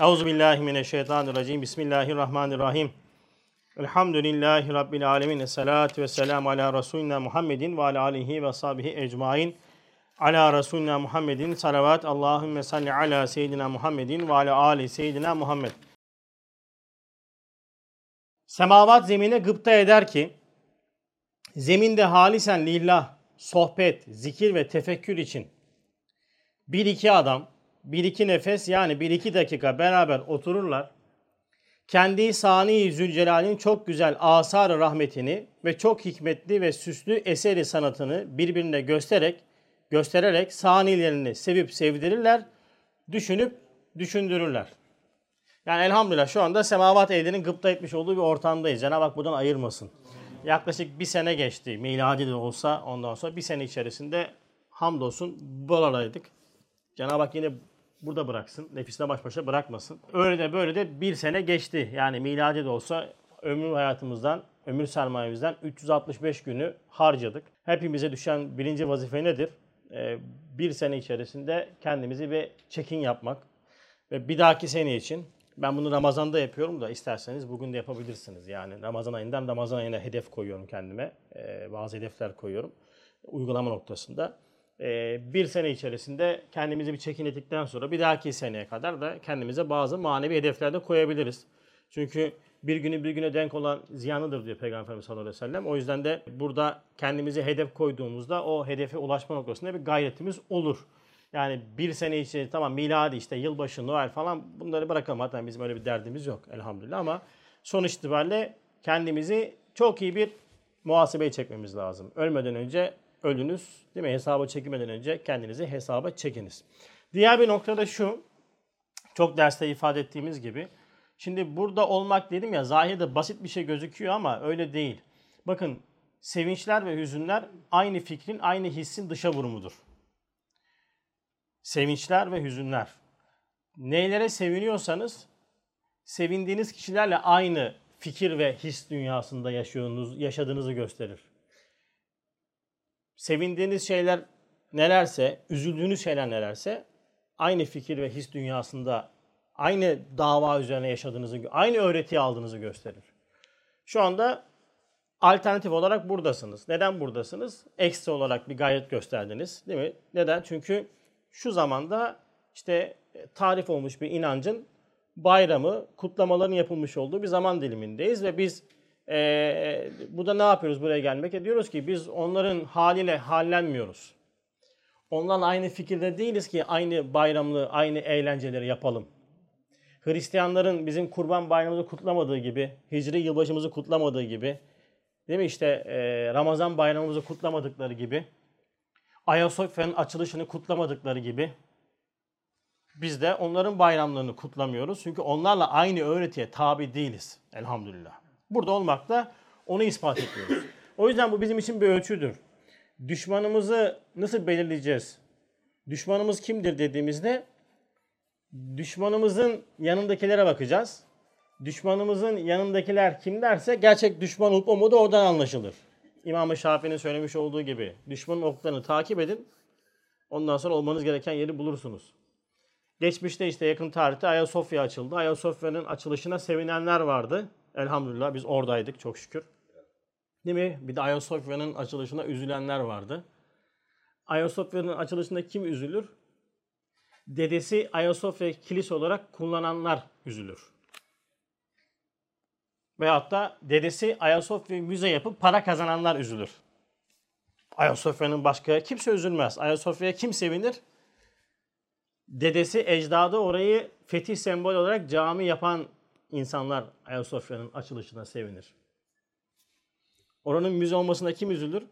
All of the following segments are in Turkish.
Euzu billahi. Bismillahirrahmanirrahim. Elhamdülillahi rabbil alamin. Essalatu vesselamu ala resulina Muhammedin ve ala alihi ve sahbihi ecmaîn. Ala resulina Muhammedin salavat. Allahumme salli ala seyyidina Muhammedin ve ala ali seyyidina Muhammed. Semavat zemine gıpta eder ki zeminde halisen lillah, sohbet, zikir ve tefekkür için bir iki adam, bir iki nefes yani bir iki dakika beraber otururlar. Kendi Sani Zülcelal'in çok güzel asar rahmetini ve çok hikmetli ve süslü eseri sanatını birbirine göstererek göstererek sanilerini sevip sevdirirler, düşünüp düşündürürler. Yani elhamdülillah şu anda semavat ehlinin gıpta etmiş olduğu bir ortamdayız. Cenab-ı Hak buradan ayırmasın. Yaklaşık bir sene geçti. Miladi de olsa ondan sonra bir sene içerisinde hamdolsun buralardaydık. Cenab-ı Hak yine burada bıraksın. Nefisine baş başa bırakmasın. Öyle de böyle de bir sene geçti. Yani miladi de olsa ömür hayatımızdan, ömür sermayemizden 365 günü harcadık. Hepimize düşen birinci vazife nedir? Ee, bir sene içerisinde kendimizi bir check-in yapmak. Ve bir dahaki sene için ben bunu Ramazan'da yapıyorum da isterseniz bugün de yapabilirsiniz. Yani Ramazan ayından Ramazan ayına hedef koyuyorum kendime. Ee, bazı hedefler koyuyorum uygulama noktasında. Ee, bir sene içerisinde kendimizi bir çekin sonra bir dahaki seneye kadar da kendimize bazı manevi hedefler de koyabiliriz. Çünkü bir günü bir güne denk olan ziyanıdır diyor Peygamberimiz sallallahu aleyhi ve sellem. O yüzden de burada kendimize hedef koyduğumuzda o hedefe ulaşma noktasında bir gayretimiz olur. Yani bir sene içinde tamam miladi işte yılbaşı, Noel falan bunları bırakalım. Hatta bizim öyle bir derdimiz yok elhamdülillah ama sonuç itibariyle kendimizi çok iyi bir muhasebeye çekmemiz lazım. Ölmeden önce ölünüz değil mi? Hesaba çekmeden önce kendinizi hesaba çekiniz. Diğer bir nokta da şu. Çok derste ifade ettiğimiz gibi. Şimdi burada olmak dedim ya zahirde basit bir şey gözüküyor ama öyle değil. Bakın sevinçler ve hüzünler aynı fikrin, aynı hissin dışa vurumudur. Sevinçler ve hüzünler. Neylere seviniyorsanız sevindiğiniz kişilerle aynı fikir ve his dünyasında yaşıyorsunuz, yaşadığınızı gösterir. Sevindiğiniz şeyler nelerse, üzüldüğünüz şeyler nelerse aynı fikir ve his dünyasında aynı dava üzerine yaşadığınızı, aynı öğretiyi aldığınızı gösterir. Şu anda alternatif olarak buradasınız. Neden buradasınız? Eksi olarak bir gayret gösterdiniz. Değil mi? Neden? Çünkü şu zamanda işte tarif olmuş bir inancın bayramı, kutlamaların yapılmış olduğu bir zaman dilimindeyiz ve biz e, burada ne yapıyoruz buraya gelmek? E diyoruz ki biz onların haliyle hallenmiyoruz. Onlarla aynı fikirde değiliz ki aynı bayramlı, aynı eğlenceleri yapalım. Hristiyanların bizim kurban bayramımızı kutlamadığı gibi, hicri yılbaşımızı kutlamadığı gibi, değil mi işte e, Ramazan bayramımızı kutlamadıkları gibi, Ayasofya'nın açılışını kutlamadıkları gibi, biz de onların bayramlarını kutlamıyoruz. Çünkü onlarla aynı öğretiye tabi değiliz elhamdülillah. Burada olmakla onu ispat ediyoruz. O yüzden bu bizim için bir ölçüdür. Düşmanımızı nasıl belirleyeceğiz? Düşmanımız kimdir dediğimizde düşmanımızın yanındakilere bakacağız. Düşmanımızın yanındakiler kim derse gerçek düşman olup olmadığı oradan anlaşılır. İmam-ı Şafii'nin söylemiş olduğu gibi düşmanın oklarını takip edin. Ondan sonra olmanız gereken yeri bulursunuz. Geçmişte işte yakın tarihte Ayasofya açıldı. Ayasofya'nın açılışına sevinenler vardı. Elhamdülillah biz oradaydık çok şükür. Değil mi? Bir de Ayasofya'nın açılışına üzülenler vardı. Ayasofya'nın açılışında kim üzülür? Dedesi Ayasofya kilise olarak kullananlar üzülür. Veyahut da dedesi Ayasofya müze yapıp para kazananlar üzülür. Ayasofya'nın başka kimse üzülmez. Ayasofya'ya kim sevinir? Dedesi, ecdadı orayı fetih sembol olarak cami yapan insanlar Ayasofya'nın açılışına sevinir. Oranın müze olmasına kim üzülür?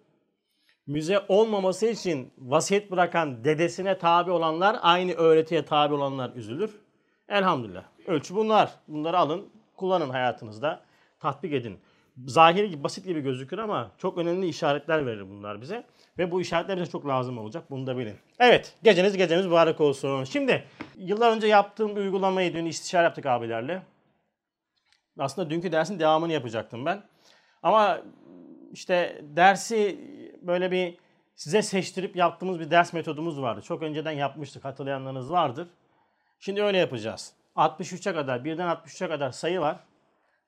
Müze olmaması için vasiyet bırakan dedesine tabi olanlar, aynı öğretiye tabi olanlar üzülür. Elhamdülillah. Ölçü bunlar. Bunları alın, kullanın hayatınızda. Tatbik edin. Zahiri gibi, basit gibi gözükür ama çok önemli işaretler verir bunlar bize. Ve bu işaretler bize çok lazım olacak. Bunu da bilin. Evet, geceniz geceniz mübarek olsun. Şimdi, yıllar önce yaptığım bir uygulamayı dün istişare yaptık abilerle. Aslında dünkü dersin devamını yapacaktım ben. Ama işte dersi böyle bir size seçtirip yaptığımız bir ders metodumuz vardı. Çok önceden yapmıştık. Hatırlayanlarınız vardır. Şimdi öyle yapacağız. 63'e kadar, birden 63'e kadar sayı var.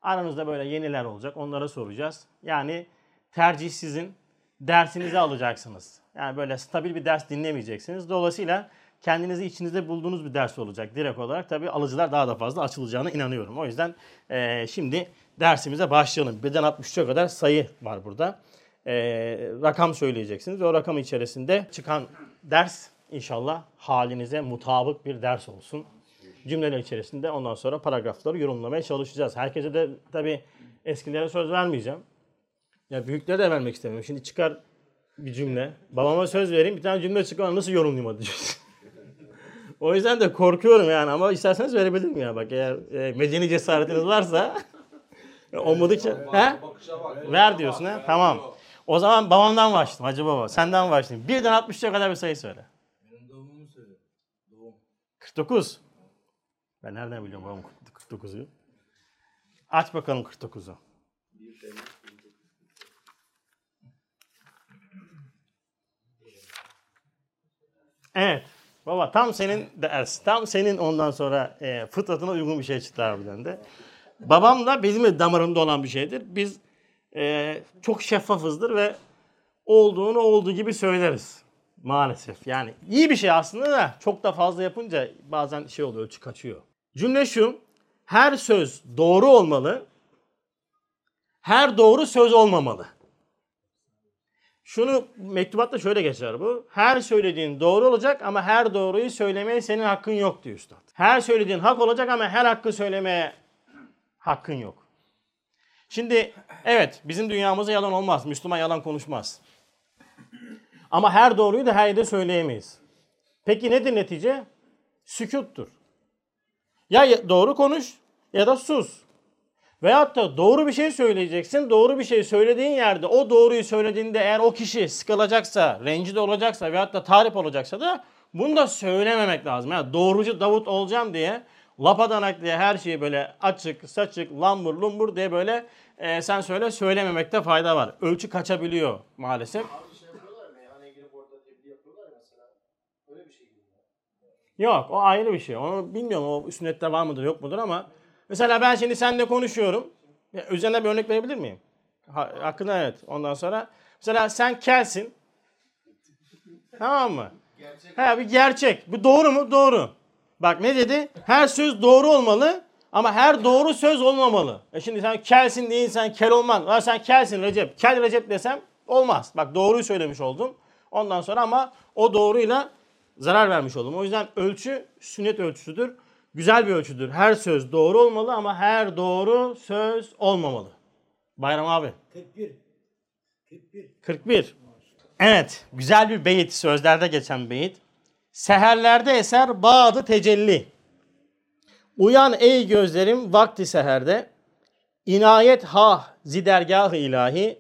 Aranızda böyle yeniler olacak. Onlara soracağız. Yani tercih sizin. Dersinizi alacaksınız. Yani böyle stabil bir ders dinlemeyeceksiniz. Dolayısıyla kendinizi içinizde bulduğunuz bir ders olacak direkt olarak. Tabii alıcılar daha da fazla açılacağına inanıyorum. O yüzden e, şimdi dersimize başlayalım. Birden 63'e kadar sayı var burada. E, rakam söyleyeceksiniz. O rakam içerisinde çıkan ders inşallah halinize mutabık bir ders olsun. Cümleler içerisinde ondan sonra paragrafları yorumlamaya çalışacağız. Herkese de tabii eskilere söz vermeyeceğim. Ya büyüklere de vermek istemiyorum. Şimdi çıkar bir cümle. Babama söz vereyim bir tane cümle çıkar nasıl yorumlayayım hadi. o yüzden de korkuyorum yani ama isterseniz verebilirim ya bak eğer e, medeni cesaretiniz varsa olmadıkça he? Ver diyorsun ha? Tamam. O zaman babamdan başlayayım Hacı Baba. Senden başlayayım. Birden 63'e kadar bir sayı söyle. Benim doğumumu söyle. Doğum. 49. Ben nereden biliyorum babam 49'u? Aç bakalım 49'u. Evet. Baba tam senin ders. Tam senin ondan sonra e, fıtratına uygun bir şey çıktı harbiden de. Babam da bizim de damarımda olan bir şeydir. Biz e, çok şeffafızdır ve olduğunu olduğu gibi söyleriz. Maalesef. Yani iyi bir şey aslında da çok da fazla yapınca bazen şey oluyor, ölçü kaçıyor. Cümle şu. Her söz doğru olmalı. Her doğru söz olmamalı. Şunu mektubatta şöyle geçer bu. Her söylediğin doğru olacak ama her doğruyu söylemeye senin hakkın yok diyor üstad. Her söylediğin hak olacak ama her hakkı söylemeye hakkın yok. Şimdi evet bizim dünyamızda yalan olmaz. Müslüman yalan konuşmaz. Ama her doğruyu da her yerde söyleyemeyiz. Peki nedir netice? Sükuttur. Ya doğru konuş ya da sus. Veyahut da doğru bir şey söyleyeceksin. Doğru bir şey söylediğin yerde o doğruyu söylediğinde eğer o kişi sıkılacaksa, rencide olacaksa veyahut da tarif olacaksa da bunu da söylememek lazım. Yani doğrucu Davut olacağım diye lapadanak diye her şeyi böyle açık, saçık, lambur, lumbur diye böyle e, sen söyle söylememekte fayda var. Ölçü kaçabiliyor maalesef. Şey bir şey. Yok o ayrı bir şey. Onu bilmiyorum o sünnette var mıdır yok mudur ama mesela ben şimdi seninle konuşuyorum. Ya, üzerine bir örnek verebilir miyim? Ha, hakkında evet. Ondan sonra mesela sen kelsin. Tamam mı? Gerçek. Ha, bir gerçek. Bu doğru mu? Doğru. Bak ne dedi? Her söz doğru olmalı ama her doğru söz olmamalı. E şimdi sen kelsin değil sen kel olman. Ha sen kelsin Recep. Kel Recep desem olmaz. Bak doğruyu söylemiş oldum. Ondan sonra ama o doğruyla zarar vermiş oldum. O yüzden ölçü sünnet ölçüsüdür. Güzel bir ölçüdür. Her söz doğru olmalı ama her doğru söz olmamalı. Bayram abi. 41. 41. 41. Evet, güzel bir beyit, sözlerde geçen beyit. Seherlerde eser bağdı tecelli. Uyan ey gözlerim vakti seherde. İnayet ha zidergahı ilahi.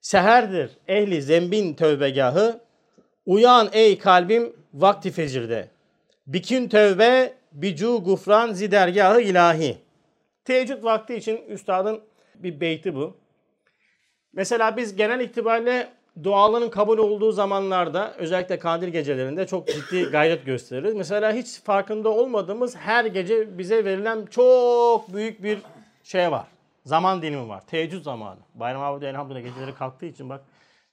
Seherdir ehli zembin tövbegahı. Uyan ey kalbim vakti fecirde. Bikün tövbe bicu gufran zidergahı ilahi. Teheccüd vakti için üstadın bir beyti bu. Mesela biz genel itibariyle duaların kabul olduğu zamanlarda özellikle kandil gecelerinde çok ciddi gayret gösteririz. Mesela hiç farkında olmadığımız her gece bize verilen çok büyük bir şey var. Zaman dilimi var. Teheccüd zamanı. Bayram abi elhamdülillah geceleri kalktığı için bak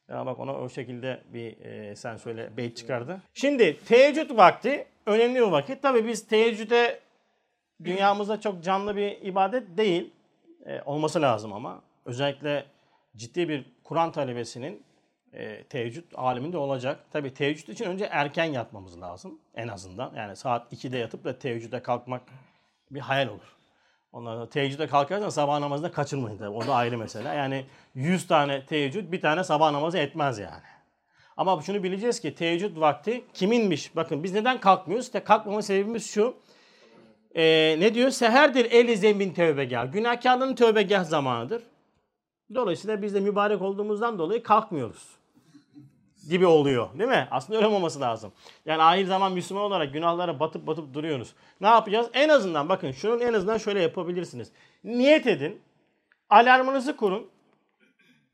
ya bak ona o şekilde bir e, sen söyle beyt çıkardı. Şimdi teheccüd vakti önemli bir vakit. Tabii biz teheccüde dünyamızda çok canlı bir ibadet değil. E, olması lazım ama. Özellikle ciddi bir Kur'an talebesinin e, teheccüd aleminde olacak. Tabi teheccüd için önce erken yatmamız lazım en azından. Yani saat 2'de yatıp da teheccüde kalkmak bir hayal olur. Ondan sonra teheccüde kalkarsan sabah namazını kaçırmayın tabii. O da ayrı mesele. Yani 100 tane teheccüd bir tane sabah namazı etmez yani. Ama şunu bileceğiz ki teheccüd vakti kiminmiş? Bakın biz neden kalkmıyoruz? İşte kalkmama sebebimiz şu. Ee, ne diyor? Seherdir eli zembin tövbegah. Günahkarların tövbegah zamanıdır. Dolayısıyla biz de mübarek olduğumuzdan dolayı kalkmıyoruz gibi oluyor. Değil mi? Aslında öyle olmaması lazım. Yani ahir zaman Müslüman olarak günahlara batıp batıp duruyoruz. Ne yapacağız? En azından bakın şunun en azından şöyle yapabilirsiniz. Niyet edin. Alarmınızı kurun.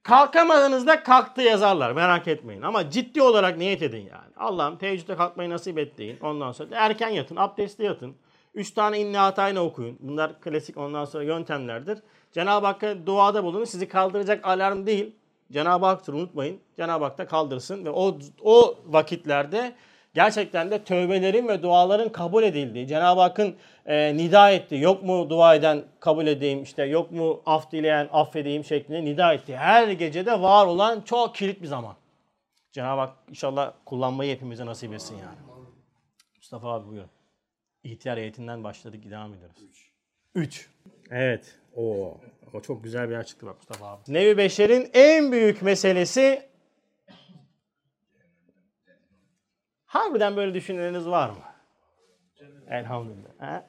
Kalkamadığınızda kalktı yazarlar. Merak etmeyin. Ama ciddi olarak niyet edin yani. Allah'ım teheccüde kalkmayı nasip et deyin. Ondan sonra erken yatın. Abdestli yatın. Üç tane inna hatayla okuyun. Bunlar klasik ondan sonra yöntemlerdir. Cenab-ı Hakk'a duada bulunun. Sizi kaldıracak alarm değil. Cenab-ı Hak'tır unutmayın. Cenab-ı Hak da kaldırsın ve o o vakitlerde gerçekten de tövbelerin ve duaların kabul edildiği, Cenab-ı Hakk'ın e, nida ettiği, yok mu dua eden kabul edeyim, işte yok mu af dileyen affedeyim şeklinde nida ettiği her gecede var olan çok kilit bir zaman. Cenab-ı Hak inşallah kullanmayı hepimize nasip etsin yani. Mustafa abi buyurun. İhtiyar heyetinden başladık, devam ediyoruz. 3. Evet. Oo. O çok güzel bir yer çıktı bak Mustafa abi. Nevi Beşer'in en büyük meselesi Harbiden böyle düşüneniniz var mı? Elhamdülillah. Ha?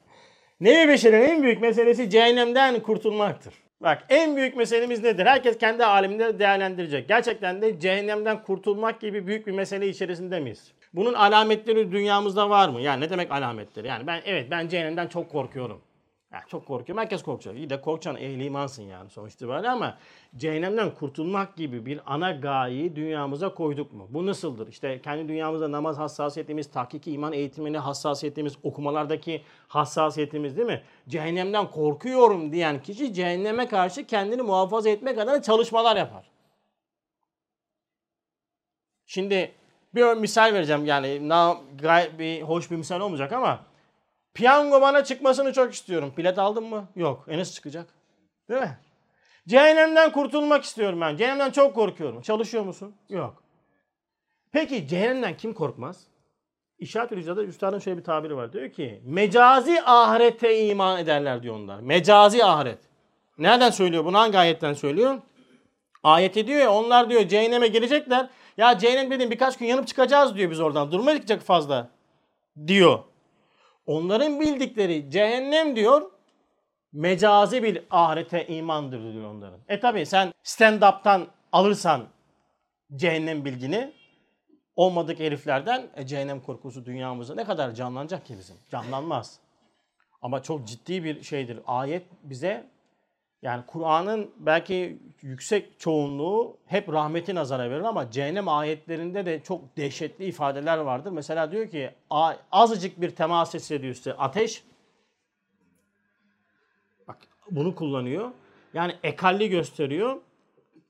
Nevi Beşer'in en büyük meselesi cehennemden kurtulmaktır. Bak en büyük meselemiz nedir? Herkes kendi aleminde değerlendirecek. Gerçekten de cehennemden kurtulmak gibi büyük bir mesele içerisinde miyiz? Bunun alametleri dünyamızda var mı? Yani ne demek alametleri? Yani ben evet ben cehennemden çok korkuyorum. Ya çok korkuyorum. Herkes korkacak. İyi de korkacaksın. Ehli imansın yani sonuç itibariyle ama cehennemden kurtulmak gibi bir ana gayeyi dünyamıza koyduk mu? Bu nasıldır? İşte kendi dünyamızda namaz hassasiyetimiz, tahkiki iman eğitimine hassasiyetimiz, okumalardaki hassasiyetimiz değil mi? Cehennemden korkuyorum diyen kişi cehenneme karşı kendini muhafaza etmek adına çalışmalar yapar. Şimdi bir misal vereceğim yani gayet bir hoş bir misal olmayacak ama Piyango bana çıkmasını çok istiyorum. Bilet aldın mı? Yok. Enes çıkacak. Değil mi? Cehennemden kurtulmak istiyorum ben. Cehennemden çok korkuyorum. Çalışıyor musun? Yok. Peki cehennemden kim korkmaz? İşaret-ül İcra'da üstadın şöyle bir tabiri var. Diyor ki mecazi ahirete iman ederler diyor onlar. Mecazi ahiret. Nereden söylüyor bunu? Hangi ayetten söylüyor? Ayet diyor ya onlar diyor cehenneme girecekler. Ya cehennem dedim birkaç gün yanıp çıkacağız diyor biz oradan. Durmayacak fazla diyor. Onların bildikleri cehennem diyor mecazi bir ahirete imandır diyor onların. E tabi sen stand-up'tan alırsan cehennem bilgini olmadık heriflerden e, cehennem korkusu dünyamızda ne kadar canlanacak ki bizim? Canlanmaz. Ama çok ciddi bir şeydir. Ayet bize yani Kur'an'ın belki yüksek çoğunluğu hep rahmeti nazara verir ama cehennem ayetlerinde de çok dehşetli ifadeler vardır. Mesela diyor ki azıcık bir temas hissediyorsa ateş bak bunu kullanıyor. Yani ekalli gösteriyor.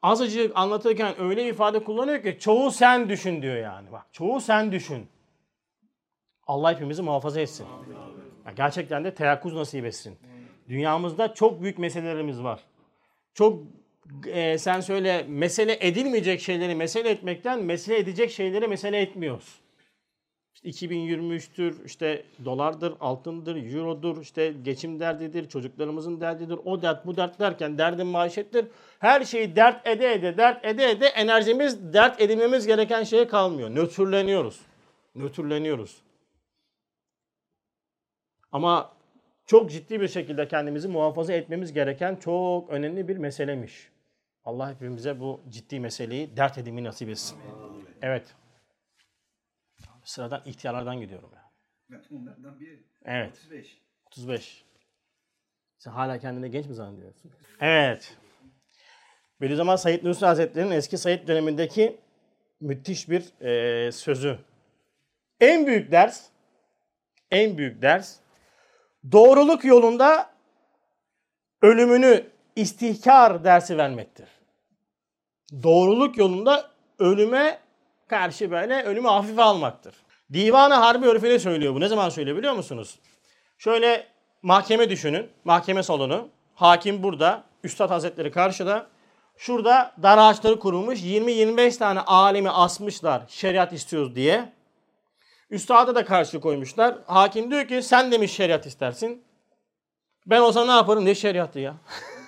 Azıcık anlatırken öyle ifade kullanıyor ki çoğu sen düşün diyor yani. Bak çoğu sen düşün. Allah hepimizi muhafaza etsin. Yani gerçekten de teyakkuz nasip etsin. Dünyamızda çok büyük meselelerimiz var. Çok e, sen söyle mesele edilmeyecek şeyleri mesele etmekten mesele edecek şeyleri mesele etmiyoruz. İşte 2023'tür, işte dolardır, altındır, eurodur, işte geçim derdidir, çocuklarımızın derdidir, o dert bu dert derken derdin maaşettir. Her şeyi dert ede ede, dert ede ede enerjimiz dert edinmemiz gereken şeye kalmıyor. Nötrleniyoruz. Nötrleniyoruz. Ama çok ciddi bir şekilde kendimizi muhafaza etmemiz gereken çok önemli bir meselemiş. Allah hepimize bu ciddi meseleyi dert edimi nasip etsin. Evet. Sıradan ihtiyarlardan gidiyorum ya. Evet. 35. 35. Sen hala kendini genç mi zannediyorsun? Evet. Bediüzzaman Said Nursi Hazretleri'nin eski Said dönemindeki müthiş bir e, sözü. En büyük ders, en büyük ders doğruluk yolunda ölümünü istihkar dersi vermektir. Doğruluk yolunda ölüme karşı böyle ölümü hafife almaktır. Divanı Harbi örfüne söylüyor bu. Ne zaman söylüyor biliyor musunuz? Şöyle mahkeme düşünün. Mahkeme salonu. Hakim burada. Üstad Hazretleri karşıda. Şurada dar ağaçları kurulmuş. 20-25 tane alimi asmışlar şeriat istiyoruz diye. Üstada da karşı koymuşlar. Hakim diyor ki sen demiş şeriat istersin. Ben olsa ne yaparım ne şeriatı ya.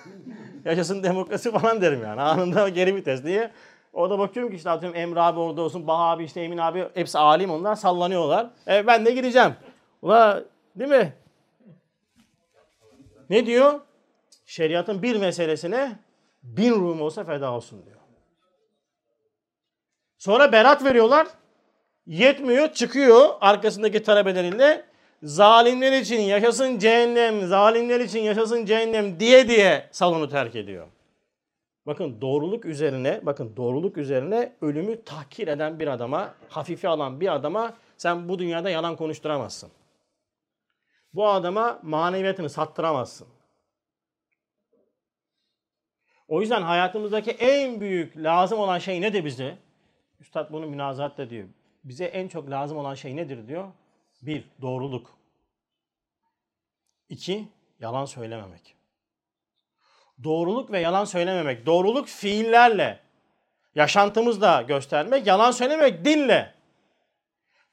Yaşasın demokrasi falan derim yani. Anında geri vites diye. Orada bakıyorum ki işte atıyorum Emre abi orada olsun, Baha abi işte Emin abi hepsi alim onlar sallanıyorlar. E, ben de gideceğim. Ula değil mi? Ne diyor? Şeriatın bir meselesine bin Rum olsa feda olsun diyor. Sonra berat veriyorlar. Yetmiyor çıkıyor arkasındaki talebeleriyle zalimler için yaşasın cehennem, zalimler için yaşasın cehennem diye diye salonu terk ediyor. Bakın doğruluk üzerine, bakın doğruluk üzerine ölümü tahkir eden bir adama, hafife alan bir adama sen bu dünyada yalan konuşturamazsın. Bu adama maneviyatını sattıramazsın. O yüzden hayatımızdaki en büyük lazım olan şey nedir bize? Üstad bunu münazahatta diyor. Bize en çok lazım olan şey nedir diyor? Bir, doğruluk. İki, yalan söylememek. Doğruluk ve yalan söylememek. Doğruluk fiillerle, yaşantımızda göstermek, yalan söylememek dinle.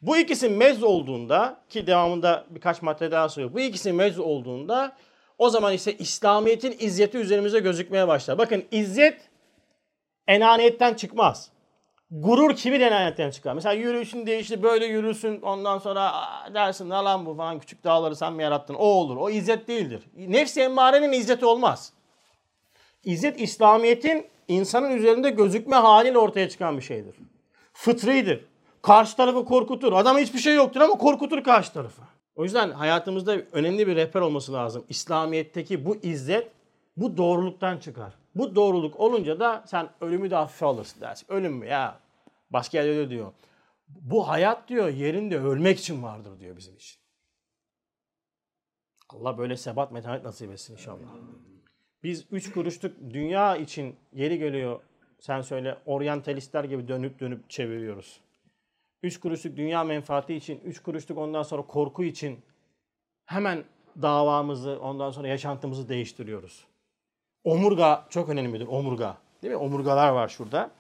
Bu ikisi mez olduğunda ki devamında birkaç madde daha söylüyor. Bu ikisi mez olduğunda o zaman ise İslamiyet'in izzeti üzerimize gözükmeye başlar. Bakın izzet enaniyetten çıkmaz. Gurur kibir enaniyetten çıkar. Mesela yürüyüşün değişti böyle yürürsün ondan sonra dersin ne lan bu falan küçük dağları sen mi yarattın o olur. O izzet değildir. Nefsi emmarenin izzeti olmaz. İzzet İslamiyet'in insanın üzerinde gözükme haliyle ortaya çıkan bir şeydir. Fıtridir. Karşı tarafı korkutur. Adama hiçbir şey yoktur ama korkutur karşı tarafı. O yüzden hayatımızda önemli bir rehber olması lazım. İslamiyet'teki bu izzet bu doğruluktan çıkar. Bu doğruluk olunca da sen ölümü de hafife alırsın dersin. Ölüm mü ya? Başka yerde öyle diyor. Bu hayat diyor yerinde ölmek için vardır diyor bizim için. Allah böyle sebat metanet nasip etsin inşallah. Biz üç kuruşluk dünya için yeri geliyor sen söyle oryantalistler gibi dönüp dönüp çeviriyoruz. Üç kuruşluk dünya menfaati için, üç kuruşluk ondan sonra korku için hemen davamızı, ondan sonra yaşantımızı değiştiriyoruz. Omurga çok önemlidir, omurga. Değil mi? Omurgalar var şurada.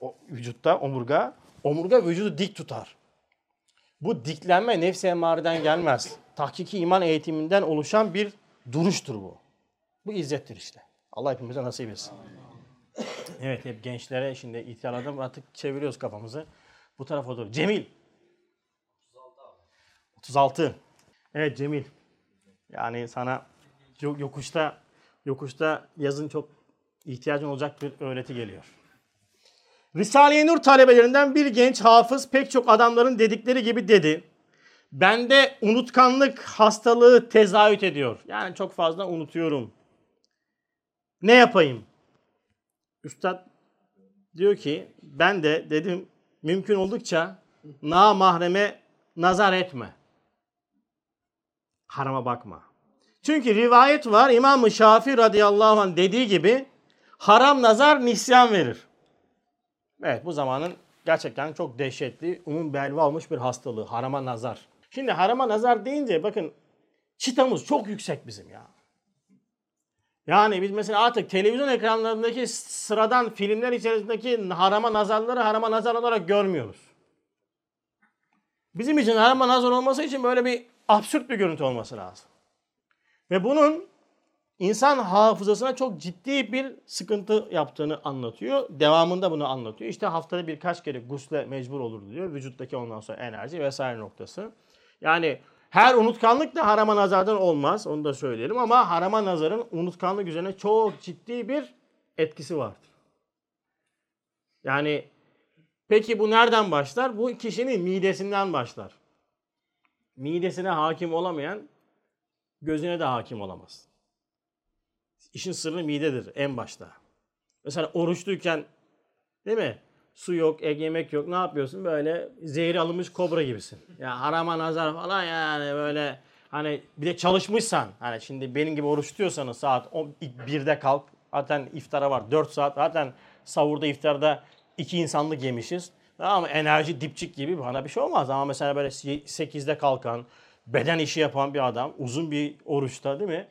O vücutta omurga. Omurga vücudu dik tutar. Bu diklenme nefsi emareden gelmez. Tahkiki iman eğitiminden oluşan bir duruştur bu. Bu izzettir işte. Allah hepimize nasip etsin. Evet hep gençlere şimdi ihtiyarladım artık çeviriyoruz kafamızı. Bu tarafa doğru. Cemil. 36. Evet Cemil. Yani sana yokuşta yokuşta yazın çok ihtiyacın olacak bir öğreti geliyor. Risale-i Nur talebelerinden bir genç hafız pek çok adamların dedikleri gibi dedi. Bende unutkanlık hastalığı tezahüt ediyor. Yani çok fazla unutuyorum. Ne yapayım? Üstad diyor ki ben de dedim mümkün oldukça na mahreme nazar etme. Harama bakma. Çünkü rivayet var İmam-ı Şafii radıyallahu anh dediği gibi haram nazar nisyan verir. Evet bu zamanın gerçekten çok dehşetli, umum belva olmuş bir hastalığı. Harama nazar. Şimdi harama nazar deyince bakın çıtamız çok yüksek bizim ya. Yani biz mesela artık televizyon ekranlarındaki sıradan filmler içerisindeki harama nazarları harama nazar olarak görmüyoruz. Bizim için harama nazar olması için böyle bir absürt bir görüntü olması lazım. Ve bunun insan hafızasına çok ciddi bir sıkıntı yaptığını anlatıyor. Devamında bunu anlatıyor. İşte haftada birkaç kere gusle mecbur olur diyor. Vücuttaki ondan sonra enerji vesaire noktası. Yani her unutkanlık da harama nazardan olmaz. Onu da söyleyelim ama harama nazarın unutkanlık üzerine çok ciddi bir etkisi vardır. Yani peki bu nereden başlar? Bu kişinin midesinden başlar. Midesine hakim olamayan gözüne de hakim olamaz. İşin sırrı midedir en başta. Mesela oruçluyken değil mi? Su yok, ek yemek yok. Ne yapıyorsun? Böyle zehri alınmış kobra gibisin. Ya harama nazar falan yani böyle hani bir de çalışmışsan hani şimdi benim gibi oruç tutuyorsanız saat 1'de kalk. Zaten iftara var 4 saat. Zaten savurda iftarda iki insanlık yemişiz. Ama enerji dipçik gibi bana bir şey olmaz. Ama mesela böyle 8'de kalkan, beden işi yapan bir adam uzun bir oruçta değil mi?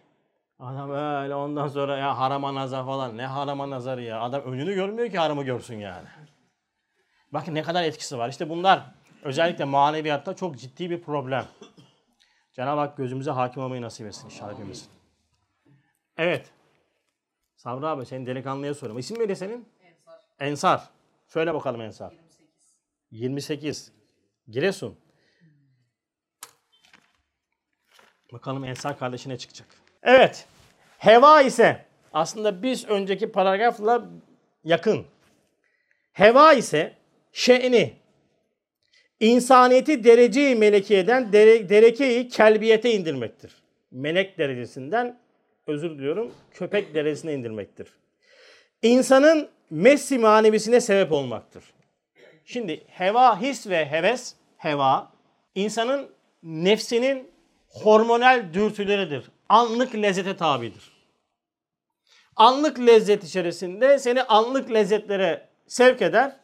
Adam öyle ondan sonra ya harama nazar falan. Ne harama nazarı ya? Adam önünü görmüyor ki haramı görsün yani. Bakın ne kadar etkisi var. İşte bunlar özellikle maneviyatta çok ciddi bir problem. Cenab-ı Hak gözümüze hakim olmayı nasip etsin inşallah hepimizin. Evet. Sabri abi senin delikanlıya soruyorum. İsim neydi senin? Ensar. Ensar. Söyle bakalım Ensar. 28. 28. Giresun. Bakalım Ensar kardeşine çıkacak. Evet. Heva ise aslında biz önceki paragrafla yakın. Heva ise şe'ni insaniyeti dereceyi melekiyeden dere, derekeyi kelbiyete indirmektir. Melek derecesinden özür diliyorum köpek derecesine indirmektir. İnsanın messi manevisine sebep olmaktır. Şimdi heva, his ve heves, heva insanın nefsinin hormonal dürtüleridir. Anlık lezzete tabidir. Anlık lezzet içerisinde seni anlık lezzetlere sevk eder.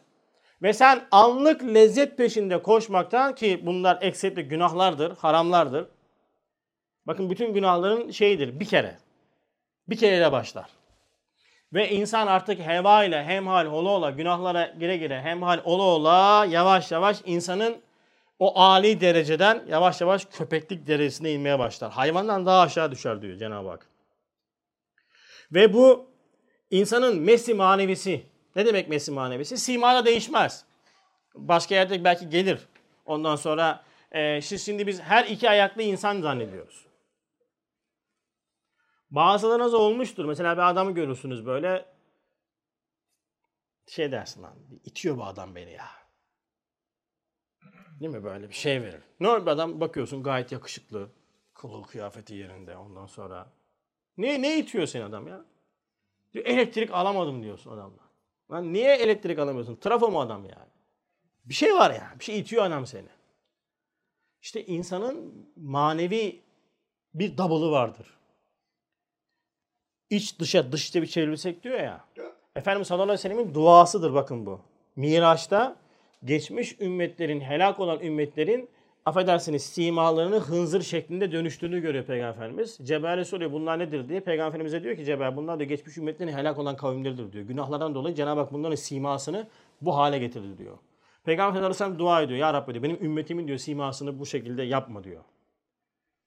Ve sen anlık lezzet peşinde koşmaktan ki bunlar ekseriyetle günahlardır, haramlardır. Bakın bütün günahların şeyidir bir kere. Bir kereyle başlar. Ve insan artık heva ile hemhal ola ola günahlara gire gire hemhal ola ola yavaş yavaş insanın o âli dereceden yavaş yavaş köpeklik derecesine inmeye başlar. Hayvandan daha aşağı düşer diyor Cenab-ı Hak. Ve bu insanın mesli manevisi. Ne demek mesli manevisi? Simada değişmez. Başka yerde belki gelir. Ondan sonra e, şimdi biz her iki ayaklı insan zannediyoruz. Bazılarınız olmuştur. Mesela bir adamı görürsünüz böyle. Şey dersin lan. itiyor bu adam beni ya. Değil mi böyle bir şey verir. Ne bir adam bakıyorsun gayet yakışıklı. Kılığı kıyafeti yerinde ondan sonra. Ne, ne itiyor seni adam ya? Diyor, elektrik alamadım diyorsun adamla. Lan niye elektrik alamıyorsun? Trafo mu adam yani? Bir şey var ya. Bir şey itiyor adam seni. İşte insanın manevi bir double'ı vardır iç dışa dış bir çevrilsek diyor ya. Efendimiz sallallahu aleyhi ve sellemin duasıdır bakın bu. Miraç'ta geçmiş ümmetlerin, helak olan ümmetlerin affedersiniz simalarını hınzır şeklinde dönüştüğünü görüyor Peygamberimiz. Cebrail'e soruyor bunlar nedir diye. Peygamberimize diyor ki Cebrail bunlar diyor geçmiş ümmetlerin helak olan kavimleridir diyor. Günahlardan dolayı Cenab-ı Hak bunların simasını bu hale getirdi diyor. Peygamber Aleyhisselam dua ediyor. Ya Rabbi diyor benim ümmetimin diyor simasını bu şekilde yapma diyor.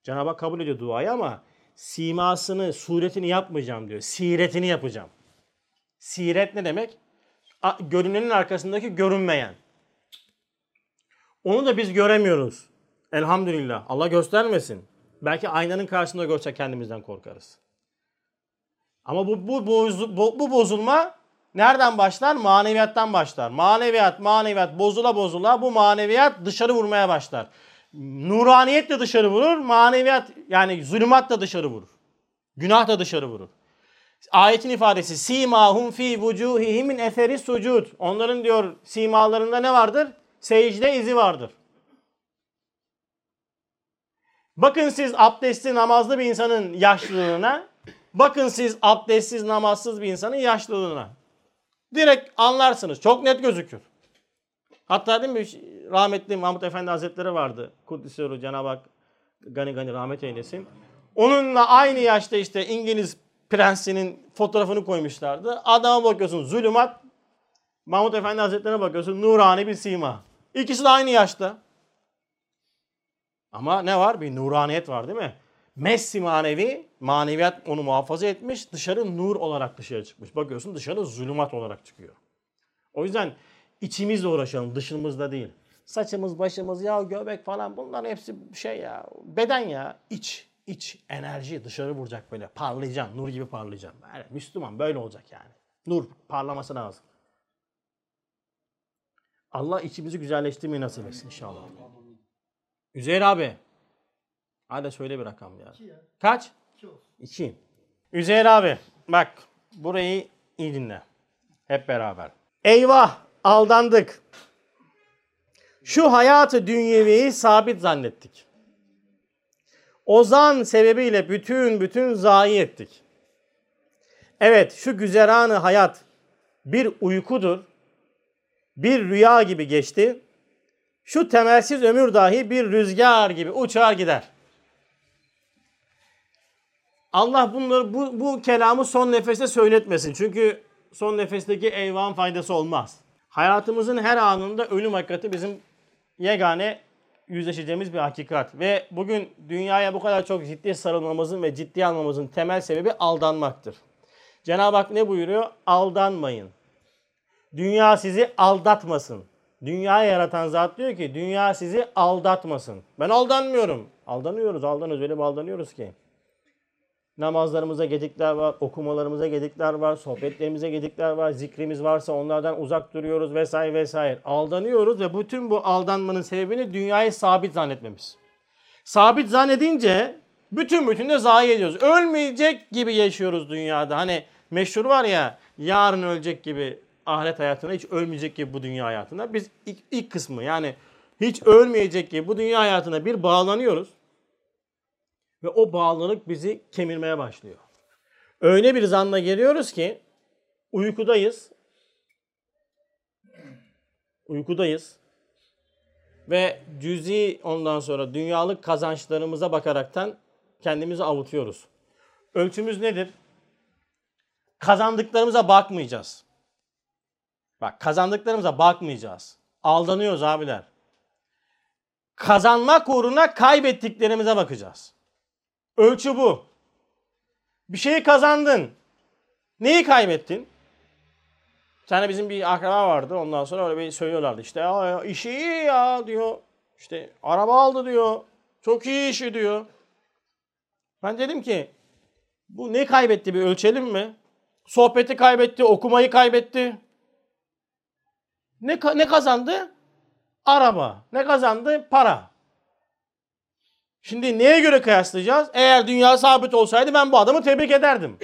Cenab-ı Hak kabul ediyor duayı ama simasını, suretini yapmayacağım diyor. Siretini yapacağım. Siret ne demek? Görünenin arkasındaki görünmeyen. Onu da biz göremiyoruz. Elhamdülillah. Allah göstermesin. Belki aynanın karşısında görsek kendimizden korkarız. Ama bu, bu, bu, bu, bozulma nereden başlar? Maneviyattan başlar. Maneviyat, maneviyat bozula bozula bu maneviyat dışarı vurmaya başlar. Nuraniyet de dışarı vurur, maneviyat yani zulümat da dışarı vurur. Günah da dışarı vurur. Ayetin ifadesi simahum fi vucuhihim min eferi sucud. Onların diyor simalarında ne vardır? Secde izi vardır. Bakın siz abdestli namazlı bir insanın yaşlılığına, bakın siz abdestsiz namazsız bir insanın yaşlılığına. Direkt anlarsınız. Çok net gözükür. Hatta değil mi rahmetli Mahmut Efendi Hazretleri vardı. Kuddisyoru Cenab-ı Hak gani gani rahmet eylesin. Onunla aynı yaşta işte İngiliz prensinin fotoğrafını koymuşlardı. Adama bakıyorsun zulümat. Mahmut Efendi Hazretleri'ne bakıyorsun nurani bir sima. İkisi de aynı yaşta. Ama ne var? Bir nuraniyet var değil mi? Messi manevi, maneviyat onu muhafaza etmiş. Dışarı nur olarak dışarı çıkmış. Bakıyorsun dışarı zulümat olarak çıkıyor. O yüzden içimizle uğraşalım, dışımızda değil. Saçımız, başımız, ya göbek falan bunlar hepsi şey ya. Beden ya. iç, iç enerji dışarı vuracak böyle. Parlayacaksın. Nur gibi parlayacaksın. Yani Müslüman böyle olacak yani. Nur parlaması lazım. Allah içimizi güzelleştirmeyi nasip etsin inşallah. Üzeyir abi. Hadi söyle bir rakam ya. Kaç? İki. Üzeyir abi. Bak burayı iyi dinle. Hep beraber. Eyvah aldandık. Şu hayatı dünyeviyi sabit zannettik. Ozan sebebiyle bütün bütün zayi ettik. Evet şu güzeranı hayat bir uykudur. Bir rüya gibi geçti. Şu temelsiz ömür dahi bir rüzgar gibi uçar gider. Allah bunları bu, bu kelamı son nefeste söyletmesin. Çünkü son nefesteki eyvan faydası olmaz. Hayatımızın her anında ölüm hakikati bizim yegane yüzleşeceğimiz bir hakikat. Ve bugün dünyaya bu kadar çok ciddi sarılmamızın ve ciddi almamızın temel sebebi aldanmaktır. Cenab-ı Hak ne buyuruyor? Aldanmayın. Dünya sizi aldatmasın. Dünyayı yaratan zat diyor ki dünya sizi aldatmasın. Ben aldanmıyorum. Aldanıyoruz, aldanıyoruz. Öyle bir aldanıyoruz ki. Namazlarımıza gedikler var, okumalarımıza gedikler var, sohbetlerimize gedikler var, zikrimiz varsa onlardan uzak duruyoruz vesaire vesaire. Aldanıyoruz ve bütün bu aldanmanın sebebini dünyayı sabit zannetmemiz. Sabit zannedince bütün bütün de zayi ediyoruz. Ölmeyecek gibi yaşıyoruz dünyada. Hani meşhur var ya yarın ölecek gibi ahiret hayatında hiç ölmeyecek gibi bu dünya hayatında. Biz ilk, ilk kısmı yani hiç ölmeyecek gibi bu dünya hayatına bir bağlanıyoruz. Ve o bağlılık bizi kemirmeye başlıyor. Öyle bir zanla geliyoruz ki uykudayız. Uykudayız. Ve cüzi ondan sonra dünyalık kazançlarımıza bakaraktan kendimizi avutuyoruz. Ölçümüz nedir? Kazandıklarımıza bakmayacağız. Bak kazandıklarımıza bakmayacağız. Aldanıyoruz abiler. Kazanmak uğruna kaybettiklerimize bakacağız. Ölçü bu. Bir şeyi kazandın. Neyi kaybettin? Bir bizim bir akraba vardı. Ondan sonra öyle bir söylüyorlardı. İşte ya, işi iyi ya diyor. İşte araba aldı diyor. Çok iyi işi diyor. Ben dedim ki bu ne kaybetti bir ölçelim mi? Sohbeti kaybetti, okumayı kaybetti. Ne, ne kazandı? Araba. Ne kazandı? Para. Şimdi neye göre kıyaslayacağız? Eğer dünya sabit olsaydı ben bu adamı tebrik ederdim.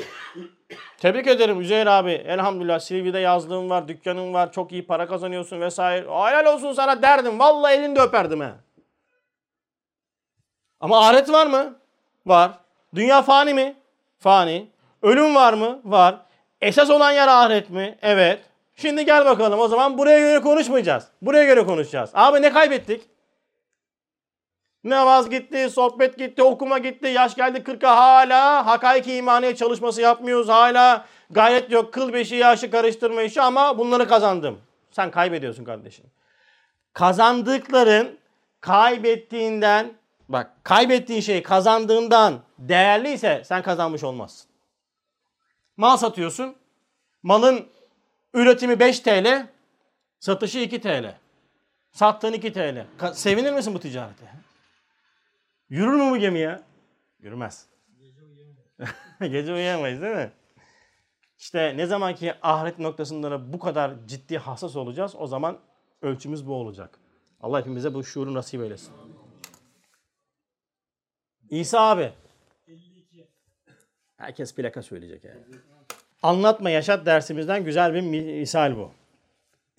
tebrik ederim Üzeyir abi. Elhamdülillah Silivri'de yazlığım var, dükkanım var, çok iyi para kazanıyorsun vesaire. Helal olsun sana derdim. Vallahi elini de öperdim he. Ama ahiret var mı? Var. Dünya fani mi? Fani. Ölüm var mı? Var. Esas olan yer ahiret mi? Evet. Şimdi gel bakalım o zaman buraya göre konuşmayacağız. Buraya göre konuşacağız. Abi ne kaybettik? Namaz gitti, sohbet gitti, okuma gitti, yaş geldi 40'a hala hakaiki imaniye çalışması yapmıyoruz. Hala gayret yok, kıl beşi yaşı karıştırma işi ama bunları kazandım. Sen kaybediyorsun kardeşim. Kazandıkların kaybettiğinden, bak kaybettiğin şey kazandığından değerliyse sen kazanmış olmazsın. Mal satıyorsun. Malın üretimi 5 TL, satışı 2 TL. Sattığın 2 TL. Ka- sevinir misin bu ticarete? Yürür mü bu gemi ya? Yürümez. Gece uyuyamayız değil mi? İşte ne zaman ki ahiret noktasında bu kadar ciddi hassas olacağız o zaman ölçümüz bu olacak. Allah hepimize bu şuuru nasip eylesin. İsa abi. Herkes plaka söyleyecek yani. Anlatma yaşat dersimizden güzel bir misal bu.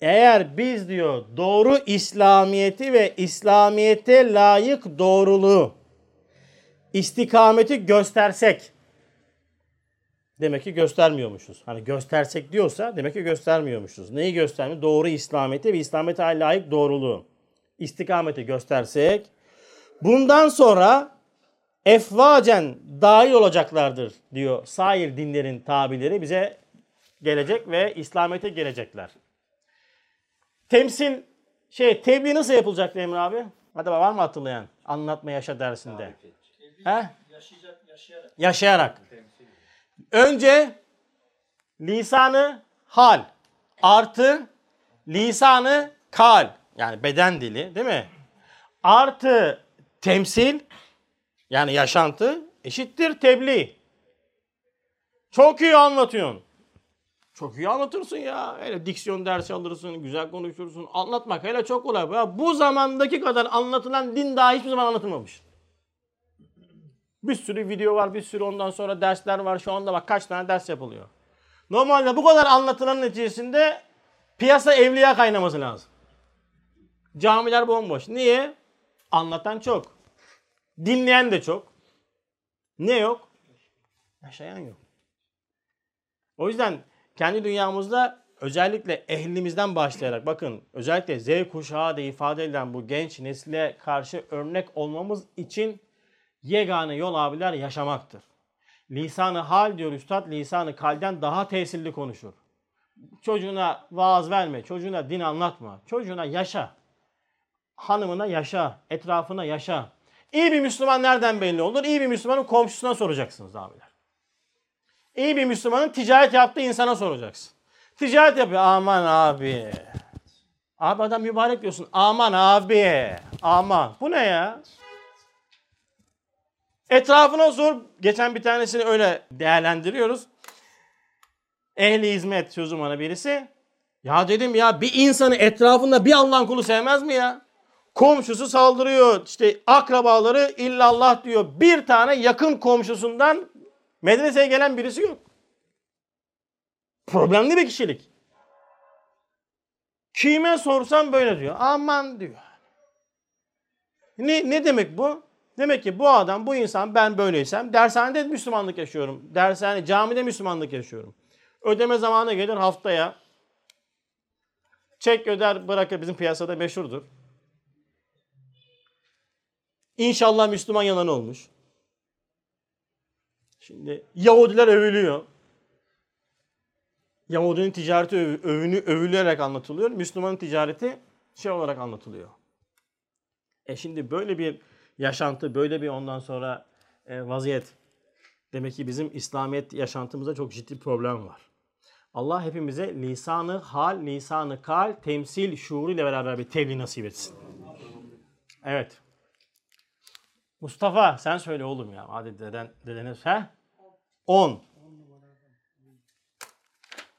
Eğer biz diyor doğru İslamiyeti ve İslamiyete layık doğruluğu istikameti göstersek demek ki göstermiyormuşuz. Hani göstersek diyorsa demek ki göstermiyormuşuz. Neyi göstermiyor? Doğru İslamiyeti ve İslamiyete layık doğruluğu. İstikameti göstersek bundan sonra efvacen dahil olacaklardır diyor sair dinlerin tabirleri bize gelecek ve İslamiyet'e gelecekler. Temsil şey tebliğ nasıl yapılacak Emre abi? Hadi var mı hatırlayan? Anlatma yaşa dersinde. He? Yaşayacak, yaşayarak. Yaşayarak. Önce lisanı hal artı lisanı kal yani beden dili değil mi? Artı temsil yani yaşantı eşittir tebliğ. Çok iyi anlatıyorsun. Çok iyi anlatırsın ya. Hele diksiyon dersi alırsın, güzel konuşursun. Anlatmak hele çok kolay. Ya bu zamandaki kadar anlatılan din daha hiçbir zaman anlatılmamış. Bir sürü video var, bir sürü ondan sonra dersler var. Şu anda bak kaç tane ders yapılıyor. Normalde bu kadar anlatılan neticesinde piyasa evliya kaynaması lazım. Camiler bomboş. Niye? Anlatan çok. Dinleyen de çok. Ne yok? Yaşayan yok. O yüzden kendi dünyamızda özellikle ehlimizden başlayarak bakın özellikle Z kuşağı da ifade edilen bu genç nesile karşı örnek olmamız için yegane yol abiler yaşamaktır. Lisanı hal diyor üstad lisanı kalden daha tesirli konuşur. Çocuğuna vaaz verme, çocuğuna din anlatma, çocuğuna yaşa. Hanımına yaşa, etrafına yaşa. İyi bir Müslüman nereden belli olur? İyi bir Müslümanın komşusuna soracaksınız abiler. İyi bir Müslümanın ticaret yaptığı insana soracaksın. Ticaret yapıyor. Aman abi. Abi adam mübarek diyorsun. Aman abi. Aman. Bu ne ya? Etrafına sor. Geçen bir tanesini öyle değerlendiriyoruz. Ehli hizmet sözüm ona birisi. Ya dedim ya bir insanı etrafında bir Allah'ın kulu sevmez mi ya? Komşusu saldırıyor. İşte akrabaları illallah diyor. Bir tane yakın komşusundan medreseye gelen birisi yok. Problemli bir kişilik. Kime sorsam böyle diyor. Aman diyor. Ne, ne demek bu? Demek ki bu adam, bu insan ben böyleysem dershanede Müslümanlık yaşıyorum. Dershane, camide Müslümanlık yaşıyorum. Ödeme zamanı gelir haftaya. Çek öder bırakır bizim piyasada meşhurdur. İnşallah Müslüman yalan olmuş. Şimdi Yahudiler övülüyor. Yahudinin ticareti öv- övünü, övülerek anlatılıyor. Müslümanın ticareti şey olarak anlatılıyor. E şimdi böyle bir yaşantı, böyle bir ondan sonra e, vaziyet. Demek ki bizim İslamiyet yaşantımızda çok ciddi problem var. Allah hepimize lisanı hal, lisanı kal, temsil şuuru ile beraber bir tebliğ nasip etsin. Evet. Mustafa sen söyle oğlum ya. Hadi deden, dedeniz. He? 10.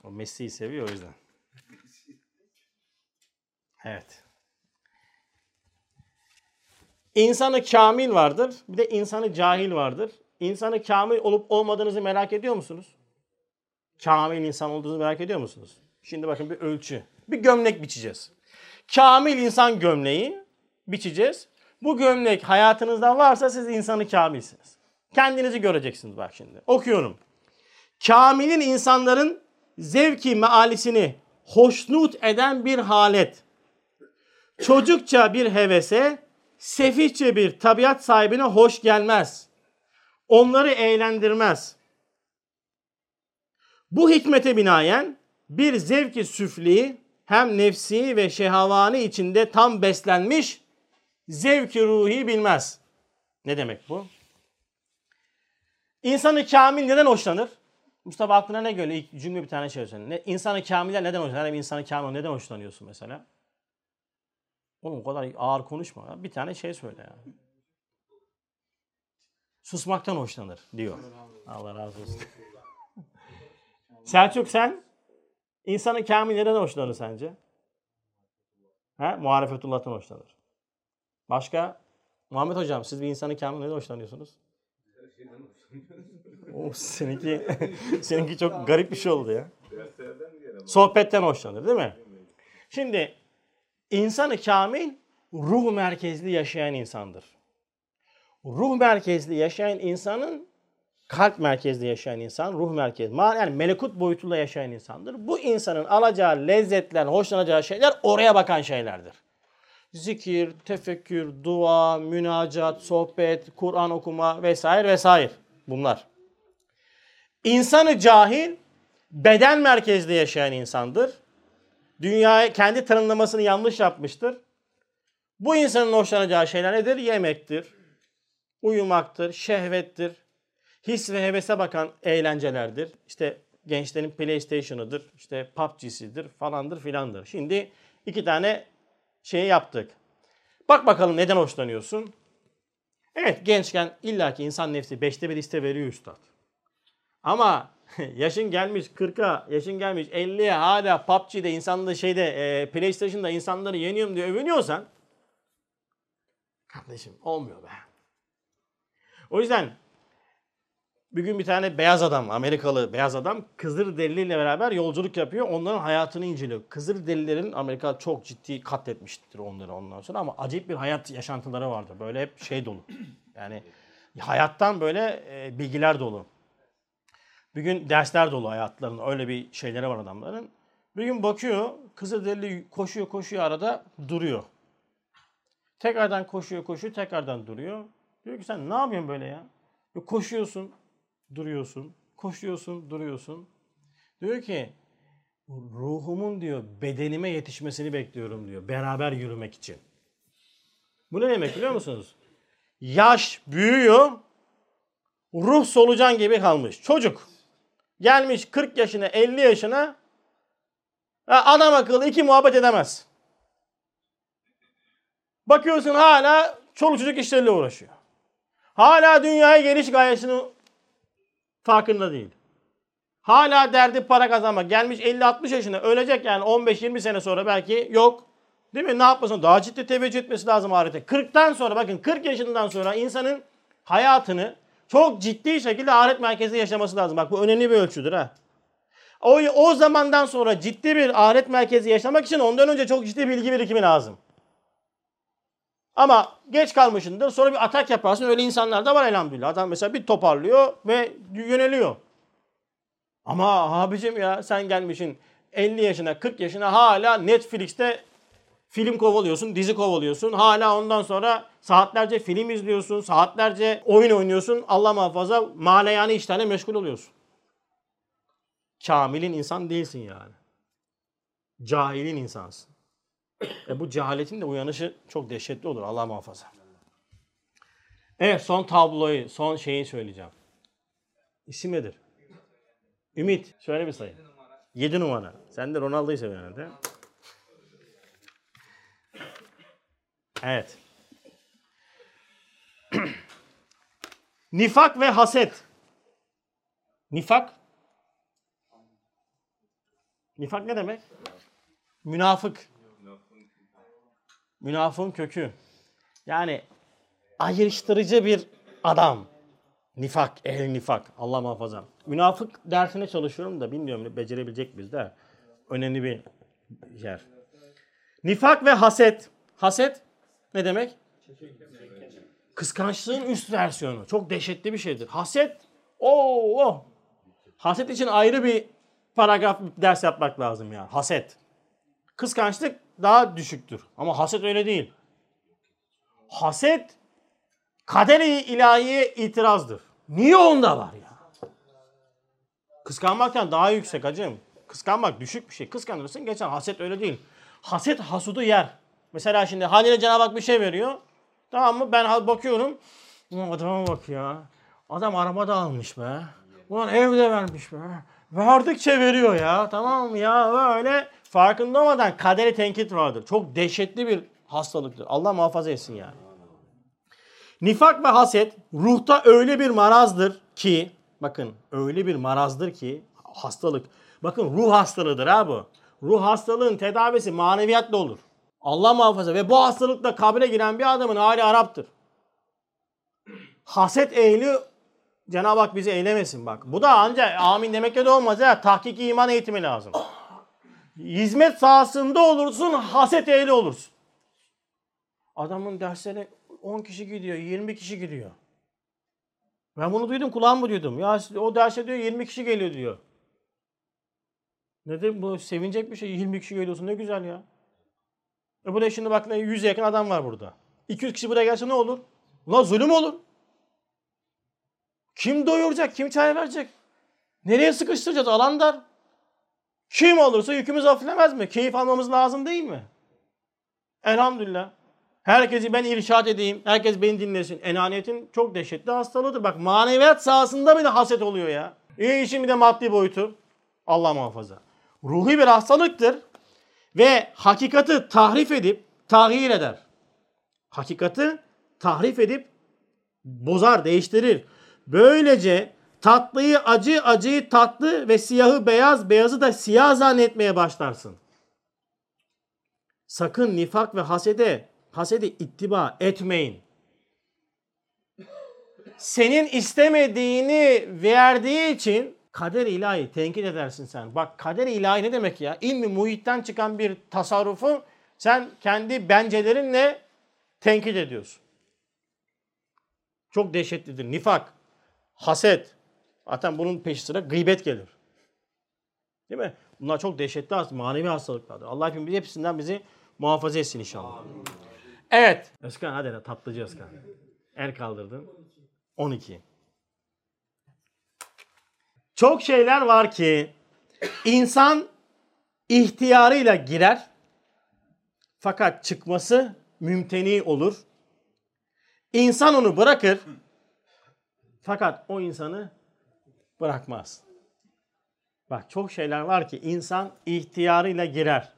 O Messi'yi seviyor o yüzden. Evet. İnsanı kamil vardır. Bir de insanı cahil vardır. İnsanı kamil olup olmadığınızı merak ediyor musunuz? Kamil insan olduğunuzu merak ediyor musunuz? Şimdi bakın bir ölçü. Bir gömlek biçeceğiz. Kamil insan gömleği biçeceğiz. Bu gömlek hayatınızda varsa siz insanı kamilsiniz. Kendinizi göreceksiniz bak şimdi. Okuyorum. Kamilin insanların zevki mealisini hoşnut eden bir halet. Çocukça bir hevese, sefihçe bir tabiat sahibine hoş gelmez. Onları eğlendirmez. Bu hikmete binaen bir zevki süfli hem nefsi ve şehavani içinde tam beslenmiş zevki ruhi bilmez. Ne demek bu? İnsanı kamil neden hoşlanır? Mustafa aklına ne geliyor? İlk cümle bir tane şey söyle. Ne, insanı kamiller neden hoşlanır? Yani insanı kamil neden hoşlanıyorsun mesela? Oğlum o kadar ağır konuşma. ya. Bir tane şey söyle ya. Susmaktan hoşlanır diyor. Allah razı olsun. Selçuk sen insanın kamil neden hoşlanır sence? He? Muharefetullah'tan hoşlanır. Başka? Muhammed Hocam siz bir insanın kamil neden hoşlanıyorsunuz? O seninki seninki çok garip bir şey oldu ya. Sohbetten hoşlanır değil mi? Şimdi insanı kamil ruh merkezli yaşayan insandır. Ruh merkezli yaşayan insanın kalp merkezli yaşayan insan, ruh merkezli, yani melekut boyutuyla yaşayan insandır. Bu insanın alacağı lezzetler, hoşlanacağı şeyler oraya bakan şeylerdir. Zikir, tefekkür, dua, münacat, sohbet, Kur'an okuma vesaire vesaire bunlar. İnsanı cahil, beden merkezli yaşayan insandır. Dünyaya kendi tanımlamasını yanlış yapmıştır. Bu insanın hoşlanacağı şeyler nedir? Yemektir, uyumaktır, şehvettir, his ve hevese bakan eğlencelerdir. İşte gençlerin PlayStation'ıdır, işte PUBG'sidir falandır filandır. Şimdi iki tane şey yaptık. Bak bakalım neden hoşlanıyorsun? Evet gençken illaki insan nefsi beşte bir iste veriyor üstad. Ama yaşın gelmiş 40'a, yaşın gelmiş 50'ye hala PUBG'de insanları şeyde e, PlayStation'da insanları yeniyorum diye övünüyorsan kardeşim olmuyor be. O yüzden bir gün bir tane beyaz adam, Amerikalı beyaz adam Kızılderili ile beraber yolculuk yapıyor. Onların hayatını inceliyor. Kızılderililerin Amerika çok ciddi katletmiştir onları ondan sonra ama acayip bir hayat yaşantıları vardı. Böyle hep şey dolu. Yani hayattan böyle e, bilgiler dolu. Bir gün dersler dolu hayatlarında. Öyle bir şeyleri var adamların. Bir gün bakıyor Kızılderili koşuyor koşuyor arada duruyor. Tekrardan koşuyor koşuyor tekrardan duruyor. Diyor ki sen ne yapıyorsun böyle ya? Koşuyorsun duruyorsun. Koşuyorsun duruyorsun. Diyor ki ruhumun diyor bedenime yetişmesini bekliyorum diyor. Beraber yürümek için. Bu ne demek biliyor musunuz? Yaş büyüyor. Ruh solucan gibi kalmış. Çocuk. Gelmiş 40 yaşına 50 yaşına adam akıllı iki muhabbet edemez. Bakıyorsun hala çoluk çocuk işleriyle uğraşıyor. Hala dünyaya geliş gayesinin farkında değil. Hala derdi para kazanmak. Gelmiş 50-60 yaşına ölecek yani 15-20 sene sonra belki yok. Değil mi? Ne yapmasın? Daha ciddi teveccüh etmesi lazım ahirete. 40'tan sonra bakın 40 yaşından sonra insanın hayatını çok ciddi şekilde ahiret merkezinde yaşaması lazım. Bak bu önemli bir ölçüdür ha. O, o zamandan sonra ciddi bir ahiret merkezi yaşamak için ondan önce çok ciddi bilgi birikimi lazım. Ama geç kalmışındır sonra bir atak yaparsın. Öyle insanlar da var elhamdülillah. Adam mesela bir toparlıyor ve yöneliyor. Ama abicim ya sen gelmişsin 50 yaşına 40 yaşına hala Netflix'te film kovalıyorsun, dizi kovalıyorsun. Hala ondan sonra saatlerce film izliyorsun, saatlerce oyun oynuyorsun. Allah muhafaza maleyane işlerle meşgul oluyorsun. Kamilin insan değilsin yani. Cahilin insansın. E bu cehaletin de uyanışı çok dehşetli olur. Allah muhafaza. Evet son tabloyu, son şeyi söyleyeceğim. İsim nedir? Ümit. Şöyle bir sayı. 7 numara. Sen de Ronaldo'yu seviyorsun herhalde. Evet. Nifak ve haset. Nifak. Nifak ne demek? Münafık. Münafığın kökü. Yani ayrıştırıcı bir adam. Nifak, ehli nifak. Allah muhafaza. Münafık dersine çalışıyorum da bilmiyorum becerebilecek miyiz de. Önemli bir yer. Nifak ve haset. Haset ne demek? Kıskançlığın üst versiyonu. Çok dehşetli bir şeydir. Haset, oo, oh. Haset için ayrı bir paragraf ders yapmak lazım ya. Haset. Kıskançlık daha düşüktür. Ama haset öyle değil. Haset kader-i ilahiye itirazdır. Niye onda var ya? Kıskanmaktan daha yüksek hacım. Kıskanmak düşük bir şey. Kıskanırsın geçer. Haset öyle değil. Haset hasudu yer. Mesela şimdi Halil'e Cenab-ı Hak bir şey veriyor. Tamam mı? Ben bakıyorum. Adama bak ya. Adam arabada almış be. Ulan evde vermiş be. Verdikçe veriyor ya. Tamam mı ya? Böyle farkında olmadan kaderi tenkit vardır. Çok dehşetli bir hastalıktır. Allah muhafaza etsin yani. Nifak ve haset ruhta öyle bir marazdır ki bakın öyle bir marazdır ki hastalık. Bakın ruh hastalığıdır ha bu. Ruh hastalığın tedavisi maneviyatla olur. Allah muhafaza ve bu hastalıkla kabre giren bir adamın hali Arap'tır. Haset ehli Cenab-ı Hak bizi eylemesin bak. Bu da ancak amin demekle de olmaz ya. Tahkik iman eğitimi lazım. Hizmet sahasında olursun, haset ehli olursun. Adamın derslerine 10 kişi gidiyor, 20 kişi gidiyor. Ben bunu duydum, kulağımı duydum. Ya o derse diyor 20 kişi geliyor diyor. Nedir bu sevinecek bir şey 20 kişi geliyorsun ne güzel ya. E buraya şimdi bak 100 yakın adam var burada. 200 kişi buraya gelse ne olur? Ulan zulüm olur. Kim doyuracak? Kim çay verecek? Nereye sıkıştıracağız? Alan dar. Kim olursa yükümüz hafiflemez mi? Keyif almamız lazım değil mi? Elhamdülillah. Herkesi ben irşad edeyim. Herkes beni dinlesin. Enaniyetin çok dehşetli hastalığıdır. Bak maneviyat sahasında bile haset oluyor ya. İyi işin bir de maddi boyutu. Allah muhafaza. Ruhi bir hastalıktır. Ve hakikati tahrif edip tahir eder. Hakikati tahrif edip bozar, değiştirir. Böylece tatlıyı acı, acıyı tatlı ve siyahı beyaz, beyazı da siyah zannetmeye başlarsın. Sakın nifak ve hasede, hasede ittiba etmeyin. Senin istemediğini verdiği için kader ilahi tenkit edersin sen. Bak kader ilahi ne demek ya? İlmi muhitten çıkan bir tasarrufu sen kendi bencelerinle tenkit ediyorsun. Çok dehşetlidir. Nifak, haset. Zaten bunun peşi sıra gıybet gelir. Değil mi? Bunlar çok dehşetli hastalık, manevi hastalıklardır. Allah hepimiz hepsinden bizi muhafaza etsin inşallah. Evet. Özkan hadi tatlıcı Özkan. El kaldırdın. 12. Çok şeyler var ki insan ihtiyarıyla girer fakat çıkması mümteni olur. İnsan onu bırakır fakat o insanı bırakmaz. Bak çok şeyler var ki insan ihtiyarıyla girer.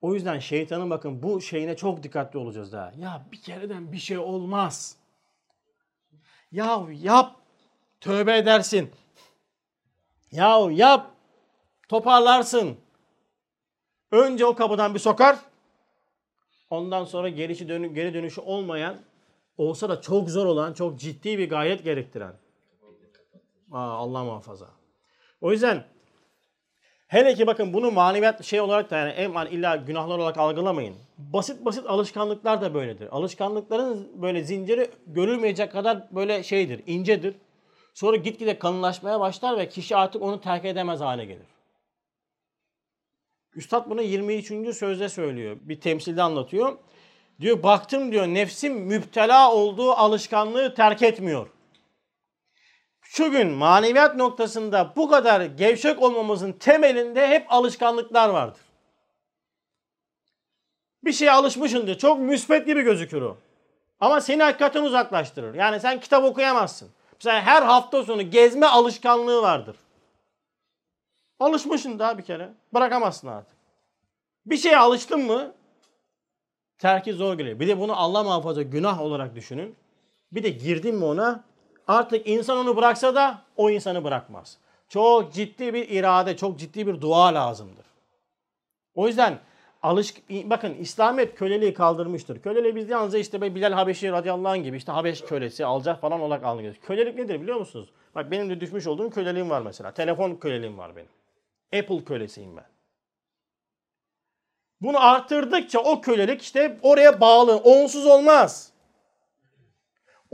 O yüzden şeytanın bakın bu şeyine çok dikkatli olacağız daha. Ya bir kereden bir şey olmaz. Ya yap tövbe edersin. Yahu yap. Toparlarsın. Önce o kapıdan bir sokar. Ondan sonra gerisi dönü, geri dönüşü olmayan, olsa da çok zor olan, çok ciddi bir gayret gerektiren. Aa, Allah muhafaza. O yüzden Hele ki bakın bunu maneviyat şey olarak da yani en illa günahlar olarak algılamayın. Basit basit alışkanlıklar da böyledir. Alışkanlıkların böyle zinciri görülmeyecek kadar böyle şeydir, incedir. Sonra gitgide kalınlaşmaya başlar ve kişi artık onu terk edemez hale gelir. Üstad bunu 23. sözde söylüyor. Bir temsilde anlatıyor. Diyor baktım diyor nefsim müptela olduğu alışkanlığı terk etmiyor. Şu gün maneviyat noktasında bu kadar gevşek olmamızın temelinde hep alışkanlıklar vardır. Bir şeye alışmışsındır. Çok müspet gibi gözükür o. Ama seni hakikaten uzaklaştırır. Yani sen kitap okuyamazsın. Mesela her hafta sonu gezme alışkanlığı vardır. Alışmışsın daha bir kere. Bırakamazsın artık. Bir şeye alıştın mı terki zor geliyor. Bir de bunu Allah muhafaza günah olarak düşünün. Bir de girdin mi ona artık insan onu bıraksa da o insanı bırakmaz. Çok ciddi bir irade, çok ciddi bir dua lazımdır. O yüzden alış bakın İslamiyet köleliği kaldırmıştır. Köleliği biz yalnızca işte Bilal Habeşi radıyallahu anh gibi işte Habeş kölesi alacak falan olarak algılıyoruz. Kölelik nedir biliyor musunuz? Bak benim de düşmüş olduğum köleliğim var mesela. Telefon köleliğim var benim. Apple kölesiyim ben. Bunu arttırdıkça o kölelik işte oraya bağlı. Onsuz olmaz.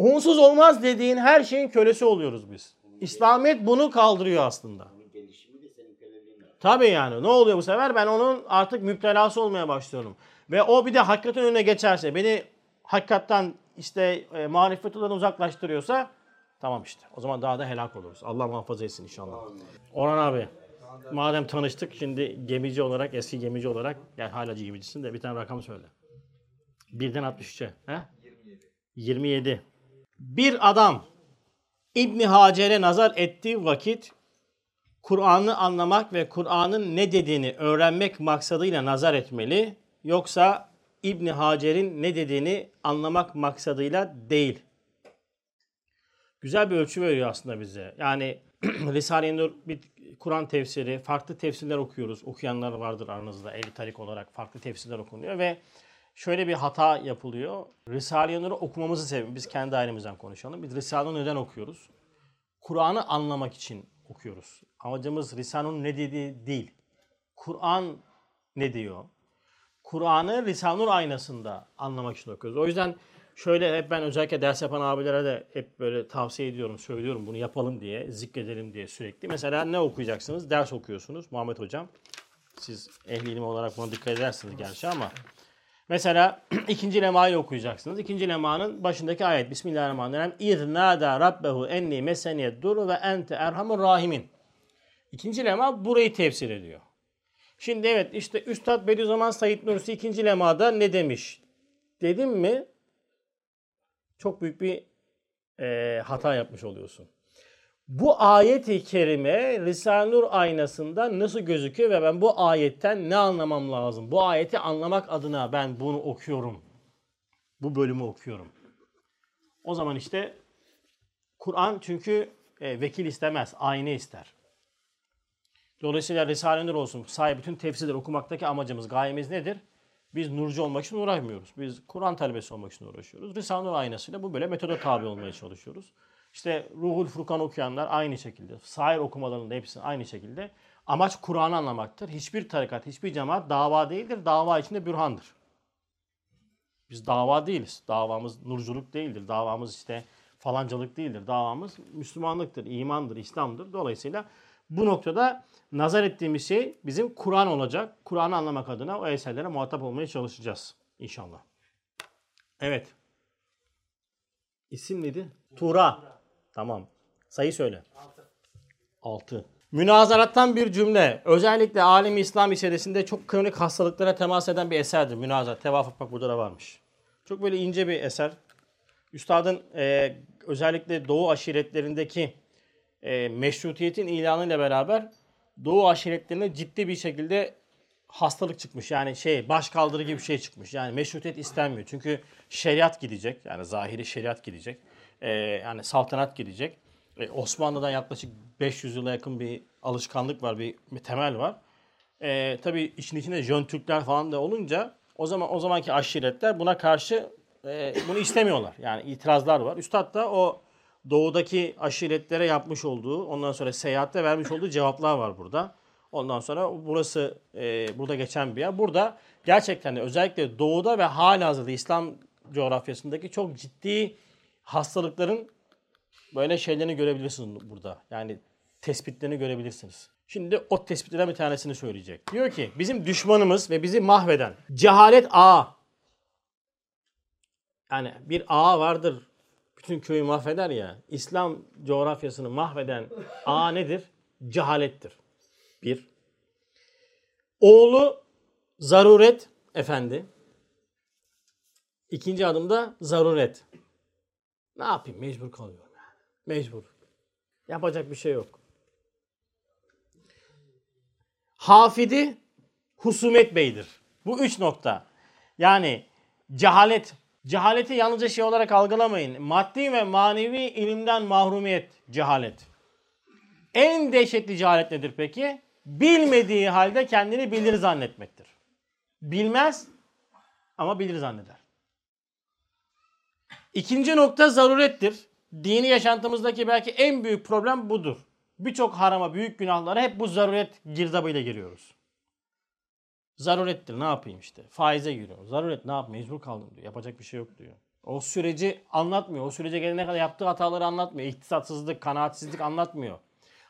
Onsuz olmaz dediğin her şeyin kölesi oluyoruz biz. İslamiyet bunu kaldırıyor aslında. Tabii yani ne oluyor bu sefer? Ben onun artık müptelası olmaya başlıyorum. Ve o bir de hakikaten önüne geçerse, beni hakikatten işte e, marifetinden uzaklaştırıyorsa tamam işte. O zaman daha da helak oluruz. Allah muhafaza etsin inşallah. Orhan abi. Madem tanıştık şimdi gemici olarak, eski gemici olarak, yani halacı gemicisin de bir tane rakam söyle. Birden 63'e. He? 27. 27. Bir adam İbni Hacer'e nazar ettiği vakit Kur'an'ı anlamak ve Kur'an'ın ne dediğini öğrenmek maksadıyla nazar etmeli. Yoksa İbni Hacer'in ne dediğini anlamak maksadıyla değil. Güzel bir ölçü veriyor aslında bize. Yani Risale-i Nur bir Kur'an tefsiri, farklı tefsirler okuyoruz. Okuyanlar vardır aranızda. Ehli tarik olarak farklı tefsirler okunuyor ve şöyle bir hata yapılıyor. Risale-i Nur'u okumamızı sebebi, biz kendi ailemizden konuşalım. Biz Risale-i neden okuyoruz? Kur'an'ı anlamak için okuyoruz. Amacımız Risale-i ne dediği değil. Kur'an ne diyor? Kur'an'ı Risale-i Nur aynasında anlamak için okuyoruz. O yüzden şöyle hep ben özellikle ders yapan abilere de hep böyle tavsiye ediyorum, söylüyorum bunu yapalım diye, zikredelim diye sürekli. Mesela ne okuyacaksınız? Ders okuyorsunuz Muhammed Hocam. Siz ehli ilim olarak buna dikkat edersiniz gerçi ama Mesela ikinci lemayı okuyacaksınız. İkinci lemanın başındaki ayet. Bismillahirrahmanirrahim. İz nâdâ rabbehu enni meseniyed dur ve ente erhamur rahimin. İkinci lema burayı tefsir ediyor. Şimdi evet işte Üstad Bediüzzaman Said Nursi ikinci lemada ne demiş? Dedim mi çok büyük bir e, hata yapmış oluyorsun. Bu ayet-i kerime Risale-i Nur aynasında nasıl gözüküyor ve ben bu ayetten ne anlamam lazım? Bu ayeti anlamak adına ben bunu okuyorum. Bu bölümü okuyorum. O zaman işte Kur'an çünkü e, vekil istemez, ayna ister. Dolayısıyla Risale-i Nur olsun, sahibi bütün tefsirleri okumaktaki amacımız, gayemiz nedir? Biz nurcu olmak için uğraşmıyoruz. Biz Kur'an talebesi olmak için uğraşıyoruz. Risale-i Nur aynasıyla bu böyle metoda tabi olmaya çalışıyoruz. İşte Ruhul Furkan okuyanlar aynı şekilde. Sair okumalarında hepsi aynı şekilde. Amaç Kur'an'ı anlamaktır. Hiçbir tarikat, hiçbir cemaat dava değildir. Dava içinde bürhandır. Biz dava değiliz. Davamız nurculuk değildir. Davamız işte falancalık değildir. Davamız Müslümanlıktır, imandır, İslam'dır. Dolayısıyla bu noktada nazar ettiğimiz şey bizim Kur'an olacak. Kur'an'ı anlamak adına o eserlere muhatap olmaya çalışacağız inşallah. Evet. İsim neydi? Tura. Tamam. Sayı söyle. 6. Münazarattan bir cümle. Özellikle alim İslam içerisinde çok kronik hastalıklara temas eden bir eserdir. Münazarat. Tevafuk bak burada da varmış. Çok böyle ince bir eser. Üstadın e, özellikle Doğu aşiretlerindeki e, meşrutiyetin ilanıyla beraber Doğu aşiretlerine ciddi bir şekilde hastalık çıkmış. Yani şey baş kaldırı gibi bir şey çıkmış. Yani meşrutiyet istenmiyor. Çünkü şeriat gidecek. Yani zahiri şeriat gidecek e, yani saltanat gelecek. E, Osmanlı'dan yaklaşık 500 yıla yakın bir alışkanlık var, bir, bir temel var. E, tabii işin içinde Jön Türkler falan da olunca o zaman o zamanki aşiretler buna karşı e, bunu istemiyorlar. Yani itirazlar var. Üstad da o doğudaki aşiretlere yapmış olduğu, ondan sonra seyahatte vermiş olduğu cevaplar var burada. Ondan sonra burası e, burada geçen bir yer. Burada gerçekten de özellikle doğuda ve halihazırda İslam coğrafyasındaki çok ciddi hastalıkların böyle şeylerini görebilirsiniz burada. Yani tespitlerini görebilirsiniz. Şimdi o tespitlerden bir tanesini söyleyecek. Diyor ki bizim düşmanımız ve bizi mahveden cehalet ağı. Yani bir ağa vardır bütün köyü mahveder ya. İslam coğrafyasını mahveden ağa nedir? Cehalettir. Bir. Oğlu zaruret efendi. İkinci adımda zaruret. Ne yapayım? Mecbur kalıyorum yani. Mecbur. Yapacak bir şey yok. Hafidi Husumet Bey'dir. Bu üç nokta. Yani cehalet. Cehaleti yalnızca şey olarak algılamayın. Maddi ve manevi ilimden mahrumiyet cehalet. En dehşetli cehalet nedir peki? Bilmediği halde kendini bilir zannetmektir. Bilmez ama bilir zanneder. İkinci nokta zarurettir. Dini yaşantımızdaki belki en büyük problem budur. Birçok harama, büyük günahlara hep bu zaruret girdabıyla giriyoruz. Zarurettir ne yapayım işte. Faize giriyor. Zaruret ne yapayım mecbur kaldım diyor. Yapacak bir şey yok diyor. O süreci anlatmıyor. O sürece gelene kadar yaptığı hataları anlatmıyor. İktisatsızlık, kanaatsizlik anlatmıyor.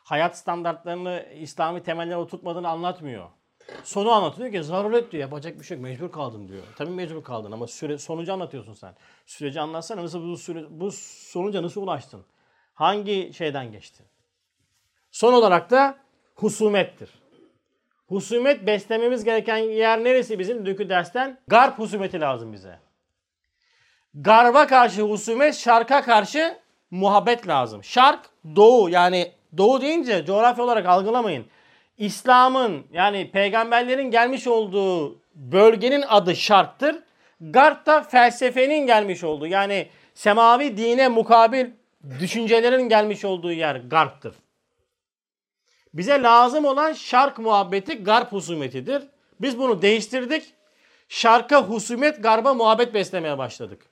Hayat standartlarını İslami temeller oturtmadığını anlatmıyor. Sonu anlatıyor ki zaruret diyor. Yapacak bir şey yok. Mecbur kaldım diyor. Tabii mecbur kaldın ama süre, sonucu anlatıyorsun sen. Süreci anlatsana. Nasıl bu, süre, bu sonuca nasıl ulaştın? Hangi şeyden geçtin? Son olarak da husumettir. Husumet beslememiz gereken yer neresi bizim dünkü dersten? Garp husumeti lazım bize. Garba karşı husumet, şarka karşı muhabbet lazım. Şark doğu yani doğu deyince coğrafya olarak algılamayın. İslam'ın yani peygamberlerin gelmiş olduğu bölgenin adı şarktır. Garp da felsefenin gelmiş olduğu yani semavi dine mukabil düşüncelerin gelmiş olduğu yer garptır. Bize lazım olan şark muhabbeti garp husumetidir. Biz bunu değiştirdik. Şarka husumet, garba muhabbet beslemeye başladık.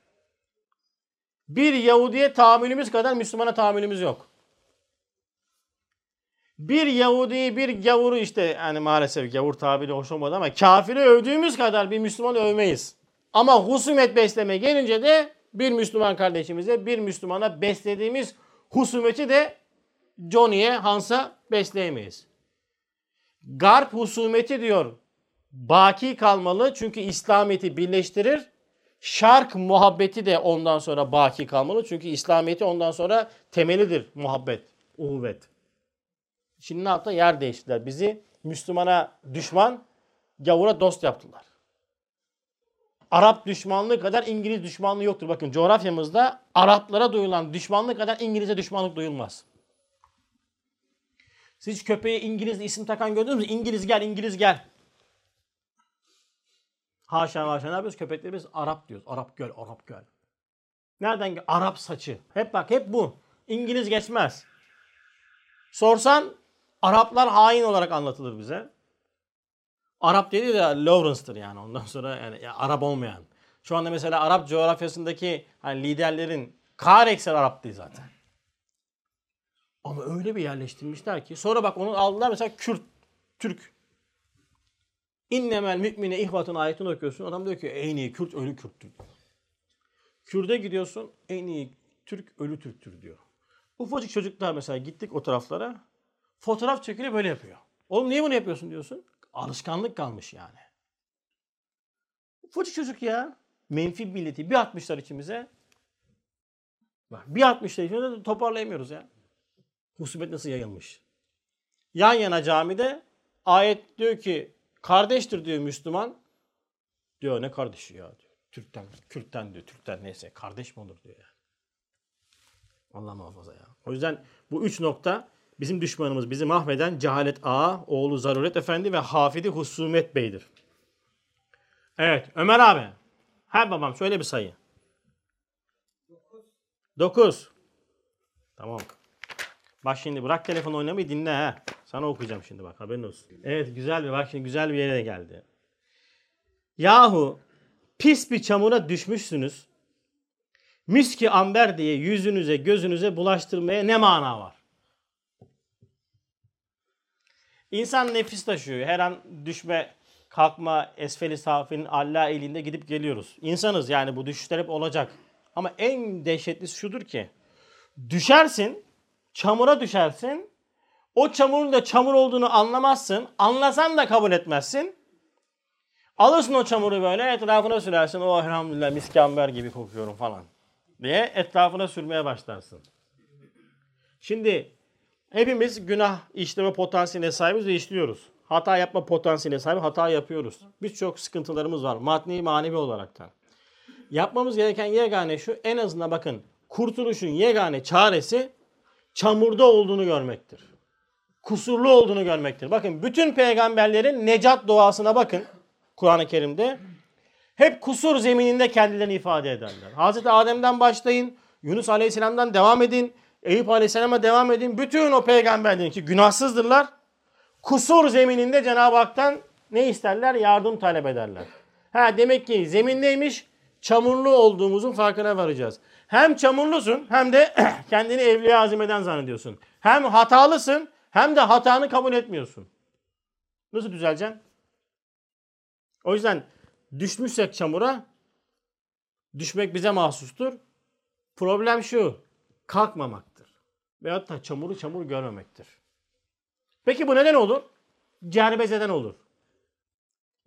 Bir Yahudiye tahammülümüz kadar Müslümana tahammülümüz yok. Bir Yahudi'yi bir gavuru işte yani maalesef gavur tabiri hoş olmadı ama kafiri övdüğümüz kadar bir Müslümanı övmeyiz. Ama husumet besleme gelince de bir Müslüman kardeşimize bir Müslümana beslediğimiz husumeti de Johnny'e, Hans'a besleyemeyiz. Garp husumeti diyor baki kalmalı çünkü İslamiyet'i birleştirir. Şark muhabbeti de ondan sonra baki kalmalı çünkü İslamiyet'i ondan sonra temelidir muhabbet, uhuvvet. Ne yaptı? Yer değiştirdiler. Bizi Müslümana düşman, gavura dost yaptılar. Arap düşmanlığı kadar İngiliz düşmanlığı yoktur. Bakın coğrafyamızda Araplara duyulan düşmanlık kadar İngiliz'e düşmanlık duyulmaz. Siz hiç köpeğe İngiliz isim takan gördünüz mü? İngiliz gel, İngiliz gel. Haşa haşa ne yapıyoruz? Köpekleri biz Arap diyoruz. Arap göl, Arap göl. Nereden? Arap saçı. Hep bak hep bu. İngiliz geçmez. Sorsan Araplar hain olarak anlatılır bize. Arap dediği de Lawrence'tır yani ondan sonra yani ya Arap olmayan. Şu anda mesela Arap coğrafyasındaki hani liderlerin kar ekser Arap değil zaten. Ama öyle bir yerleştirmişler ki sonra bak onu aldılar mesela Kürt, Türk. İnnemel mümine ihvatın ayetini okuyorsun. Adam diyor ki en iyi Kürt ölü Kürttür. Kürt'e gidiyorsun en iyi Türk ölü Türktür diyor. Ufacık çocuklar mesela gittik o taraflara. Fotoğraf çekiliyor böyle yapıyor. Oğlum niye bunu yapıyorsun diyorsun. Alışkanlık kalmış yani. Ufacık çocuk ya. Menfi milleti bir atmışlar içimize. Bak bir atmışlar içimize toparlayamıyoruz ya. Musibet nasıl yayılmış. Yan yana camide ayet diyor ki kardeştir diyor Müslüman. Diyor ne kardeşi ya diyor. Türk'ten, Kürt'ten diyor. Türk'ten neyse kardeş mi olur diyor ya. Allah muhafaza ya. O yüzden bu üç nokta bizim düşmanımız bizi mahveden cehalet ağa, oğlu zaruret efendi ve hafidi husumet beydir. Evet Ömer abi. Ha babam şöyle bir sayı. Dokuz. Tamam. Bak şimdi bırak telefon oynamayı dinle ha. Sana okuyacağım şimdi bak haberin olsun. Evet güzel bir bak şimdi güzel bir yere geldi. Yahu pis bir çamura düşmüşsünüz. Miski amber diye yüzünüze gözünüze bulaştırmaya ne mana var? İnsan nefis taşıyor. Her an düşme, kalkma, esfeli safinin Allah elinde gidip geliyoruz. İnsanız yani bu düşüşler hep olacak. Ama en dehşetlisi şudur ki düşersin, çamura düşersin. O çamurun da çamur olduğunu anlamazsın. Anlasan da kabul etmezsin. Alırsın o çamuru böyle etrafına sürersin. O elhamdülillah miskamber gibi kokuyorum falan diye etrafına sürmeye başlarsın. Şimdi hepimiz günah işleme potansiyeline sahibiz ve işliyoruz. Hata yapma potansiyeline sahibi hata yapıyoruz. Birçok sıkıntılarımız var maddi manevi olaraktan. Yapmamız gereken yegane şu en azından bakın kurtuluşun yegane çaresi çamurda olduğunu görmektir. Kusurlu olduğunu görmektir. Bakın bütün peygamberlerin necat doğasına bakın Kur'an-ı Kerim'de. Hep kusur zemininde kendilerini ifade ederler. Hazreti Adem'den başlayın, Yunus Aleyhisselam'dan devam edin, Eyüp Aleyhisselam'a devam edin. Bütün o peygamberlerin ki günahsızdırlar. Kusur zemininde Cenab-ı Hak'tan ne isterler? Yardım talep ederler. Ha demek ki zemin neymiş? Çamurlu olduğumuzun farkına varacağız. Hem çamurlusun hem de kendini evliya azimeden zannediyorsun. Hem hatalısın hem de hatanı kabul etmiyorsun. Nasıl düzeleceksin? O yüzden düşmüşsek çamura düşmek bize mahsustur. Problem şu kalkmamaktır. Veyahut da çamuru çamur görmemektir. Peki bu neden olur? Cerbezeden olur.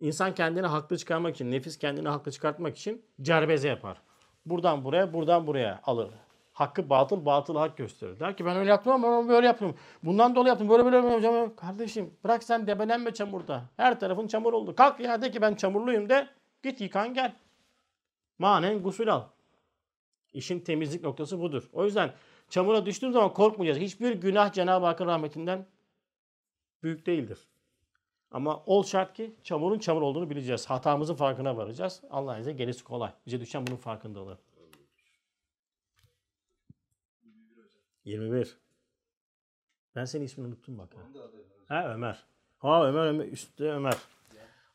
İnsan kendini haklı çıkarmak için, nefis kendini haklı çıkartmak için cerbeze yapar. Buradan buraya, buradan buraya alır. Hakkı batıl, batılı hak gösterir. Der ki ben öyle yaptım ama böyle yaptım. Bundan dolayı yaptım. Böyle böyle hocam. Kardeşim bırak sen debelenme çamurda. Her tarafın çamur oldu. Kalk ya de ki ben çamurluyum de. Git yıkan gel. Manen gusül al. İşin temizlik noktası budur. O yüzden çamura düştüğün zaman korkmayacağız. Hiçbir günah Cenab-ı Hakk'ın rahmetinden büyük değildir. Ama ol şart ki çamurun çamur olduğunu bileceğiz. Hatamızın farkına varacağız. Allah'ın izniyle gerisi kolay. Bize düşen bunun farkındalığı. 21. Ben senin ismini unuttum bak. Ha Ömer. Ha Ömer Ömer üstte Ömer.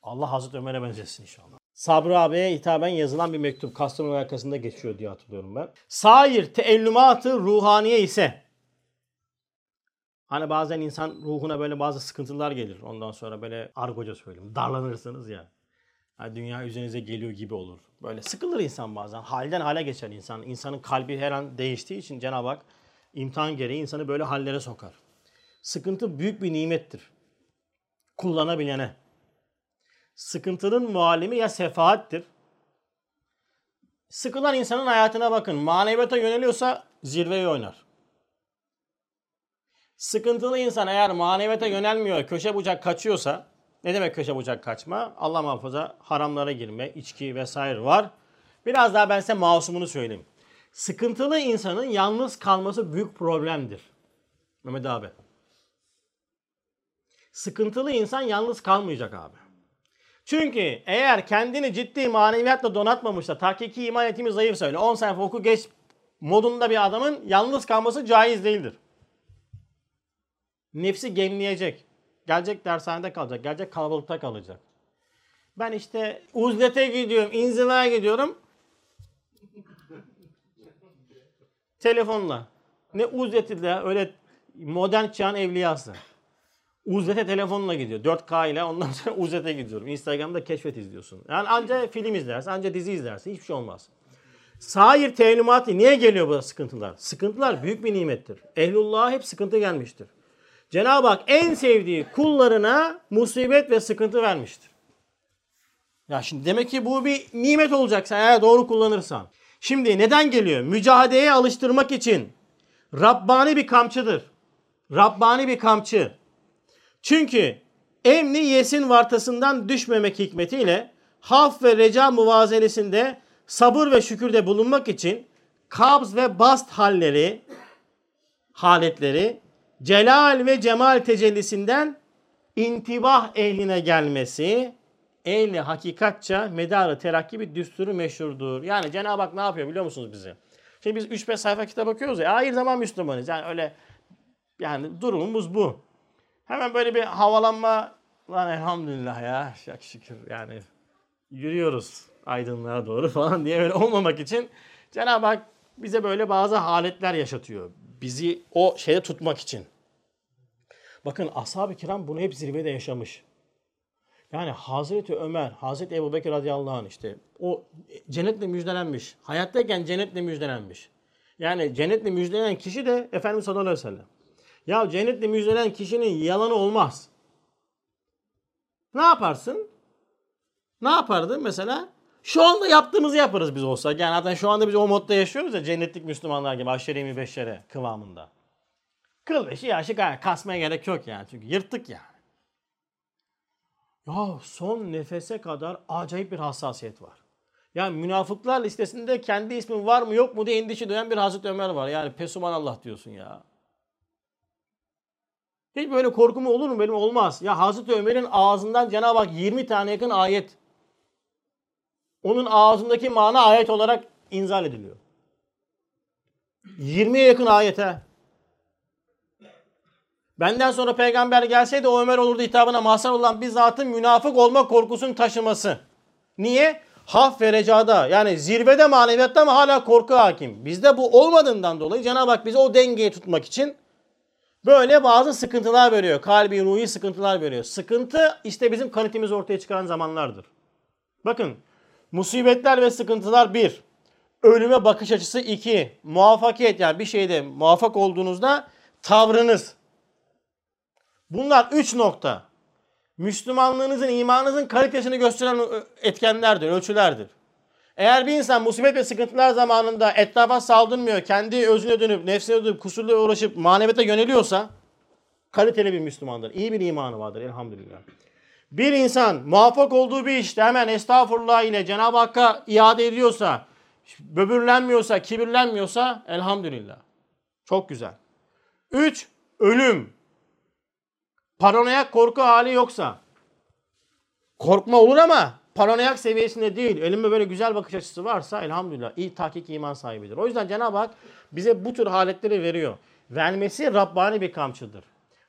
Allah Hazreti Ömer'e benzesin inşallah. Sabri abiye hitaben yazılan bir mektup. Kastamonu arkasında geçiyor diye hatırlıyorum ben. Sair teellümatı ruhaniye ise Hani bazen insan ruhuna böyle bazı sıkıntılar gelir. Ondan sonra böyle argoca söyleyeyim. Darlanırsınız ya. Yani dünya üzerinize geliyor gibi olur. Böyle sıkılır insan bazen. Halden hale geçer insan. İnsanın kalbi her an değiştiği için Cenab-ı Hak imtihan gereği insanı böyle hallere sokar. Sıkıntı büyük bir nimettir. Kullanabilene. Sıkıntının muallimi ya sefaattir. Sıkılan insanın hayatına bakın. Maneviyata yöneliyorsa zirveye oynar. Sıkıntılı insan eğer maneviyata yönelmiyor, köşe bucak kaçıyorsa, ne demek köşe bucak kaçma? Allah muhafaza haramlara girme, içki vesaire var. Biraz daha ben size masumunu söyleyeyim. Sıkıntılı insanın yalnız kalması büyük problemdir. Mehmet abi. Sıkıntılı insan yalnız kalmayacak abi. Çünkü eğer kendini ciddi maneviyatla donatmamışsa, takiki iman etimi zayıfsa öyle 10 sayfa oku geç modunda bir adamın yalnız kalması caiz değildir. Nefsi gemleyecek. Gelecek dershanede kalacak. Gelecek kalabalıkta kalacak. Ben işte uzlete gidiyorum, inzivaya gidiyorum. Telefonla. Ne uzleti de öyle modern çağın evliyası. Uzlete telefonla gidiyor. 4K ile ondan sonra uzlete gidiyorum. Instagram'da keşfet izliyorsun. Yani anca film izlersin, anca dizi izlersin. Hiçbir şey olmaz. Sair teblimatı niye geliyor bu sıkıntılar? Sıkıntılar büyük bir nimettir. Ehlullah'a hep sıkıntı gelmiştir. Cenab-ı Hak en sevdiği kullarına musibet ve sıkıntı vermiştir. Ya şimdi demek ki bu bir nimet olacaksa eğer doğru kullanırsan. Şimdi neden geliyor? Mücadeleye alıştırmak için. Rabbani bir kamçıdır. Rabbani bir kamçı. Çünkü emni yesin vartasından düşmemek hikmetiyle haf ve reca muvazenesinde sabır ve şükürde bulunmak için kabz ve bast halleri, haletleri celal ve cemal tecellisinden intibah ehline gelmesi ehli hakikatça medarı terakki bir düsturu meşhurdur. Yani Cenab-ı Hak ne yapıyor biliyor musunuz bizi? Şimdi biz 3-5 sayfa kitap okuyoruz ya hayır zaman Müslümanız. Yani öyle yani durumumuz bu. Hemen böyle bir havalanma lan elhamdülillah ya şak şükür yani yürüyoruz aydınlığa doğru falan diye öyle olmamak için Cenab-ı Hak bize böyle bazı haletler yaşatıyor. Bizi o şeyde tutmak için. Bakın ashab-ı kiram bunu hep zirvede yaşamış. Yani Hazreti Ömer, Hazreti Ebu Bekir radıyallahu anh işte o cennetle müjdelenmiş. Hayattayken cennetle müjdelenmiş. Yani cennetle müjdelenen kişi de Efendimiz sallallahu aleyhi ve sellem. Ya cennetle müjdelenen kişinin yalanı olmaz. Ne yaparsın? Ne yapardı mesela? Şu anda yaptığımızı yaparız biz olsa. Yani zaten şu anda biz o modda yaşıyoruz ya cennetlik Müslümanlar gibi aşere 25'lere kıvamında. Kıl beşi yaşı gayet kasmaya gerek yok yani. Çünkü yırttık yani. Ya son nefese kadar acayip bir hassasiyet var. Yani münafıklar listesinde kendi ismin var mı yok mu diye endişe duyan bir Hazreti Ömer var. Yani pesuman Allah diyorsun ya. Hiç böyle korku mu olur mu? Benim olmaz. Ya Hazreti Ömer'in ağzından Cenab-ı Hak 20 tane yakın ayet. Onun ağzındaki mana ayet olarak inzal ediliyor. 20'ye yakın ayete. Benden sonra peygamber gelseydi o Ömer olurdu hitabına mahzar olan bir zatın münafık olma korkusunu taşıması. Niye? Haf ve recada yani zirvede maneviyatta ama hala korku hakim. Bizde bu olmadığından dolayı Cenab-ı Hak bize o dengeyi tutmak için böyle bazı sıkıntılar veriyor. Kalbi, ruhi sıkıntılar veriyor. Sıkıntı işte bizim kalitemizi ortaya çıkaran zamanlardır. Bakın musibetler ve sıkıntılar bir. Ölüme bakış açısı iki. Muvaffakiyet yani bir şeyde muvaffak olduğunuzda tavrınız. Bunlar üç nokta. Müslümanlığınızın, imanınızın kalitesini gösteren etkenlerdir, ölçülerdir. Eğer bir insan musibet ve sıkıntılar zamanında etrafa saldırmıyor, kendi özüne dönüp, nefsine dönüp, kusurla uğraşıp maneviyata yöneliyorsa kaliteli bir Müslümandır. İyi bir imanı vardır elhamdülillah. Bir insan muvaffak olduğu bir işte hemen estağfurullah ile Cenab-ı Hakk'a iade ediyorsa, böbürlenmiyorsa, kibirlenmiyorsa elhamdülillah. Çok güzel. Üç, ölüm. Paranoyak korku hali yoksa. Korkma olur ama paranoyak seviyesinde değil. Elimde böyle güzel bakış açısı varsa elhamdülillah iyi tahkik iman sahibidir. O yüzden Cenab-ı Hak bize bu tür haletleri veriyor. Vermesi Rabbani bir kamçıdır.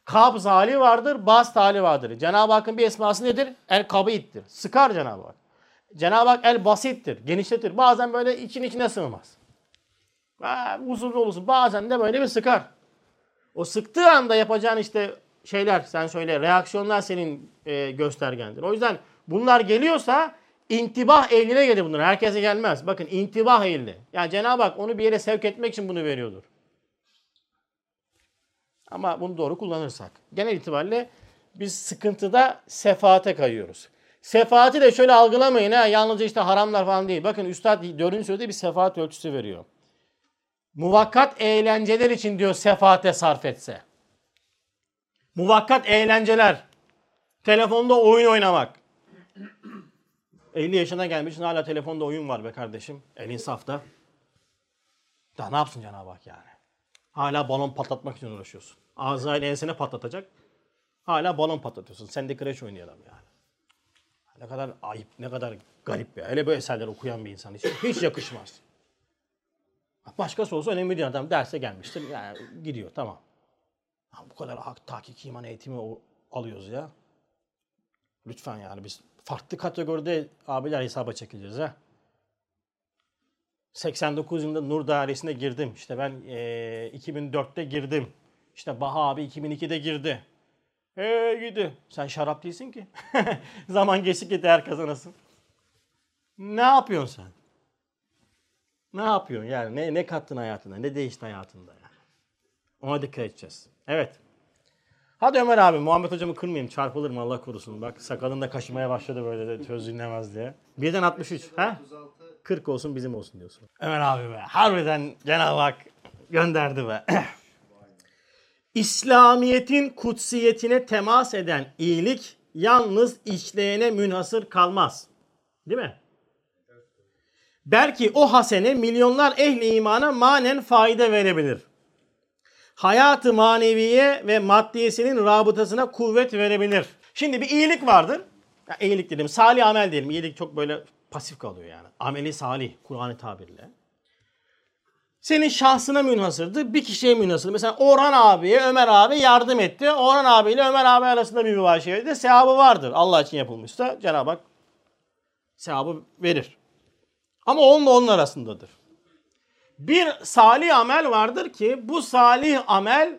Kabz hali vardır, bast hali vardır. Cenab-ı Hakk'ın bir esması nedir? El kabittir. Sıkar Cenab-ı Hak. Cenab-ı Hak el basittir, genişletir. Bazen böyle için içine sığmaz. Uzun olursun. Bazen de böyle bir sıkar. O sıktığı anda yapacağın işte şeyler sen söyle reaksiyonlar senin e, göstergendir. O yüzden bunlar geliyorsa intibah ehline gelir bunlar. Herkese gelmez. Bakın intibah ehli. Yani Cenab-ı Hak onu bir yere sevk etmek için bunu veriyordur. Ama bunu doğru kullanırsak. Genel itibariyle biz sıkıntıda sefaate kayıyoruz. Sefaati de şöyle algılamayın ha. Yalnızca işte haramlar falan değil. Bakın Üstad 4. sözde bir sefaat ölçüsü veriyor. Muvakkat eğlenceler için diyor sefaate sarf etse. Muvakkat eğlenceler. Telefonda oyun oynamak. 50 yaşına gelmişsin hala telefonda oyun var be kardeşim. El insafta. Daha ne yapsın Cenab-ı Hak yani? Hala balon patlatmak için uğraşıyorsun. Azrail ensene patlatacak. Hala balon patlatıyorsun. Sen de kreş oynayalım yani. Ne kadar ayıp, ne kadar garip ya. Hele böyle eserler okuyan bir insan için hiç yakışmaz. Başkası olsa önemli değil adam derse gelmiştir. Yani gidiyor tamam. Ya bu kadar hak, tahkik iman eğitimi alıyoruz ya. Lütfen yani biz farklı kategoride abiler hesaba çekeceğiz ha. 89 yılında Nur Dairesi'ne girdim. İşte ben e, 2004'te girdim. İşte Baha abi 2002'de girdi. Hey gidi. Sen şarap değilsin ki. Zaman geçtikçe değer kazanasın. Ne yapıyorsun sen? Ne yapıyorsun yani? Ne, ne kattın hayatına? Ne değişti hayatında yani? Ona dikkat edeceğiz. Evet. Hadi Ömer abi Muhammed hocamı kırmayayım çarpılırım Allah korusun. Bak sakalın da kaşımaya başladı böyle de söz dinlemez diye. Birden 63. Ha? 40 olsun bizim olsun diyorsun. Ömer abi be. Harbiden Cenab-ı Hak gönderdi be. İslamiyet'in kutsiyetine temas eden iyilik yalnız işleyene münhasır kalmaz. Değil mi? Belki o hasene milyonlar ehli imana manen fayda verebilir hayatı maneviye ve maddiyesinin rabıtasına kuvvet verebilir. Şimdi bir iyilik vardır. Ya iyilik dedim, salih amel diyelim. İyilik çok böyle pasif kalıyor yani. Ameli salih, Kur'an'ı tabirle. Senin şahsına münhasırdı, bir kişiye münhasır. Mesela Orhan abiye Ömer abi yardım etti. Orhan abiyle Ömer abi arasında bir mübaşirede sevabı vardır. Allah için yapılmışsa Cenab-ı Hak sevabı verir. Ama onunla onun arasındadır bir salih amel vardır ki bu salih amel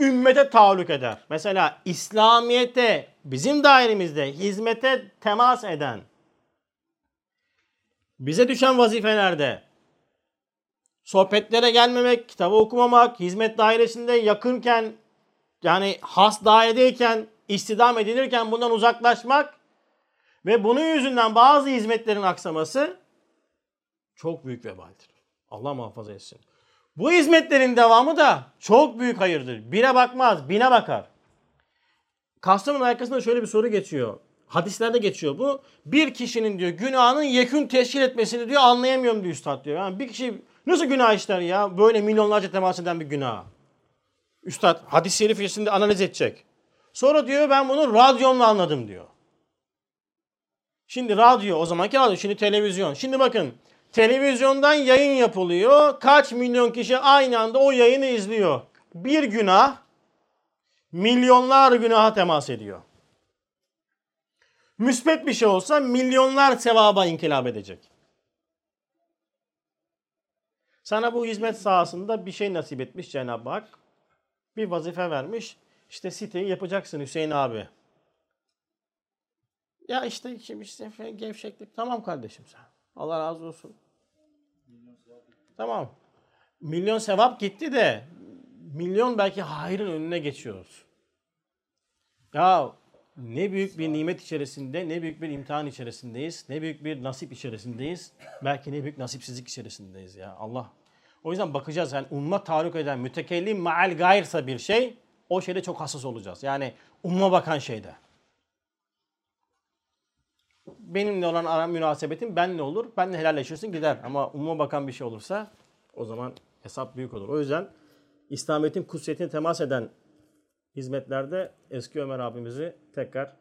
ümmete tahallük eder. Mesela İslamiyet'e, bizim dairemizde hizmete temas eden, bize düşen vazifelerde sohbetlere gelmemek, kitabı okumamak, hizmet dairesinde yakınken yani has dairedeyken, istidam edilirken bundan uzaklaşmak ve bunun yüzünden bazı hizmetlerin aksaması çok büyük vebaldir. Allah muhafaza etsin. Bu hizmetlerin devamı da çok büyük hayırdır. Bire bakmaz, bine bakar. Kastamonu arkasında şöyle bir soru geçiyor. Hadislerde geçiyor bu. Bir kişinin diyor günahının yekün teşkil etmesini diyor anlayamıyorum diyor üstad diyor. Yani bir kişi nasıl günah işler ya? Böyle milyonlarca temas eden bir günah. Üstad hadis-i şerif şimdi analiz edecek. Sonra diyor ben bunu radyomla anladım diyor. Şimdi radyo o zamanki radyo şimdi televizyon. Şimdi bakın televizyondan yayın yapılıyor. Kaç milyon kişi aynı anda o yayını izliyor. Bir günah milyonlar günaha temas ediyor. Müspet bir şey olsa milyonlar sevaba inkılap edecek. Sana bu hizmet sahasında bir şey nasip etmiş Cenab-ı Hak. Bir vazife vermiş. İşte siteyi yapacaksın Hüseyin abi. Ya işte kim işte gevşeklik. Tamam kardeşim sen. Allah razı olsun. Tamam. Milyon sevap gitti de milyon belki hayrın önüne geçiyoruz. Ya ne büyük bir nimet içerisinde, ne büyük bir imtihan içerisindeyiz, ne büyük bir nasip içerisindeyiz. Belki ne büyük nasipsizlik içerisindeyiz ya Allah. O yüzden bakacağız yani umma taruk eden mütekellim maal gayrsa bir şey o şeyde çok hassas olacağız. Yani umma bakan şeyde. Benimle olan ara münasebetin benle olur. Benle helalleşirsin gider. Ama umma bakan bir şey olursa o zaman hesap büyük olur. O yüzden İslamiyet'in kutsiyetine temas eden hizmetlerde eski Ömer abimizi tekrar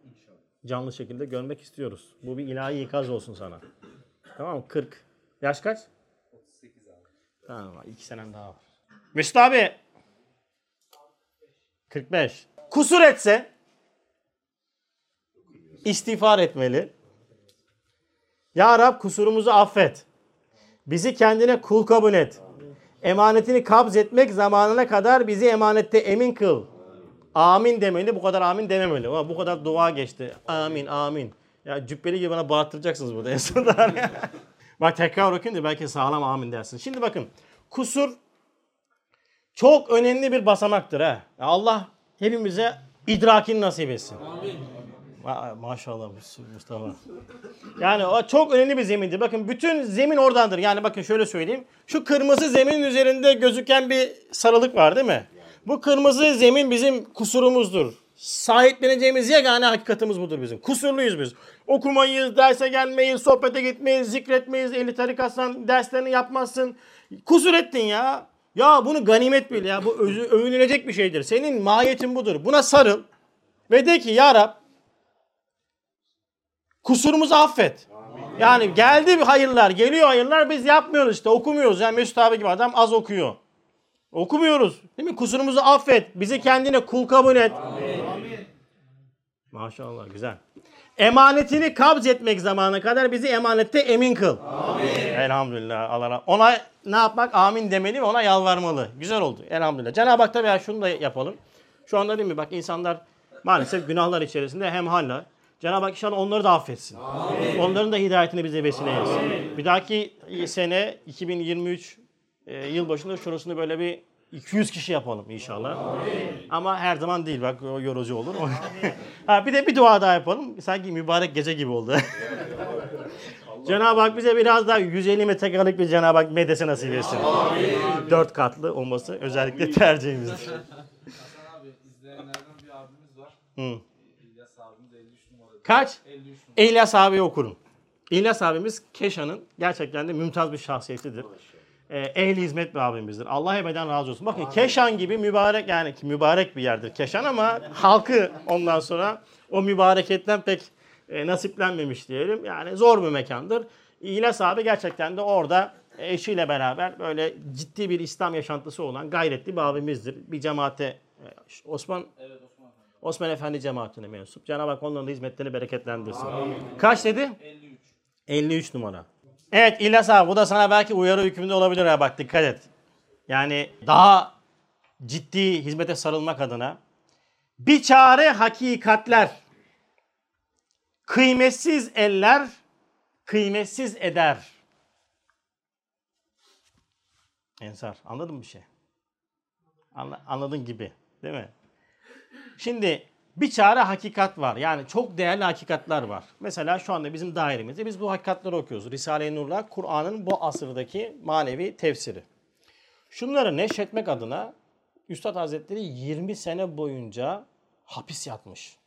canlı şekilde görmek istiyoruz. Bu bir ilahi ikaz olsun sana. Tamam mı? 40. Yaş kaç? 38 abi. Tamam iki senen daha var. Mesut abi. 45. Kusur etse istiğfar etmeli. Ya Rab kusurumuzu affet. Bizi kendine kul kabul et. Emanetini kabz etmek zamanına kadar bizi emanette emin kıl. Amin demeli. Bu kadar amin dememeli. Ama bu kadar dua geçti. Amin amin. Ya cübbeli gibi bana bağırtıracaksınız burada en sonunda. Bak tekrar okuyun da belki sağlam amin dersin. Şimdi bakın kusur çok önemli bir basamaktır. ha. Allah hepimize idrakini nasip etsin. Ma- maşallah Mustafa. Yani o çok önemli bir zemindir. Bakın bütün zemin oradandır. Yani bakın şöyle söyleyeyim. Şu kırmızı zeminin üzerinde gözüken bir sarılık var değil mi? Bu kırmızı zemin bizim kusurumuzdur. Sahipleneceğimiz yegane hakikatimiz budur bizim. Kusurluyuz biz. Okumayız, derse gelmeyiz, sohbete gitmeyiz, zikretmeyiz, eli tarikatsan derslerini yapmazsın. Kusur ettin ya. Ya bunu ganimet bil ya. Bu özü, övünülecek bir şeydir. Senin mahiyetin budur. Buna sarıl ve de ki ya Rab kusurumuzu affet. Yani geldi hayırlar, geliyor hayırlar biz yapmıyoruz işte okumuyoruz. Yani Mesut abi gibi adam az okuyor. Okumuyoruz. Değil mi? Kusurumuzu affet. Bizi kendine kul kabul et. Maşallah güzel. Emanetini kabz etmek zamanına kadar bizi emanette emin kıl. Elhamdülillah. Allah Ona ne yapmak? Amin demeli ve ona yalvarmalı. Güzel oldu. Elhamdülillah. Cenab-ı Hak tabii şunu da yapalım. Şu anda değil mi? Bak insanlar maalesef günahlar içerisinde hem halla. Cenab-ı Hak inşallah onları da affetsin. Onların da hidayetini bize vesile etsin. Bir dahaki sene 2023 e, yılbaşında şurasını böyle bir 200 kişi yapalım inşallah. Ama her zaman değil bak o yorucu olur. ha, bir de bir dua daha yapalım. Sanki mübarek gece gibi oldu. Cenab-ı Hak bize biraz daha 150 metrekarelik bir Cenab-ı Hak medrese nasip etsin. Dört katlı olması özellikle tercihimizdir. Hasan abi izleyenlerden bir abimiz var. Hı. İlyas abimiz 53 numarada. Kaç? 53 numara. İlyas abi okurum. İlyas abimiz Keşan'ın gerçekten de mümtaz bir şahsiyetidir. Ee, ehli hizmet bir abimizdir. Allah ebeden razı olsun. Bakın Keşan gibi mübarek yani ki mübarek bir yerdir Keşan ama halkı ondan sonra o mübareketten pek e, nasiplenmemiş diyelim. Yani zor bir mekandır. İlyas abi gerçekten de orada eşiyle beraber böyle ciddi bir İslam yaşantısı olan gayretli bir abimizdir. Bir cemaate e, Osman Evet Osman Efendi cemaatine mensup. Cenab-ı Hak onların da hizmetlerini bereketlendirsin. Kaç dedi? 53. 53 numara. Evet İlyas abi bu da sana belki uyarı hükmünde olabilir ha bak dikkat et. Yani daha ciddi hizmete sarılmak adına bir çare hakikatler kıymetsiz eller kıymetsiz eder. Ensar anladın mı bir şey? Anla- anladın gibi değil mi? Şimdi bir çare hakikat var. Yani çok değerli hakikatler var. Mesela şu anda bizim dairemizde biz bu hakikatleri okuyoruz. Risale-i Nur'la Kur'an'ın bu asırdaki manevi tefsiri. Şunları neşretmek adına Üstad Hazretleri 20 sene boyunca hapis yatmış.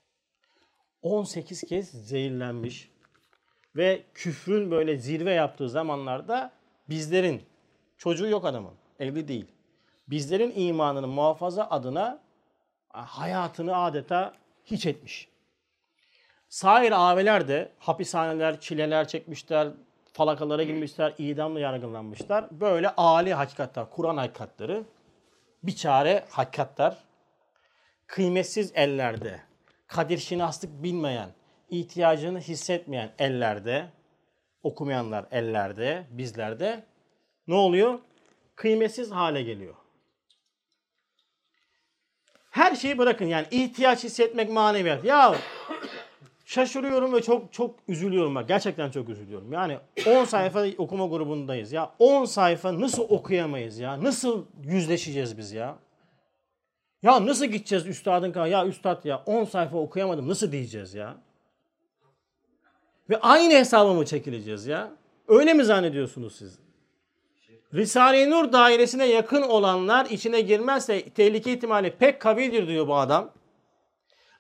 18 kez zehirlenmiş. Ve küfrün böyle zirve yaptığı zamanlarda bizlerin, çocuğu yok adamın, evli değil. Bizlerin imanını muhafaza adına hayatını adeta hiç etmiş. Sair aveler de hapishaneler, çileler çekmişler, falakalara girmişler, idamla yargılanmışlar. Böyle âli hakikatler, Kur'an hakikatleri, bir çare hakikatler, kıymetsiz ellerde, kadir şinaslık bilmeyen, ihtiyacını hissetmeyen ellerde, okumayanlar ellerde, bizlerde ne oluyor? Kıymetsiz hale geliyor. Her şeyi bırakın yani ihtiyaç hissetmek maneviyat. Ya şaşırıyorum ve çok çok üzülüyorum bak. Gerçekten çok üzülüyorum. Yani 10 sayfa okuma grubundayız ya. 10 sayfa nasıl okuyamayız ya? Nasıl yüzleşeceğiz biz ya? Ya nasıl gideceğiz üstadın kanı? Ya üstad ya 10 sayfa okuyamadım nasıl diyeceğiz ya? Ve aynı hesaba mı çekileceğiz ya? Öyle mi zannediyorsunuz siz? Risale-i Nur dairesine yakın olanlar içine girmezse tehlike ihtimali pek kavidir diyor bu adam.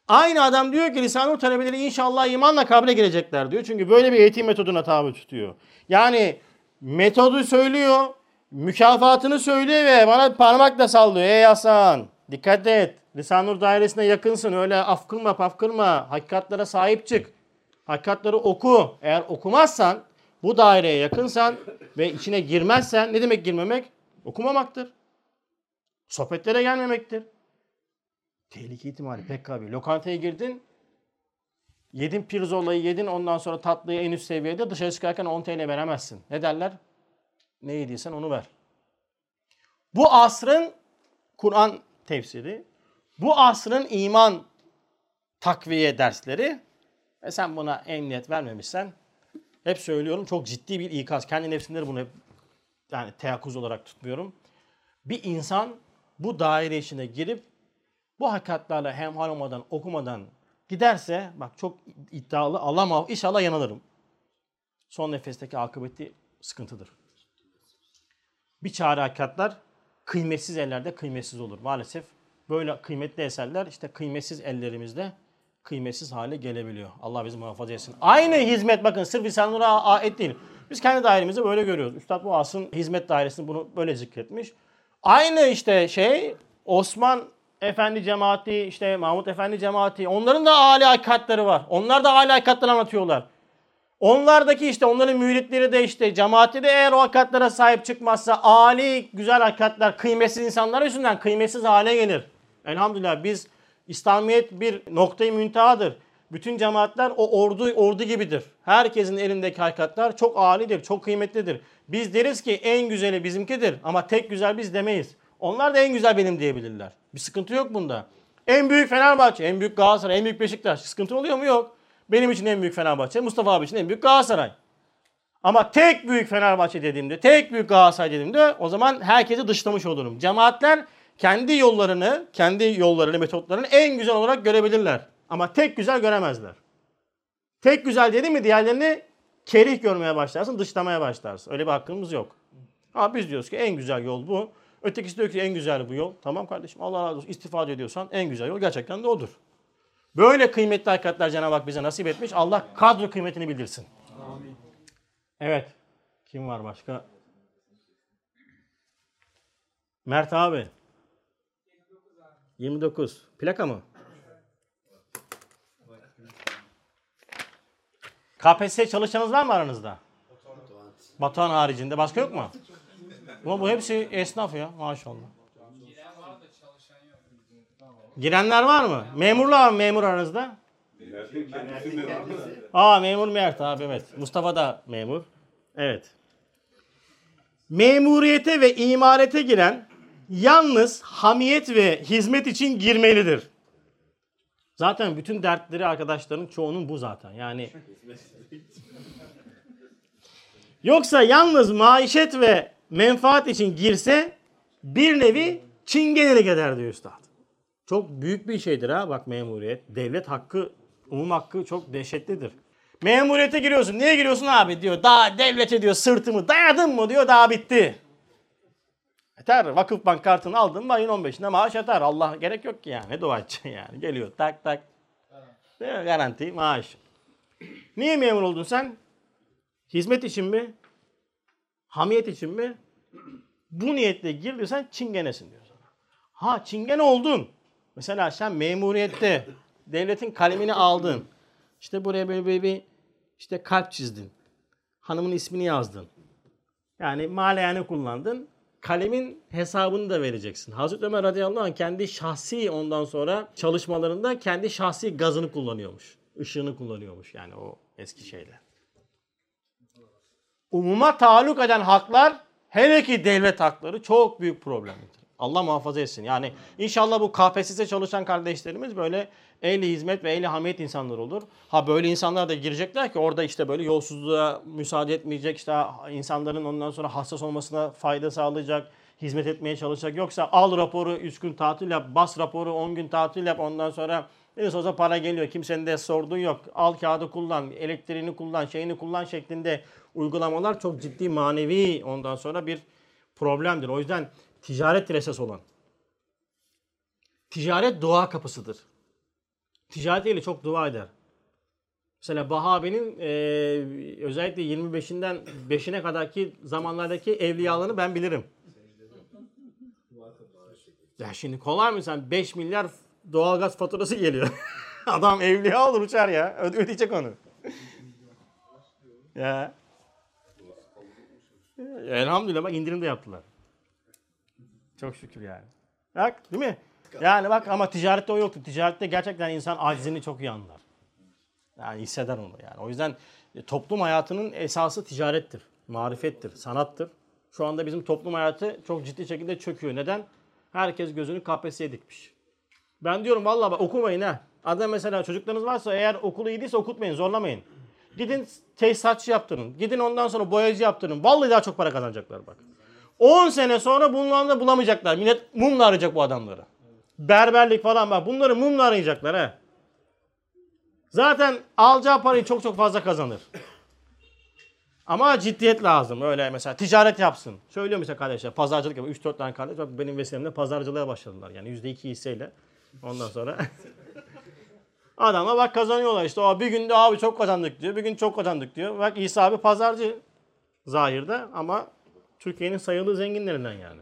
Aynı adam diyor ki Risale-i Nur talebeleri inşallah imanla kabre girecekler diyor. Çünkü böyle bir eğitim metoduna tabi tutuyor. Yani metodu söylüyor, mükafatını söylüyor ve bana parmakla sallıyor. Ey Hasan dikkat et. Risale-i Nur dairesine yakınsın. Öyle afkırma pafkırma. Hakikatlere sahip çık. Hakikatleri oku. Eğer okumazsan bu daireye yakınsan ve içine girmezsen ne demek girmemek? Okumamaktır. Sohbetlere gelmemektir. Tehlike ihtimali pek kavi. Lokantaya girdin. Yedin pirzolayı yedin ondan sonra tatlıyı en üst seviyede dışarı çıkarken 10 TL veremezsin. Ne derler? Ne yediysen onu ver. Bu asrın Kur'an tefsiri, bu asrın iman takviye dersleri ve sen buna emniyet vermemişsen hep söylüyorum çok ciddi bir ikaz. Kendi nefsimde de bunu hep yani teyakkuz olarak tutmuyorum. Bir insan bu daire içine girip bu hakikatlerle hemhal olmadan, okumadan giderse bak çok iddialı Allah inşallah yanılırım. Son nefesteki akıbeti sıkıntıdır. Bir çare hakikatler kıymetsiz ellerde kıymetsiz olur. Maalesef böyle kıymetli eserler işte kıymetsiz ellerimizde kıymetsiz hale gelebiliyor. Allah bizi muhafaza etsin. Aynı hizmet bakın sırf insanlara ait değil. Biz kendi dairemizi böyle görüyoruz. Üstad bu asrın hizmet dairesini bunu böyle zikretmiş. Aynı işte şey Osman Efendi cemaati, işte Mahmut Efendi cemaati onların da âli hakikatleri var. Onlar da âli hakikatleri anlatıyorlar. Onlardaki işte onların müritleri de işte cemaati de eğer o hakikatlere sahip çıkmazsa âli güzel hakikatler kıymetsiz insanlar yüzünden kıymetsiz hale gelir. Elhamdülillah biz İslamiyet bir noktayı müntehadır. Bütün cemaatler o ordu ordu gibidir. Herkesin elindeki hakikatler çok âlidir, çok kıymetlidir. Biz deriz ki en güzeli bizimkidir ama tek güzel biz demeyiz. Onlar da en güzel benim diyebilirler. Bir sıkıntı yok bunda. En büyük Fenerbahçe, en büyük Galatasaray, en büyük Beşiktaş. Sıkıntı oluyor mu? Yok. Benim için en büyük Fenerbahçe, Mustafa abi için en büyük Galatasaray. Ama tek büyük Fenerbahçe dediğimde, tek büyük Galatasaray dediğimde o zaman herkesi dışlamış olurum. Cemaatler kendi yollarını, kendi yollarını, metotlarını en güzel olarak görebilirler. Ama tek güzel göremezler. Tek güzel dedi mi diğerlerini kerih görmeye başlarsın, dışlamaya başlarsın. Öyle bir hakkımız yok. Ama biz diyoruz ki en güzel yol bu. Ötekisi diyor ki en güzel bu yol. Tamam kardeşim Allah razı olsun istifade ediyorsan en güzel yol gerçekten de odur. Böyle kıymetli hakikatler Cenab-ı Hak bize nasip etmiş. Allah kadro kıymetini bildirsin. Amin. Evet. Kim var başka? Mert abi. 29. Plaka mı? KPSS çalışanınız var mı aranızda? Batuhan haricinde. Başka yok mu? Ama bu hepsi esnaf ya maşallah. Girenler var mı? Memurlar mı memur aranızda? Aa memur Mert abi evet. Mustafa da memur. Evet. Memuriyete ve imarete giren yalnız hamiyet ve hizmet için girmelidir. Zaten bütün dertleri arkadaşların çoğunun bu zaten. Yani Yoksa yalnız maişet ve menfaat için girse bir nevi çingenelik eder diyor üstad. Çok büyük bir şeydir ha bak memuriyet. Devlet hakkı, umum hakkı çok dehşetlidir. Memuriyete giriyorsun. Niye giriyorsun abi diyor. Daha devlete diyor sırtımı dayadım mı diyor daha bitti. Yeter. Vakıf bank kartını aldın mı ayın 15'inde maaş yeter. Allah gerek yok ki yani. Dua edeceksin yani. Geliyor tak tak. Değil mi? Garanti maaş. Niye memur oldun sen? Hizmet için mi? Hamiyet için mi? Bu niyetle girdiysen çingenesin diyor sana. Ha çingene oldun. Mesela sen memuriyette devletin kalemini aldın. İşte buraya böyle, böyle bir işte kalp çizdin. Hanımın ismini yazdın. Yani maleyane kullandın. Kalemin hesabını da vereceksin. Hazreti Ömer radıyallahu anh kendi şahsi ondan sonra çalışmalarında kendi şahsi gazını kullanıyormuş. Işığını kullanıyormuş yani o eski şeyler umuma taluk eden haklar hele ki devlet hakları çok büyük problemdir. Allah muhafaza etsin. Yani inşallah bu KPSS çalışan kardeşlerimiz böyle ehli hizmet ve ehli hamiyet insanlar olur. Ha böyle insanlar da girecekler ki orada işte böyle yolsuzluğa müsaade etmeyecek işte insanların ondan sonra hassas olmasına fayda sağlayacak, hizmet etmeye çalışacak. Yoksa al raporu 3 gün tatil yap, bas raporu 10 gün tatil yap ondan sonra ne olsa para geliyor. Kimsenin de sorduğu yok. Al kağıdı kullan, elektriğini kullan, şeyini kullan şeklinde uygulamalar çok ciddi manevi ondan sonra bir problemdir. O yüzden ticaret esas olan. Ticaret dua kapısıdır. Ticaret ile çok dua eder. Mesela Bahabi'nin e, özellikle 25'inden 5'ine kadarki zamanlardaki evliyalarını ben bilirim. Ya şimdi kolay mı sen 5 milyar doğalgaz faturası geliyor. Adam evliya olur uçar ya. Öde- Ödeyecek onu. ya. Elhamdülillah bak indirim de yaptılar. Çok şükür yani. Bak değil mi? Yani bak ama ticarette o yoktu. Ticarette gerçekten insan acizini çok iyi anlar. Yani hisseder onu yani. O yüzden e, toplum hayatının esası ticarettir. Marifettir, sanattır. Şu anda bizim toplum hayatı çok ciddi şekilde çöküyor. Neden? Herkes gözünü KPSS'ye dikmiş. Ben diyorum vallahi bak okumayın ha. Adam mesela çocuklarınız varsa eğer okulu iyi değilse okutmayın, zorlamayın. Gidin tesisatçı yaptırın. Gidin ondan sonra boyacı yaptırın. Vallahi daha çok para kazanacaklar bak. 10 sene sonra bunları da bulamayacaklar. Millet mumla arayacak bu adamları. Berberlik falan bak. Bunları mumla arayacaklar ha. Zaten alacağı parayı çok çok fazla kazanır. Ama ciddiyet lazım. Öyle mesela ticaret yapsın. Söylüyorum mesela kardeşler pazarcılık yapıyor. 3-4 tane kardeş benim vesilemle pazarcılığa başladılar. Yani %2 hisseyle. Ondan sonra adama bak kazanıyorlar işte. O bir günde abi çok kazandık diyor. Bir gün çok kazandık diyor. Bak İsa abi pazarcı zahirde ama Türkiye'nin sayılı zenginlerinden yani.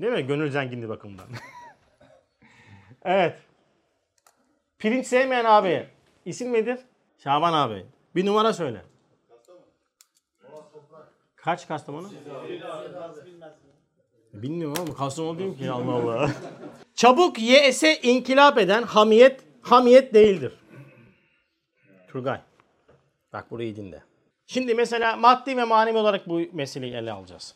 Değil mi? Gönül zenginliği bakımından. evet. Pirinç sevmeyen abi. İsim nedir? Şaban abi. Bir numara söyle. Kaç Kastamonu? Bilmiyorum ama Kastamonu değil ki Allah Allah. Çabuk yese inkılap eden hamiyet hamiyet değildir. Turgay. Bak burayı dinle. Şimdi mesela maddi ve manevi olarak bu meseleyi ele alacağız.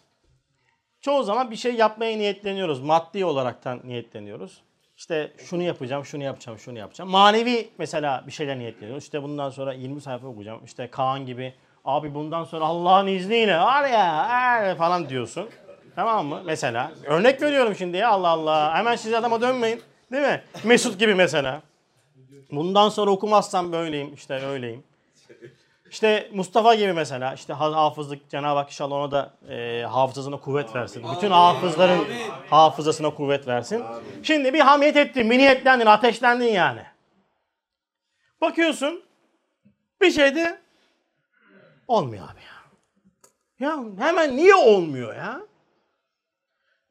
Çoğu zaman bir şey yapmaya niyetleniyoruz. Maddi olaraktan niyetleniyoruz. İşte şunu yapacağım, şunu yapacağım, şunu yapacağım. Manevi mesela bir şeyler niyetleniyoruz. İşte bundan sonra 20 sayfa okuyacağım. İşte Kaan gibi abi bundan sonra Allah'ın izniyle var ya er falan diyorsun. Tamam mı? Mesela. Örnek veriyorum şimdi ya Allah Allah. Hemen siz adama dönmeyin. Değil mi? Mesut gibi mesela. Bundan sonra okumazsam böyleyim. işte öyleyim. İşte Mustafa gibi mesela işte ha- hafızlık Cenab-ı Hak inşallah ona da e, hafızasına kuvvet versin. Bütün hafızların hafızasına kuvvet versin. Şimdi bir hamiyet ettin, bir niyetlendin, ateşlendin yani. Bakıyorsun bir şeyde olmuyor abi ya. Ya hemen niye olmuyor ya?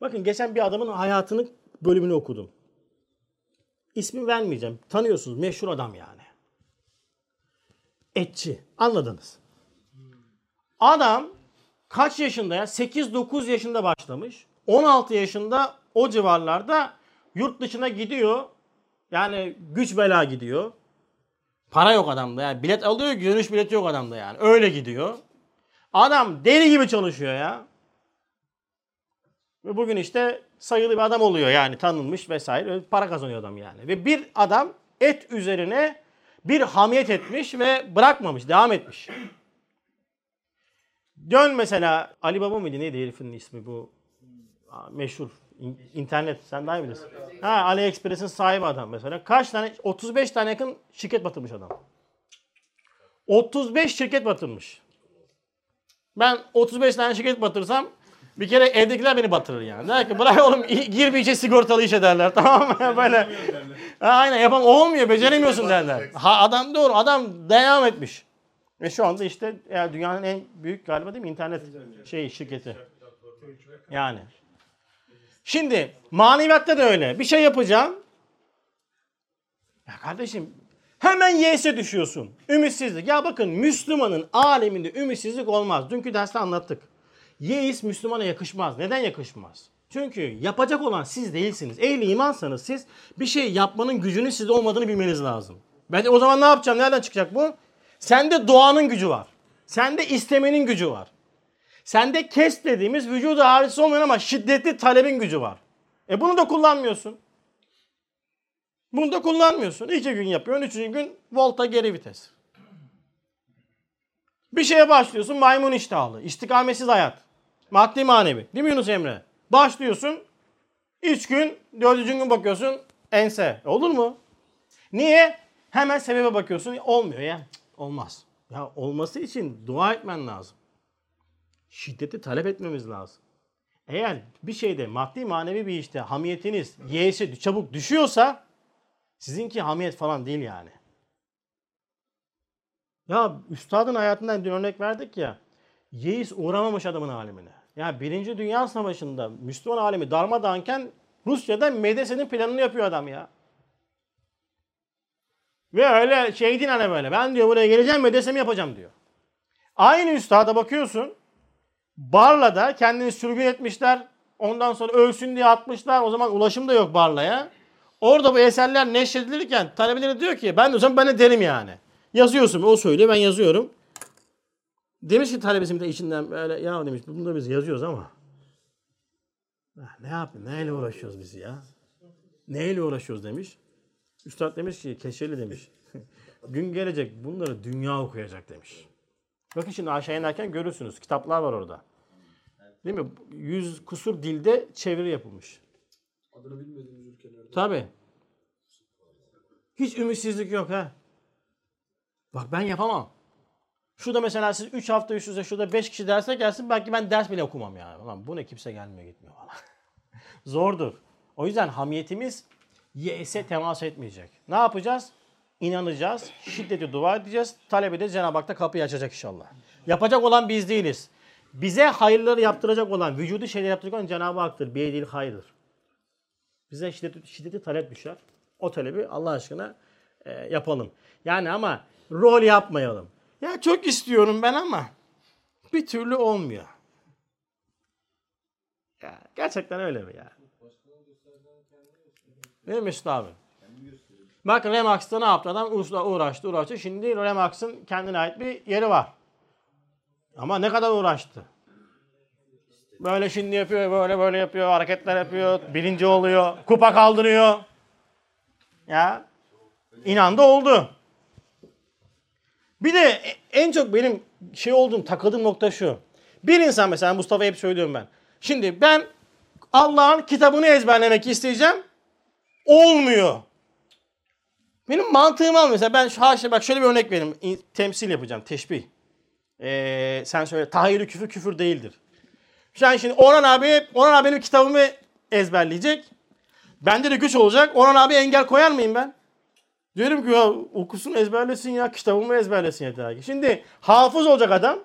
Bakın geçen bir adamın hayatının bölümünü okudum. İsmi vermeyeceğim. Tanıyorsunuz meşhur adam yani. Etçi. Anladınız. Adam kaç yaşında ya? 8-9 yaşında başlamış. 16 yaşında o civarlarda yurt dışına gidiyor. Yani güç bela gidiyor. Para yok adamda yani. Bilet alıyor dönüş bileti yok adamda yani. Öyle gidiyor. Adam deli gibi çalışıyor ya. Ve bugün işte sayılı bir adam oluyor yani tanınmış vesaire. Para kazanıyor adam yani. Ve bir adam et üzerine bir hamiyet etmiş ve bırakmamış, devam etmiş. Dön mesela Ali Baba mıydı neydi herifin ismi bu meşhur İn- internet sen daha iyi bilirsin. Ha AliExpress'in sahibi adam mesela. Kaç tane 35 tane yakın şirket batırmış adam. 35 şirket batırmış. Ben 35 tane şirket batırsam bir kere evdekiler beni batırır yani. Der ki bırak oğlum i- gir bir işe sigortalı işe derler tamam mı? Böyle. Ha, aynen yapam olmuyor beceremiyorsun derler. Ha adam doğru adam devam etmiş. Ve şu anda işte ya dünyanın en büyük galiba değil mi internet şey şirketi. Yani. Şimdi maneviyatta da öyle. Bir şey yapacağım. Ya kardeşim hemen yese düşüyorsun. Ümitsizlik. Ya bakın Müslümanın aleminde ümitsizlik olmaz. Dünkü derste anlattık. Yeis Müslümana yakışmaz. Neden yakışmaz? Çünkü yapacak olan siz değilsiniz. Ehli imansanız siz bir şey yapmanın gücünün sizde olmadığını bilmeniz lazım. Ben de o zaman ne yapacağım? Nereden çıkacak bu? Sende doğanın gücü var. Sende istemenin gücü var. Sende kes dediğimiz vücudu harisi olmayan ama şiddetli talebin gücü var. E bunu da kullanmıyorsun. Bunu da kullanmıyorsun. İki gün yapıyorsun, üçüncü gün volta geri vites. Bir şeye başlıyorsun maymun iştahlı. istikametsiz hayat. Maddi manevi. Değil mi Yunus Emre? Başlıyorsun. Üç gün, dördüncü gün bakıyorsun ense. Olur mu? Niye? Hemen sebebe bakıyorsun. Olmuyor ya. Olmaz. Ya olması için dua etmen lazım. Şiddeti talep etmemiz lazım. Eğer bir şeyde maddi manevi bir işte hamiyetiniz yeğesi çabuk düşüyorsa sizinki hamiyet falan değil yani. Ya üstadın hayatından dün örnek verdik ya. Yeis uğramamış adamın alemine. Ya Birinci Dünya Savaşı'nda Müslüman alemi darmadağınken Rusya'da medresenin planını yapıyor adam ya. Ve öyle şey değil hani böyle. Ben diyor buraya geleceğim medresemi yapacağım diyor. Aynı üstada bakıyorsun. Barla'da kendini sürgün etmişler. Ondan sonra ölsün diye atmışlar. O zaman ulaşım da yok Barla'ya. Orada bu eserler neşredilirken talebeleri diyor ki ben zaman ben de derim yani. Yazıyorsun o söylüyor ben yazıyorum. Demiş ki talebesim de içinden böyle ya demiş bunu da biz yazıyoruz ama. "Ah, Ne yapayım neyle uğraşıyoruz biz ya? Neyle uğraşıyoruz demiş. Üstad demiş ki keşeli demiş. Gün gelecek bunları dünya okuyacak demiş. Bakın şimdi aşağı inerken görürsünüz. Kitaplar var orada. Değil mi? Yüz kusur dilde çeviri yapılmış. Adını bilmediğimiz ülkelerde. Tabii. Hiç ümitsizlik yok ha. Bak ben yapamam. Şurada mesela siz 3 hafta üst üste şurada 5 kişi derse gelsin belki ben ders bile okumam yani. Ulan bu ne kimse gelmiyor gitmiyor falan. Zordur. O yüzden hamiyetimiz yese temas etmeyecek. Ne yapacağız? İnanacağız, şiddeti dua edeceğiz. Talep edeceğiz, Cenab-ı Hak da kapıyı açacak inşallah. Yapacak olan biz değiliz. Bize hayırları yaptıracak olan, vücudu şeyler yaptıracak olan Cenab-ı Hak'tır. Bir değil hayırdır. Bize şiddeti, şiddeti talep düşer. O talebi Allah aşkına e, yapalım. Yani ama rol yapmayalım. Ya çok istiyorum ben ama bir türlü olmuyor. Ya gerçekten öyle mi ya? Değil mi abi? Bak Remax'ta ne yaptı adam? Uğraştı, uğraştı, uğraştı. Şimdi Remax'ın kendine ait bir yeri var. Ama ne kadar uğraştı? Böyle şimdi yapıyor, böyle böyle yapıyor, hareketler yapıyor, birinci oluyor, kupa kaldırıyor. Ya inandı oldu. Bir de en çok benim şey olduğum, takıldığım nokta şu. Bir insan mesela Mustafa hep söylüyorum ben. Şimdi ben Allah'ın kitabını ezberlemek isteyeceğim. Olmuyor. Benim mantığım al mesela ben şu haşa bak şöyle bir örnek vereyim. Temsil yapacağım, teşbih. Ee, sen söyle tahayyülü küfür küfür değildir. Sen şimdi Orhan abi, Orhan abi benim kitabımı ezberleyecek. Bende de güç olacak. Orhan abi engel koyar mıyım ben? Diyorum ki ya okusun ezberlesin ya kitabımı ezberlesin yeter ki. Şimdi hafız olacak adam.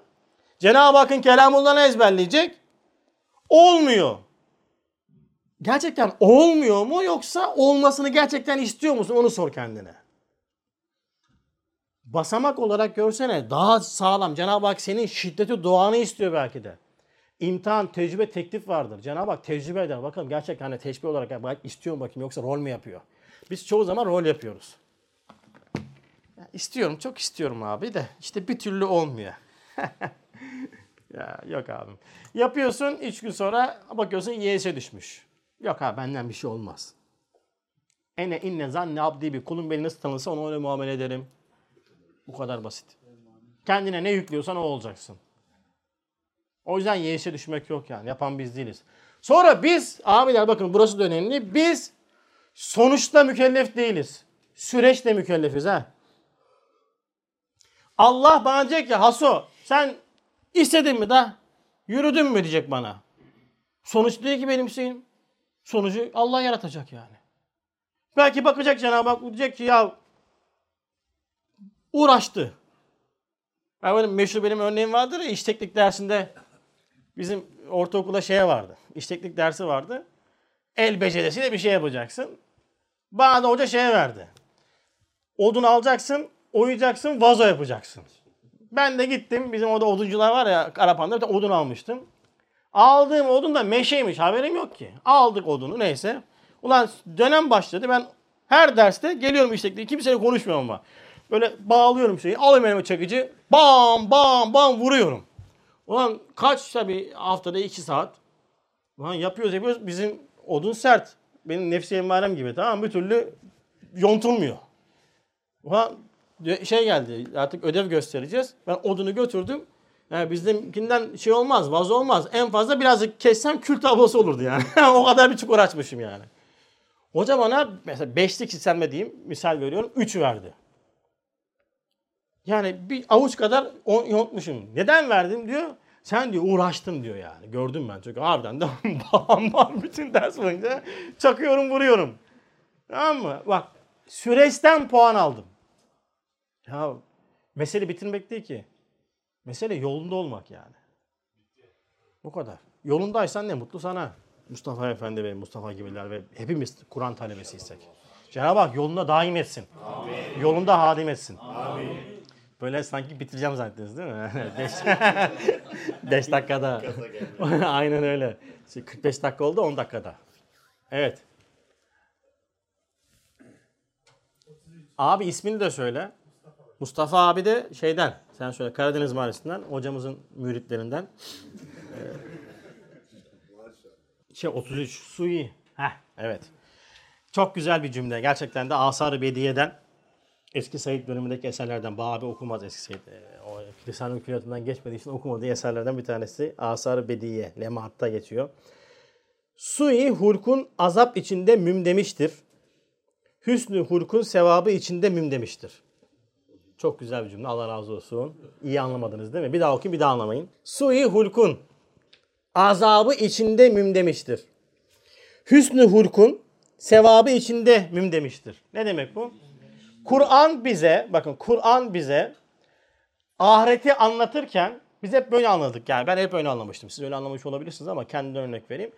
Cenab-ı Hakk'ın kelamullahını ezberleyecek. Olmuyor. Gerçekten olmuyor mu yoksa olmasını gerçekten istiyor musun onu sor kendine. Basamak olarak görsene daha sağlam. Cenab-ı Hak senin şiddeti duanı istiyor belki de. İmtihan, tecrübe, teklif vardır. Cenab-ı Hak tecrübe eder. Bakalım gerçekten hani teşbih olarak istiyor mu bakayım yoksa rol mü yapıyor? Biz çoğu zaman rol yapıyoruz. İstiyorum, çok istiyorum abi de işte bir türlü olmuyor. Ya yok abim. Yapıyorsun 3 gün sonra bakıyorsun YS'e düşmüş. Yok abi benden bir şey olmaz. Ene inne zanne abdi bir kulum beni nasıl tanırsa ona öyle muamele ederim. Bu kadar basit. Kendine ne yüklüyorsan o olacaksın. O yüzden YS'e düşmek yok yani. Yapan biz değiliz. Sonra biz abiler bakın burası da önemli. Biz sonuçta mükellef değiliz. Süreçle mükellefiz ha. Allah bana diyecek ki Haso sen istedin mi da yürüdün mü diyecek bana. Sonuç değil ki benim şeyim. Sonucu Allah yaratacak yani. Belki bakacak Cenab-ı Hak diyecek ki ya uğraştı. Ya benim meşhur benim örneğim vardır ya iş dersinde bizim ortaokulda şeye vardı. İş dersi vardı. El becerisiyle bir şey yapacaksın. Bana da hoca şeye verdi. Odun alacaksın, oyacaksın, vazo yapacaksın. Ben de gittim. Bizim orada oduncular var ya Karapan'da bir odun almıştım. Aldığım odun da meşeymiş. Haberim yok ki. Aldık odunu neyse. Ulan dönem başladı. Ben her derste geliyorum işte. Kimseyle konuşmuyorum ama. Böyle bağlıyorum şeyi. Alayım elime çekici. Bam bam bam vuruyorum. Ulan kaç tabii haftada iki saat. Ulan yapıyoruz yapıyoruz. Bizim odun sert. Benim nefsi emmarem gibi tamam? Bir türlü yontulmuyor. Ulan şey geldi artık ödev göstereceğiz. Ben odunu götürdüm. Yani bizimkinden şey olmaz, vazo olmaz. En fazla birazcık kessem kül tablosu olurdu yani. o kadar bir çukur açmışım yani. Hoca bana mesela beşlik hisselme diyeyim, misal veriyorum, üç verdi. Yani bir avuç kadar yontmuşum. Neden verdim diyor. Sen diyor uğraştın diyor yani. Gördüm ben çünkü harbiden de bam bam bütün ders boyunca çakıyorum vuruyorum. Tamam mı? Bak süreçten puan aldım. Ya mesele bitirmek değil ki. Mesele yolunda olmak yani. Bu kadar. Yolundaysan ne mutlu sana. Mustafa Efendi ve Mustafa gibiler ve hepimiz Kur'an talebesiysek. Cenab-ı Hak yolunda daim etsin. Amin. Yolunda hadim etsin. Amin. Böyle sanki bitireceğim zannettiniz değil mi? 5 dakikada. Aynen öyle. 45 dakika oldu 10 dakikada. Evet. Abi ismini de söyle. Mustafa abi de şeyden, sen söyle Karadeniz Mahallesi'nden, hocamızın müritlerinden. Ee, şey 33, Sui. Heh, evet. Çok güzel bir cümle. Gerçekten de Asar-ı Bediye'den eski Said bölümündeki eserlerden. Babi okumaz eski Said. Ee, o lisan külliyatından geçmediği için okumadığı eserlerden bir tanesi. Asar-ı Bediye. Lemaat'ta geçiyor. Sui hulkun azap içinde müm demiştir. Hüsnü hulkun sevabı içinde müm demiştir. Çok güzel bir cümle. Allah razı olsun. İyi anlamadınız değil mi? Bir daha okuyun bir daha anlamayın. Sui hulkun azabı içinde müm demiştir. Hüsnü hulkun sevabı içinde müm demiştir. Ne demek bu? Kur'an bize, bakın Kur'an bize ahireti anlatırken biz hep böyle anladık. Yani ben hep öyle anlamıştım. Siz öyle anlamış olabilirsiniz ama kendimden örnek vereyim.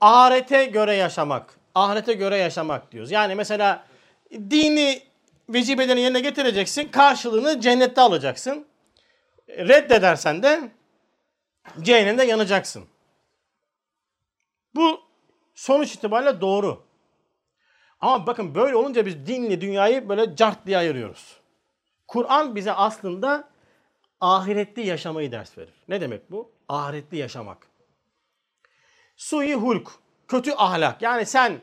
Ahirete göre yaşamak, ahirete göre yaşamak diyoruz. Yani mesela dini vecibelerini yerine getireceksin. Karşılığını cennette alacaksın. Reddedersen de cehennemde yanacaksın. Bu sonuç itibariyle doğru. Ama bakın böyle olunca biz dinle dünyayı böyle cart diye ayırıyoruz. Kur'an bize aslında ahiretli yaşamayı ders verir. Ne demek bu? Ahiretli yaşamak. Sui hulk, kötü ahlak. Yani sen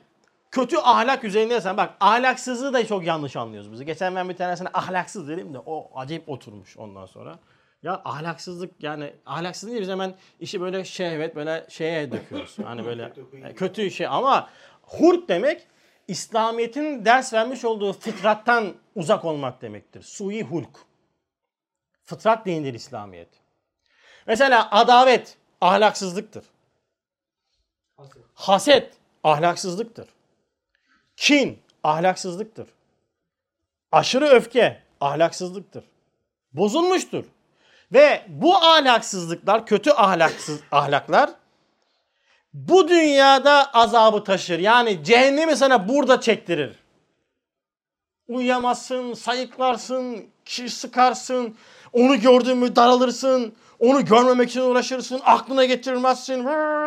kötü ahlak üzerindeysen bak ahlaksızlığı da çok yanlış anlıyoruz biz. Geçen ben bir tanesine ahlaksız dedim de o acayip oturmuş ondan sonra. Ya ahlaksızlık yani ahlaksızlık değil biz hemen işi böyle şehvet böyle şeye döküyoruz. Hani böyle kötü şey ama hurt demek İslamiyet'in ders vermiş olduğu fıtrattan uzak olmak demektir. Sui hulk. Fıtrat değildir İslamiyet. Mesela adavet ahlaksızlıktır. Haset ahlaksızlıktır. Kin ahlaksızlıktır. Aşırı öfke ahlaksızlıktır. Bozulmuştur. Ve bu ahlaksızlıklar, kötü ahlaksız ahlaklar bu dünyada azabı taşır. Yani cehennemi sana burada çektirir. Uyuyamazsın, sayıklarsın, kişi sıkarsın, onu gördüğün mü daralırsın, onu görmemek için uğraşırsın, aklına getirmezsin.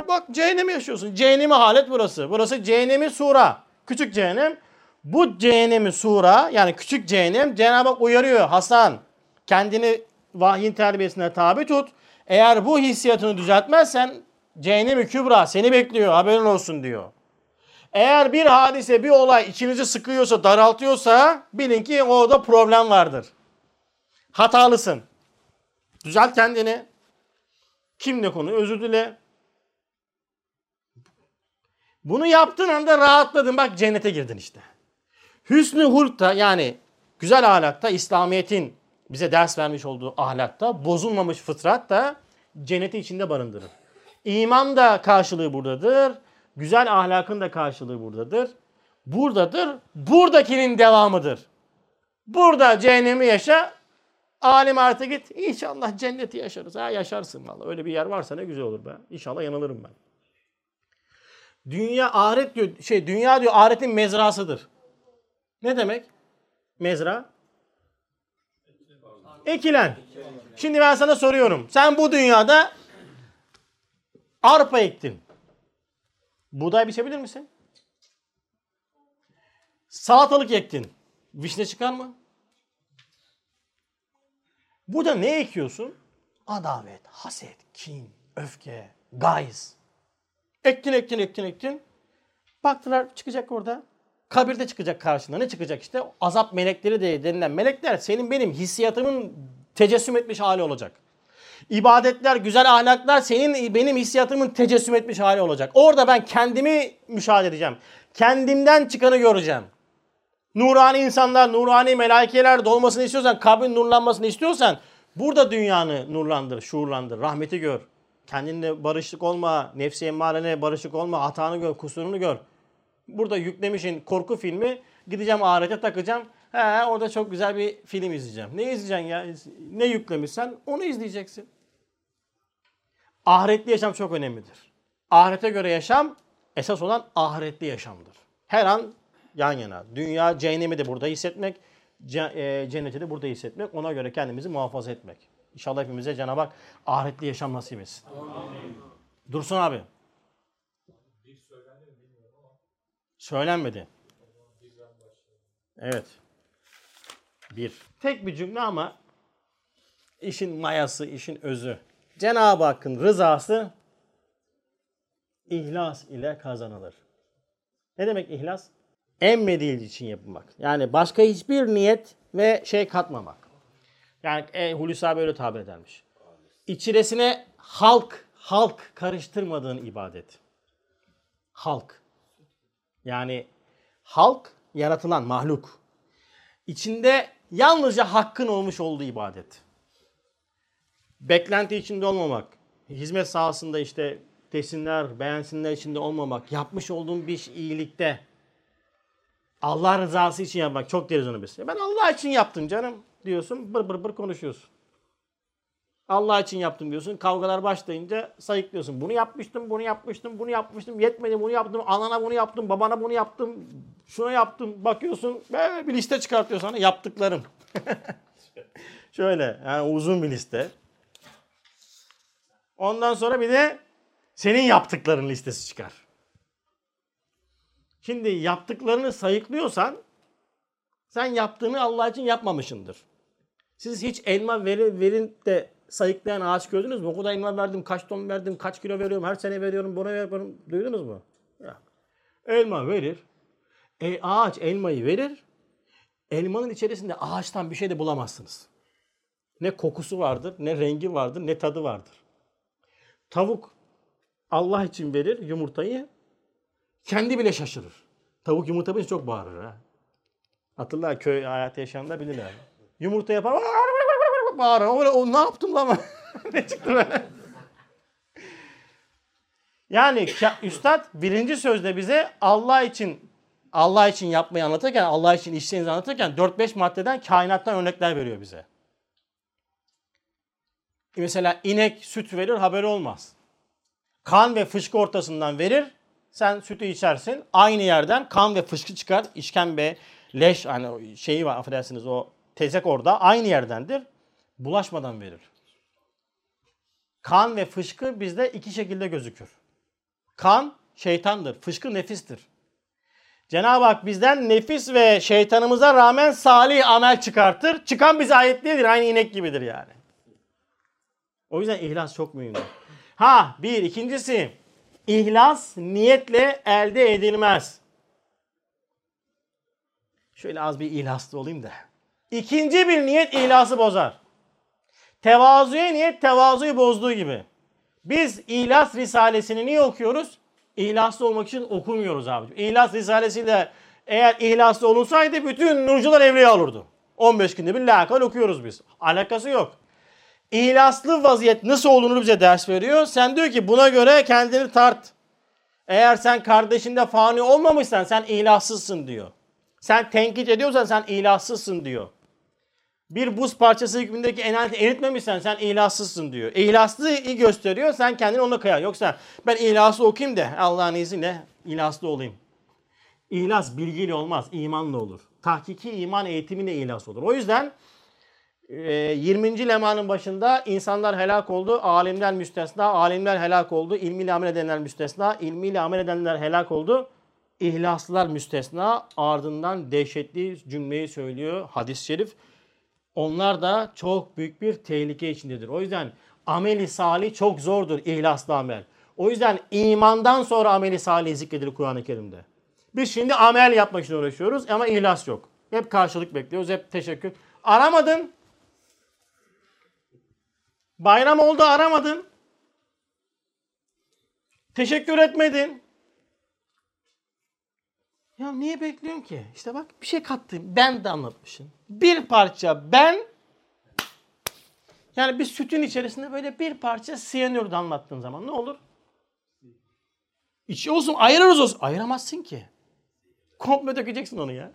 Bak cehennemi yaşıyorsun. Cehennemi halet burası. Burası cehennemi sura. Küçük cehennem. Bu cehennemi sura yani küçük cehennem Cenab-ı Hak uyarıyor. Hasan kendini vahyin terbiyesine tabi tut. Eğer bu hissiyatını düzeltmezsen cehennem-i kübra seni bekliyor haberin olsun diyor. Eğer bir hadise, bir olay içinizi sıkıyorsa, daraltıyorsa bilin ki orada problem vardır. Hatalısın. Düzelt kendini. Kimle konu? Özür dile. Bunu yaptığın anda rahatladın. Bak cennete girdin işte. Hüsnü hulkta yani güzel ahlakta İslamiyet'in bize ders vermiş olduğu ahlakta bozulmamış fıtrat da cenneti içinde barındırır. İman da karşılığı buradadır. Güzel ahlakın da karşılığı buradadır. Buradadır. Buradakinin devamıdır. Burada cehennemi yaşa. Alim artı git. İnşallah cenneti yaşarız. Ha yaşarsın vallahi. Öyle bir yer varsa ne güzel olur be. İnşallah yanılırım ben. Dünya ahiret diyor şey dünya diyor ahiretin mezrasıdır. Ne demek? Mezra? Ekilen. Şimdi ben sana soruyorum. Sen bu dünyada arpa ektin. Buğday biçebilir misin? Salatalık ektin. Vişne çıkar mı? Burada ne ekiyorsun? Adavet, haset, kin, öfke, gayz. Ektin, ektin, ektin, ektin. Baktılar çıkacak orada. Kabirde çıkacak karşına. Ne çıkacak işte? Azap melekleri de denilen melekler senin benim hissiyatımın tecessüm etmiş hali olacak. İbadetler, güzel ahlaklar senin benim hissiyatımın tecessüm etmiş hali olacak. Orada ben kendimi müşahede edeceğim. Kendimden çıkanı göreceğim. Nurani insanlar, nurani melaikeler dolmasını istiyorsan, kabrin nurlanmasını istiyorsan burada dünyanı nurlandır, şuurlandır, rahmeti gör. Kendinle barışık olma, nefsi emmarene barışık olma, hatanı gör, kusurunu gör. Burada yüklemişin korku filmi, gideceğim ahirete takacağım. He, orada çok güzel bir film izleyeceğim. Ne izleyeceksin ya? Ne yüklemişsen onu izleyeceksin. Ahiretli yaşam çok önemlidir. Ahirete göre yaşam esas olan ahiretli yaşamdır. Her an yan yana. Dünya cehennemi de burada hissetmek, e, cenneti de burada hissetmek. Ona göre kendimizi muhafaza etmek. İnşallah hepimize Cenab-ı Hak ahiretli yaşam nasip etsin. Dursun abi. Söylenmedi. Evet. Bir. Tek bir cümle ama işin mayası, işin özü. Cenab-ı Hakk'ın rızası ihlas ile kazanılır. Ne demek ihlas? Emmediği için yapılmak. Yani başka hiçbir niyet ve şey katmamak. Yani e, Hulusi abi öyle tabir edermiş. İçerisine halk, halk karıştırmadığın ibadet. Halk. Yani halk yaratılan mahluk. İçinde yalnızca hakkın olmuş olduğu ibadet. Beklenti içinde olmamak. Hizmet sahasında işte desinler, beğensinler içinde olmamak. Yapmış olduğun bir iyilikte. Allah rızası için yapmak. Çok deriz onu biz. Ben Allah için yaptım canım diyorsun. Bır bır bır konuşuyorsun. Allah için yaptım diyorsun. Kavgalar başlayınca sayıklıyorsun. Bunu yapmıştım, bunu yapmıştım, bunu yapmıştım. Yetmedi bunu yaptım. Anana bunu yaptım, babana bunu yaptım. Şuna yaptım. Bakıyorsun böyle bir liste çıkartıyor sana. Yaptıklarım. Şöyle yani uzun bir liste. Ondan sonra bir de senin yaptıkların listesi çıkar. Şimdi yaptıklarını sayıklıyorsan sen yaptığını Allah için yapmamışındır. Siz hiç elma verin, verin de sayıklayan ağaç gördünüz mü? O kadar elma verdim, kaç ton verdim, kaç kilo veriyorum, her sene veriyorum, buna veriyorum. Duydunuz mu? Ya. Elma verir. E, ağaç elmayı verir. Elmanın içerisinde ağaçtan bir şey de bulamazsınız. Ne kokusu vardır, ne rengi vardır, ne tadı vardır. Tavuk Allah için verir yumurtayı. Kendi bile şaşırır. Tavuk yumurta için çok bağırır ha. Hatırlar köy hayatı yaşayanlar bilirler. Yumurta yapar bağırır. O, o ne yaptım lan ne çıktı böyle? Yani üstad birinci sözde bize Allah için Allah için yapmayı anlatırken, Allah için işlerinizi anlatırken 4-5 maddeden kainattan örnekler veriyor bize. Mesela inek süt verir haberi olmaz. Kan ve fışkı ortasından verir. Sen sütü içersin. Aynı yerden kan ve fışkı çıkar. İşkembe, leş hani şeyi var affedersiniz o tezek orada aynı yerdendir. Bulaşmadan verir. Kan ve fışkı bizde iki şekilde gözükür. Kan şeytandır. Fışkı nefistir. Cenab-ı Hak bizden nefis ve şeytanımıza rağmen salih amel çıkartır. Çıkan bize ait değildir. Aynı inek gibidir yani. O yüzden ihlas çok mühim. Ha bir ikincisi ihlas niyetle elde edilmez. Şöyle az bir ihlaslı olayım da. İkinci bir niyet ihlası bozar. Tevazuya niyet tevazuyu bozduğu gibi. Biz İhlas Risalesini niye okuyoruz? İhlaslı olmak için okumuyoruz abi. İhlas Risalesiyle eğer ihlaslı olunsaydı bütün nurcular evliya olurdu. 15 günde bir lakal okuyoruz biz. Alakası yok. İhlaslı vaziyet nasıl olunur bize ders veriyor. Sen diyor ki buna göre kendini tart. Eğer sen kardeşinde fani olmamışsan sen ilahtsızsın diyor. Sen tenkit ediyorsan sen ilahtsızsın diyor. Bir buz parçası hükmündeki enerji eritmemişsen sen ilahtsızsın diyor. İhlaslı gösteriyor sen kendini ona kıyar. Yoksa ben ihlaslı okuyayım da Allah'ın izniyle ihlaslı olayım. İhlas bilgiyle olmaz, imanla olur. Tahkiki iman eğitimiyle ihlas olur. O yüzden 20. lemanın başında insanlar helak oldu, alimler müstesna, alimler helak oldu, ilmiyle amel edenler müstesna, ilmiyle amel edenler helak oldu. İhlaslılar müstesna ardından dehşetli cümleyi söylüyor hadis-i şerif. Onlar da çok büyük bir tehlike içindedir. O yüzden ameli salih çok zordur ihlaslı amel. O yüzden imandan sonra ameli salih zikredilir Kur'an-ı Kerim'de. Biz şimdi amel yapmak için uğraşıyoruz ama ihlas yok. Hep karşılık bekliyoruz, hep teşekkür. Aramadın. Bayram oldu aramadın. Teşekkür etmedin. Ya niye bekliyorsun ki? İşte bak bir şey kattım. Ben de anlatmışım. Bir parça ben yani bir sütün içerisinde böyle bir parça siyanür anlattığın zaman ne olur? İçi olsun ayırırız olsun. Ayıramazsın ki. Komple dökeceksin onu ya.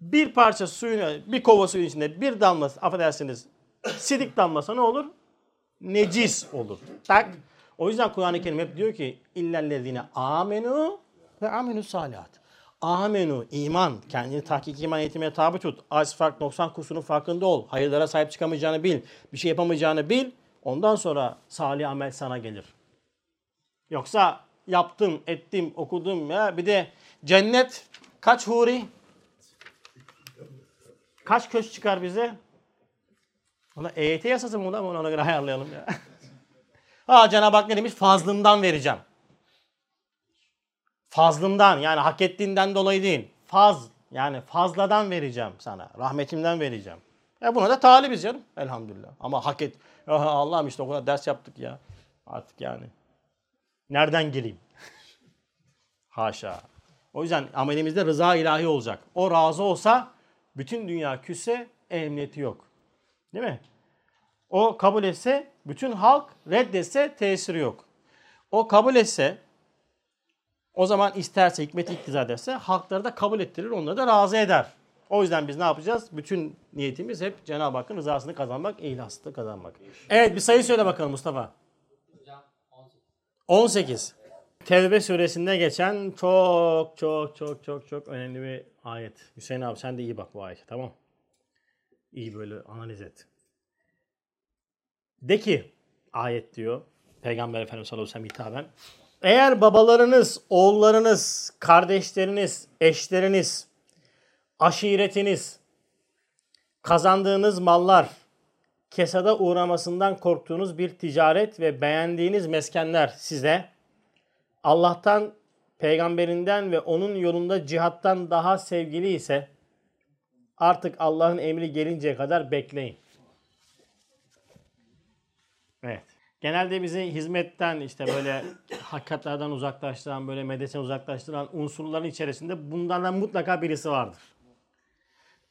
Bir parça suyun, bir kova suyun içinde bir damla, affedersiniz, sidik damlasa ne olur? Necis olur. Tak. O yüzden Kur'an-ı Kerim hep diyor ki illellezine amenu ve amenu salihat. Amenu, iman, kendini tahkik iman eğitimine tabi tut. Az fark, 90 kusurun farkında ol. Hayırlara sahip çıkamayacağını bil. Bir şey yapamayacağını bil. Ondan sonra salih amel sana gelir. Yoksa yaptım, ettim, okudum ya. Bir de cennet kaç huri? Kaç köş çıkar bize? Ona EYT yasası mı da ona göre ayarlayalım ya. ha Cenab-ı Hak ne demiş? Fazlımdan vereceğim. Fazlımdan yani hak ettiğinden dolayı değil. Faz yani fazladan vereceğim sana. Rahmetimden vereceğim. Ya buna da talibiz canım elhamdülillah. Ama hak et. Ya Allah'ım işte o kadar ders yaptık ya. Artık yani. Nereden gireyim? Haşa. O yüzden amelimizde rıza ilahi olacak. O razı olsa bütün dünya küsse emniyeti yok. Değil mi? O kabul etse bütün halk reddetse tesiri yok. O kabul etse o zaman isterse hikmet iktiza ederse halkları da kabul ettirir, onları da razı eder. O yüzden biz ne yapacağız? Bütün niyetimiz hep Cenab-ı Hakk'ın rızasını kazanmak, ihlasını kazanmak. Evet bir sayı söyle bakalım Mustafa. 18. Tevbe suresinde geçen çok çok çok çok çok önemli bir ayet. Hüseyin abi sen de iyi bak bu ayete tamam. İyi böyle analiz et. De ki ayet diyor Peygamber Efendimiz sallallahu aleyhi ve sellem hitaben. Eğer babalarınız, oğullarınız, kardeşleriniz, eşleriniz, aşiretiniz, kazandığınız mallar, kesada uğramasından korktuğunuz bir ticaret ve beğendiğiniz meskenler size Allah'tan, peygamberinden ve onun yolunda cihattan daha sevgili ise artık Allah'ın emri gelinceye kadar bekleyin. Evet. Genelde bizi hizmetten işte böyle hakikatlerden uzaklaştıran, böyle medreseden uzaklaştıran unsurların içerisinde bunlardan mutlaka birisi vardır.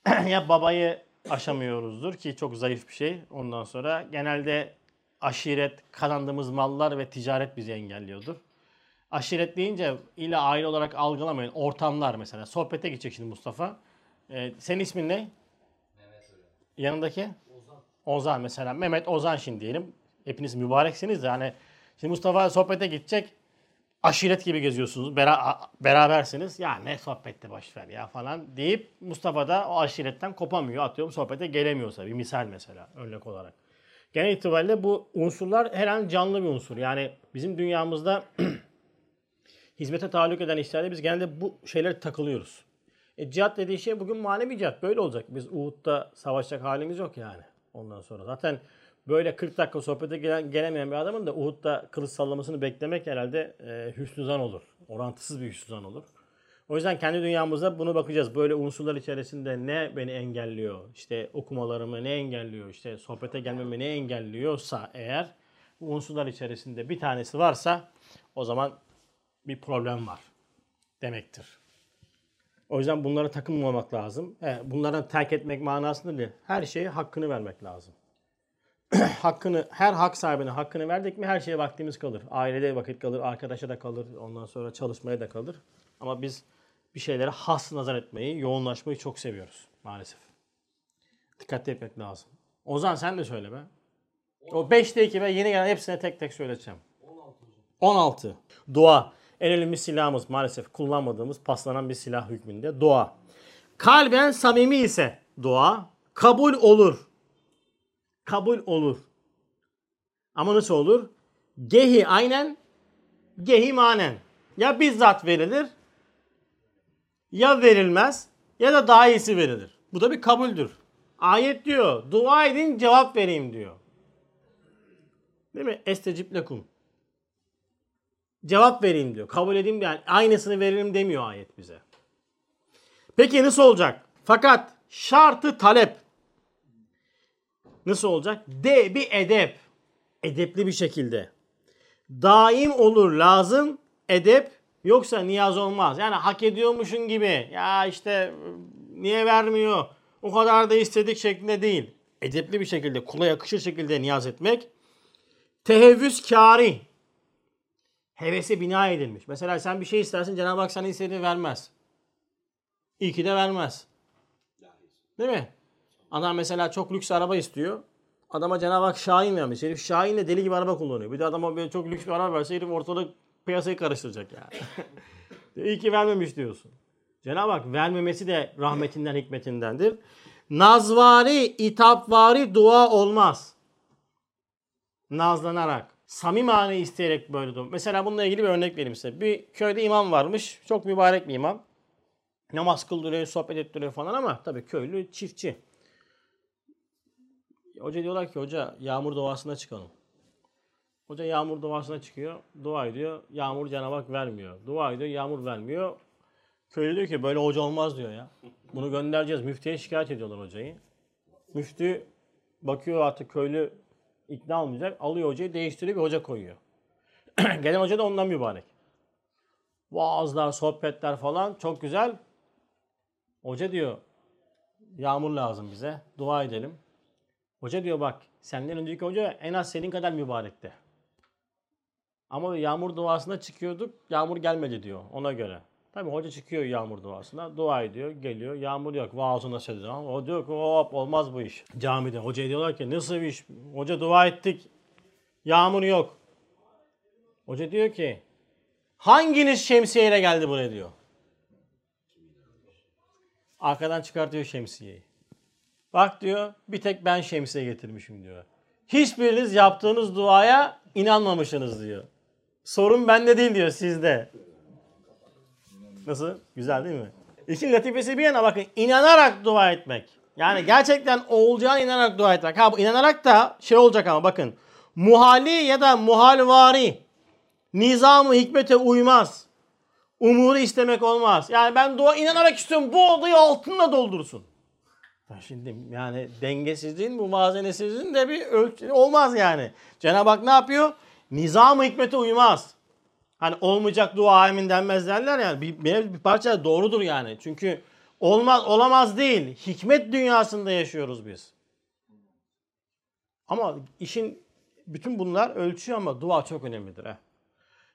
ya babayı aşamıyoruzdur ki çok zayıf bir şey. Ondan sonra genelde aşiret, kazandığımız mallar ve ticaret bizi engelliyordur. Aşiret deyince ile aile olarak algılamayın. Ortamlar mesela. Sohbete gidecek şimdi Mustafa. Ee, senin ismin ne? Mehmet hocam. Yanındaki? Ozan. Ozan mesela. Mehmet Ozan şimdi diyelim. Hepiniz mübareksiniz de hani şimdi Mustafa sohbete gidecek. Aşiret gibi geziyorsunuz. Bera- berabersiniz. Ya ne sohbette boş ver ya falan deyip Mustafa da o aşiretten kopamıyor. Atıyorum sohbete gelemiyorsa. Bir misal mesela örnek olarak. Genel itibariyle bu unsurlar her an canlı bir unsur. Yani bizim dünyamızda hizmete tahallük eden işlerde biz genelde bu şeylere takılıyoruz. E, cihat dediği şey bugün manevi cihat. Böyle olacak. Biz Uhud'da savaşacak halimiz yok yani. Ondan sonra zaten böyle 40 dakika sohbete gelen, gelemeyen bir adamın da Uhud'da kılıç sallamasını beklemek herhalde e, hüsnü zan olur. Orantısız bir hüsnü zan olur. O yüzden kendi dünyamızda bunu bakacağız. Böyle unsurlar içerisinde ne beni engelliyor? İşte okumalarımı ne engelliyor? İşte sohbete gelmemi ne engelliyorsa eğer bu unsurlar içerisinde bir tanesi varsa o zaman bir problem var demektir. O yüzden bunlara takılmamak lazım. Bunlara terk etmek manasında değil. Her şeye hakkını vermek lazım. hakkını, her hak sahibine hakkını verdik mi her şeye vaktimiz kalır. Ailede vakit kalır, arkadaşa da kalır, ondan sonra çalışmaya da kalır. Ama biz bir şeylere has nazar etmeyi, yoğunlaşmayı çok seviyoruz maalesef. Dikkatli etmek lazım. Ozan sen de söyle be. O 5'te 2 ve yeni gelen hepsine tek tek söyleyeceğim. 16. Dua. En önemli silahımız maalesef kullanmadığımız paslanan bir silah hükmünde dua. Kalben samimi ise dua kabul olur. Kabul olur. Ama nasıl olur? Gehi aynen, gehi manen. Ya bizzat verilir ya verilmez ya da daha iyisi verilir. Bu da bir kabuldür. Ayet diyor. Dua edin cevap vereyim diyor. Değil mi? Estecib lekum. Cevap vereyim diyor. Kabul edeyim yani aynısını veririm demiyor ayet bize. Peki nasıl olacak? Fakat şartı talep. Nasıl olacak? De bir edep. Edepli bir şekilde. Daim olur lazım edep yoksa niyaz olmaz. Yani hak ediyormuşun gibi ya işte niye vermiyor o kadar da istedik şeklinde değil. Edepli bir şekilde kula yakışır şekilde niyaz etmek. Tehevvüs kâri. Hevese bina edilmiş. Mesela sen bir şey istersin Cenab-ı Hak sana istediğini vermez. İyi ki de vermez. Değil mi? Adam mesela çok lüks araba istiyor. Adama Cenab-ı Hak Şahin vermiş. Herif Şahin'le deli gibi araba kullanıyor. Bir de adama böyle çok lüks bir araba verse herif ortalık piyasayı karıştıracak yani. İyi ki vermemiş diyorsun. Cenab-ı Hak vermemesi de rahmetinden, hikmetindendir. Nazvari, itapvari dua olmaz. Nazlanarak, samimane isteyerek böyle dua. Mesela bununla ilgili bir örnek vereyim size. Bir köyde imam varmış. Çok mübarek bir imam. Namaz kıldırıyor, sohbet ettiriyor falan ama tabii köylü çiftçi. Hoca diyorlar ki hoca yağmur doğasına çıkalım. Hoca yağmur doğasına çıkıyor. Dua ediyor. Yağmur Hak vermiyor. Dua ediyor. Yağmur vermiyor. Köylü diyor ki böyle hoca olmaz diyor ya. Bunu göndereceğiz. Müftüye şikayet ediyorlar hocayı. Müftü bakıyor artık köylü ikna olmayacak. Alıyor hocayı değiştiriyor bir hoca koyuyor. Gelen hoca da ondan mübarek. Vaazlar, sohbetler falan çok güzel. Hoca diyor yağmur lazım bize. Dua edelim. Hoca diyor bak senden önceki hoca en az senin kadar mübarekti. Ama yağmur duasına çıkıyorduk. Yağmur gelmedi diyor ona göre. Tabii hoca çıkıyor yağmur duasına. Dua ediyor. Geliyor. Yağmur yok. Vaazına söylüyor. O diyor ki hop olmaz bu iş. Camide. Hocaya diyorlar ki nasıl bir iş? Hoca dua ettik. Yağmur yok. Hoca diyor ki hanginiz şemsiyeyle geldi buraya diyor. Arkadan çıkartıyor şemsiyeyi. Bak diyor bir tek ben şemsiye getirmişim diyor. Hiçbiriniz yaptığınız duaya inanmamışsınız diyor. Sorun bende değil diyor sizde. Nasıl? Güzel değil mi? İşin latifesi bir yana bakın inanarak dua etmek. Yani gerçekten olacağına inanarak dua etmek. Ha bu inanarak da şey olacak ama bakın. Muhali ya da muhalvari nizamı hikmete uymaz. Umuru istemek olmaz. Yani ben dua inanarak istiyorum bu odayı altınla doldursun. Şimdi yani dengesizliğin, muvazenesizliğin de bir ölçü olmaz yani. Cenab-ı Hak ne yapıyor? Nizam-ı hikmete uymaz. Hani olmayacak dua emin denmez derler yani. Bir, bir, bir parça doğrudur yani. Çünkü olmaz olamaz değil. Hikmet dünyasında yaşıyoruz biz. Ama işin bütün bunlar ölçüyor ama dua çok önemlidir. He.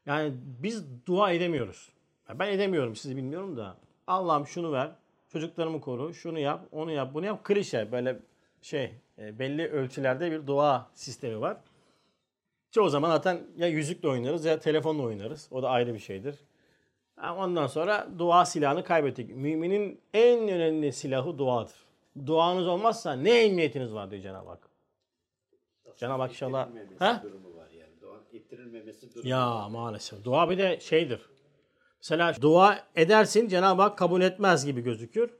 Yani biz dua edemiyoruz. Ben edemiyorum sizi bilmiyorum da. Allah'ım şunu ver. Çocuklarımı koru. Şunu yap. Onu yap. Bunu yap. Klişe böyle şey belli ölçülerde bir dua sistemi var. Çoğu zaman zaten ya yüzükle oynarız ya telefonla oynarız. O da ayrı bir şeydir. Ondan sonra dua silahını kaybettik. Müminin en önemli silahı duadır. Duanız olmazsa ne emniyetiniz var diyor Cenab-ı Hak. Cenab-ı Hak inşallah... Ha? durumu var yani. Dua ittirilmemesi durumu. Ya maalesef. Dua bir de şeydir. Mesela dua edersin Cenab-ı Hak kabul etmez gibi gözükür.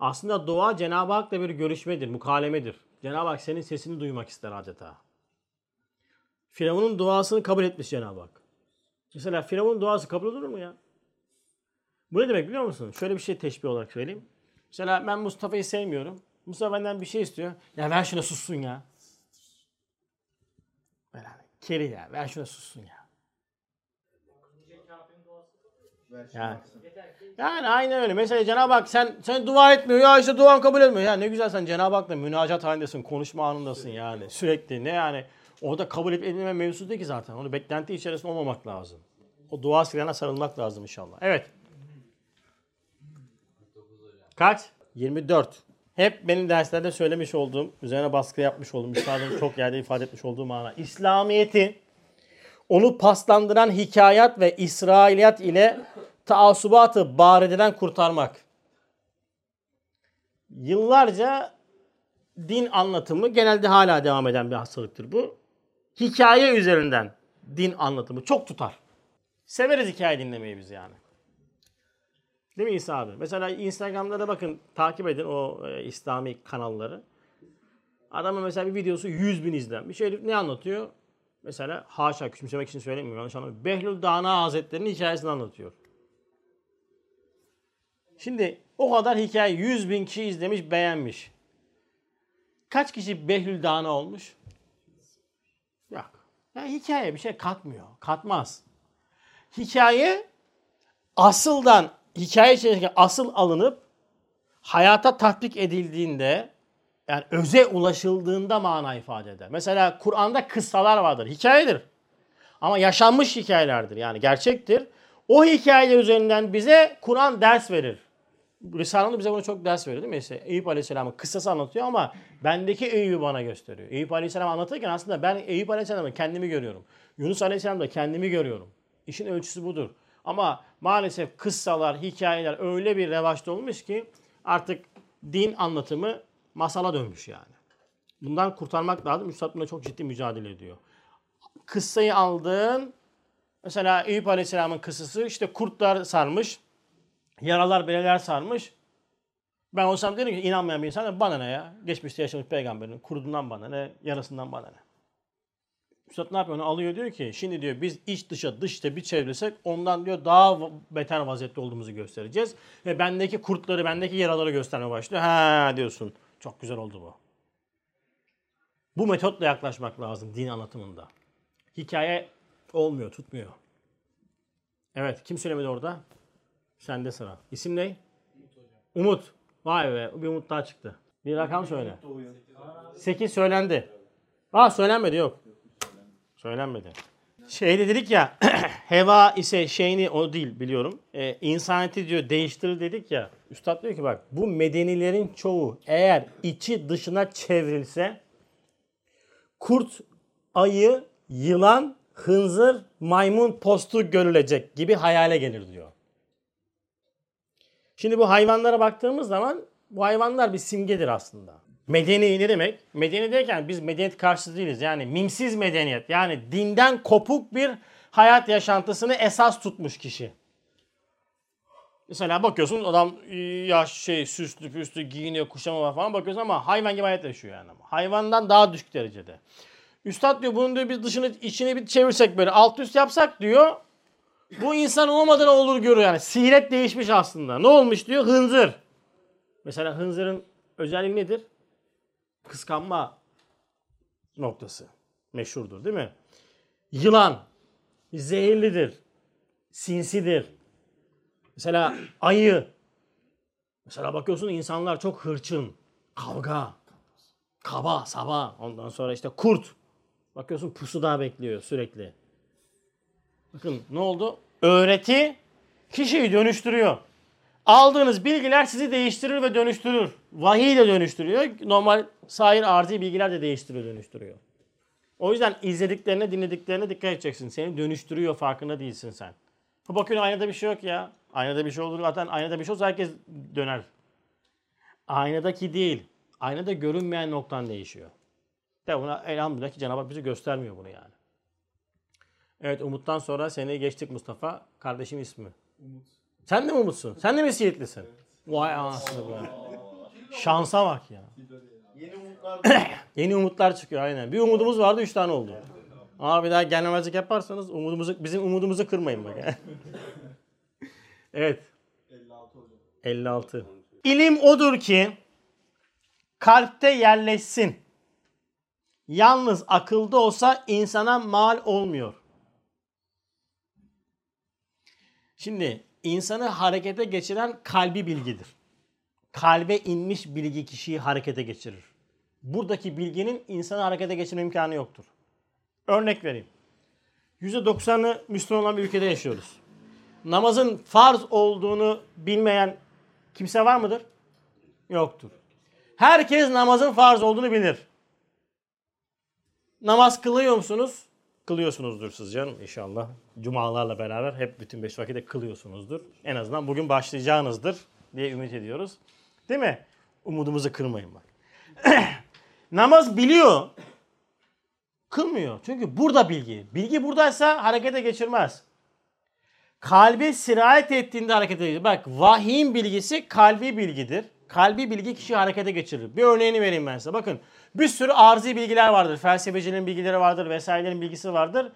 Aslında dua Cenab-ı Hak'la bir görüşmedir, mukalemedir. Cenab-ı Hak senin sesini duymak ister adeta. Firavun'un duasını kabul etmiş Cenab-ı Hak. Mesela Firavun'un duası kabul olur mu ya? Bu ne demek biliyor musun? Şöyle bir şey teşbih olarak söyleyeyim. Mesela ben Mustafa'yı sevmiyorum. Mustafa benden bir şey istiyor. Ya ver şuna sussun ya. Ver hani, Keri ya. Ver şuna sussun ya. Yani. Yani aynen öyle. Mesela Cenab-ı Hak sen sen dua etmiyor ya işte duan kabul etmiyor. Ya ne güzel sen Cenab-ı Hak'la münacat halindesin, konuşma anındasın yani. Sürekli ne yani orada kabul edip edilme mevzusu değil ki zaten. Onu beklenti içerisinde olmamak lazım. O dua silahına sarılmak lazım inşallah. Evet. Kaç? 24. Hep benim derslerde söylemiş olduğum, üzerine baskı yapmış olduğum, üstadım çok yerde ifade etmiş olduğum mana. İslamiyeti onu paslandıran hikayat ve İsrailiyat ile taassubatı barideden kurtarmak. Yıllarca din anlatımı genelde hala devam eden bir hastalıktır bu. Hikaye üzerinden din anlatımı çok tutar. Severiz hikaye dinlemeyi biz yani. Değil mi İsa abi? Mesela Instagram'da da bakın takip edin o e, İslami kanalları. Adamın mesela bir videosu 100 bin izlenmiş. Herif ne anlatıyor? Mesela haşa küçümsemek için söylemiyorum yanlış anlamayın. Behlül Dana Hazretleri'nin hikayesini anlatıyor. Şimdi o kadar hikaye 100 bin kişi izlemiş beğenmiş. Kaç kişi Behlül Dana olmuş? Yani hikaye bir şey katmıyor. Katmaz. Hikaye asıldan hikaye içerisindeki asıl alınıp hayata tatbik edildiğinde yani öze ulaşıldığında mana ifade eder. Mesela Kur'an'da kıssalar vardır. Hikayedir. Ama yaşanmış hikayelerdir. Yani gerçektir. O hikayeler üzerinden bize Kur'an ders verir. Risale'de bize bunu çok ders veriyor değil mi? Eyüp Aleyhisselam'ın kıssası anlatıyor ama bendeki Eyüp'ü bana gösteriyor. Eyüp Aleyhisselam anlatırken aslında ben Eyüp Aleyhisselam'da kendimi görüyorum. Yunus Aleyhisselam'da kendimi görüyorum. İşin ölçüsü budur. Ama maalesef kıssalar, hikayeler öyle bir revaçta olmuş ki artık din anlatımı masala dönmüş yani. Bundan kurtarmak lazım. Üstad buna çok ciddi mücadele ediyor. Kıssayı aldın. Mesela Eyüp Aleyhisselam'ın kıssası işte kurtlar sarmış. Yaralar beleler sarmış. Ben olsam derim ki inanmayan bir insan bana ne ya? Geçmişte yaşamış peygamberin kurudundan bana ne? Yarasından bana ne? Üstad ne yapıyor? Onu alıyor diyor ki şimdi diyor biz iç dışa dış içe bir çevresek ondan diyor daha beter vaziyette olduğumuzu göstereceğiz. Ve bendeki kurtları, bendeki yaraları göstermeye başlıyor. Ha diyorsun. Çok güzel oldu bu. Bu metotla yaklaşmak lazım din anlatımında. Hikaye olmuyor, tutmuyor. Evet, kim söylemedi orada? Sende sıra. İsim ne? Umut. Vay be, bir umut daha çıktı. Bir rakam söyle. 8 söylendi. Aa söylenmedi yok. Söylenmedi. Şeyde dedik ya heva ise şeyini o değil biliyorum. Ee, insaniyeti diyor değiştirir dedik ya. Üstad diyor ki bak bu medenilerin çoğu eğer içi dışına çevrilse kurt, ayı, yılan, hınzır, maymun postu görülecek gibi hayale gelir diyor. Şimdi bu hayvanlara baktığımız zaman bu hayvanlar bir simgedir aslında. Medeni ne demek? Medeni derken biz medeniyet karşıtı değiliz. Yani mimsiz medeniyet. Yani dinden kopuk bir hayat yaşantısını esas tutmuş kişi. Mesela bakıyorsun adam yaş şey süslü püslü giyiniyor kuşama var falan bakıyorsun ama hayvan gibi hayat yaşıyor yani. Hayvandan daha düşük derecede. Üstad diyor bunun diyor bir dışını içini bir çevirsek böyle alt üst yapsak diyor. Bu insan olmadan olur görüyor yani. Siret değişmiş aslında. Ne olmuş diyor? Hınzır. Mesela hınzırın özelliği nedir? Kıskanma noktası. Meşhurdur değil mi? Yılan. Zehirlidir. Sinsidir. Mesela ayı. Mesela bakıyorsun insanlar çok hırçın. Kavga. Kaba, saba. Ondan sonra işte kurt. Bakıyorsun pusuda bekliyor sürekli. Bakın ne oldu? Öğreti kişiyi dönüştürüyor. Aldığınız bilgiler sizi değiştirir ve dönüştürür. Vahiy de dönüştürüyor. Normal sair arzi bilgiler de değiştiriyor, dönüştürüyor. O yüzden izlediklerine, dinlediklerine dikkat edeceksin. Seni dönüştürüyor, farkında değilsin sen. Bakıyorsun aynada bir şey yok ya. Aynada bir şey olur zaten aynada bir şey olsa herkes döner. Aynadaki değil. Aynada görünmeyen noktan değişiyor. De buna elhamdülillah ki Cenab-ı Hak bize göstermiyor bunu yani. Evet Umut'tan sonra seni geçtik Mustafa. Kardeşim ismi. Umut. Sen de mi Umut'sun? Sen de mi Siirtlisin? Vay anasını be. Şansa bak ya. Yeni umutlar Yeni umutlar çıkıyor aynen. Bir umudumuz vardı 3 tane oldu. Ama bir daha gelmemezlik yaparsanız umudumuzu, bizim umudumuzu kırmayın bak. evet. 56 hocam. 56. İlim odur ki kalpte yerleşsin. Yalnız akılda olsa insana mal olmuyor. Şimdi insanı harekete geçiren kalbi bilgidir. Kalbe inmiş bilgi kişiyi harekete geçirir. Buradaki bilginin insanı harekete geçirme imkanı yoktur. Örnek vereyim. %90'ı Müslüman olan bir ülkede yaşıyoruz. Namazın farz olduğunu bilmeyen kimse var mıdır? Yoktur. Herkes namazın farz olduğunu bilir. Namaz kılıyor musunuz? Kılıyorsunuzdur siz canım inşallah. Cumalarla beraber hep bütün beş vakitte kılıyorsunuzdur. En azından bugün başlayacağınızdır diye ümit ediyoruz. Değil mi? Umudumuzu kırmayın bak. Namaz biliyor. Kılmıyor. Çünkü burada bilgi. Bilgi buradaysa harekete geçirmez. Kalbe sirayet ettiğinde harekete geçirir. Bak vahyin bilgisi kalbi bilgidir. Kalbi bilgi kişiyi harekete geçirir. Bir örneğini vereyim ben size. Bakın bir sürü arzi bilgiler vardır. Felsefecilerin bilgileri vardır. Vesairelerin bilgisi vardır.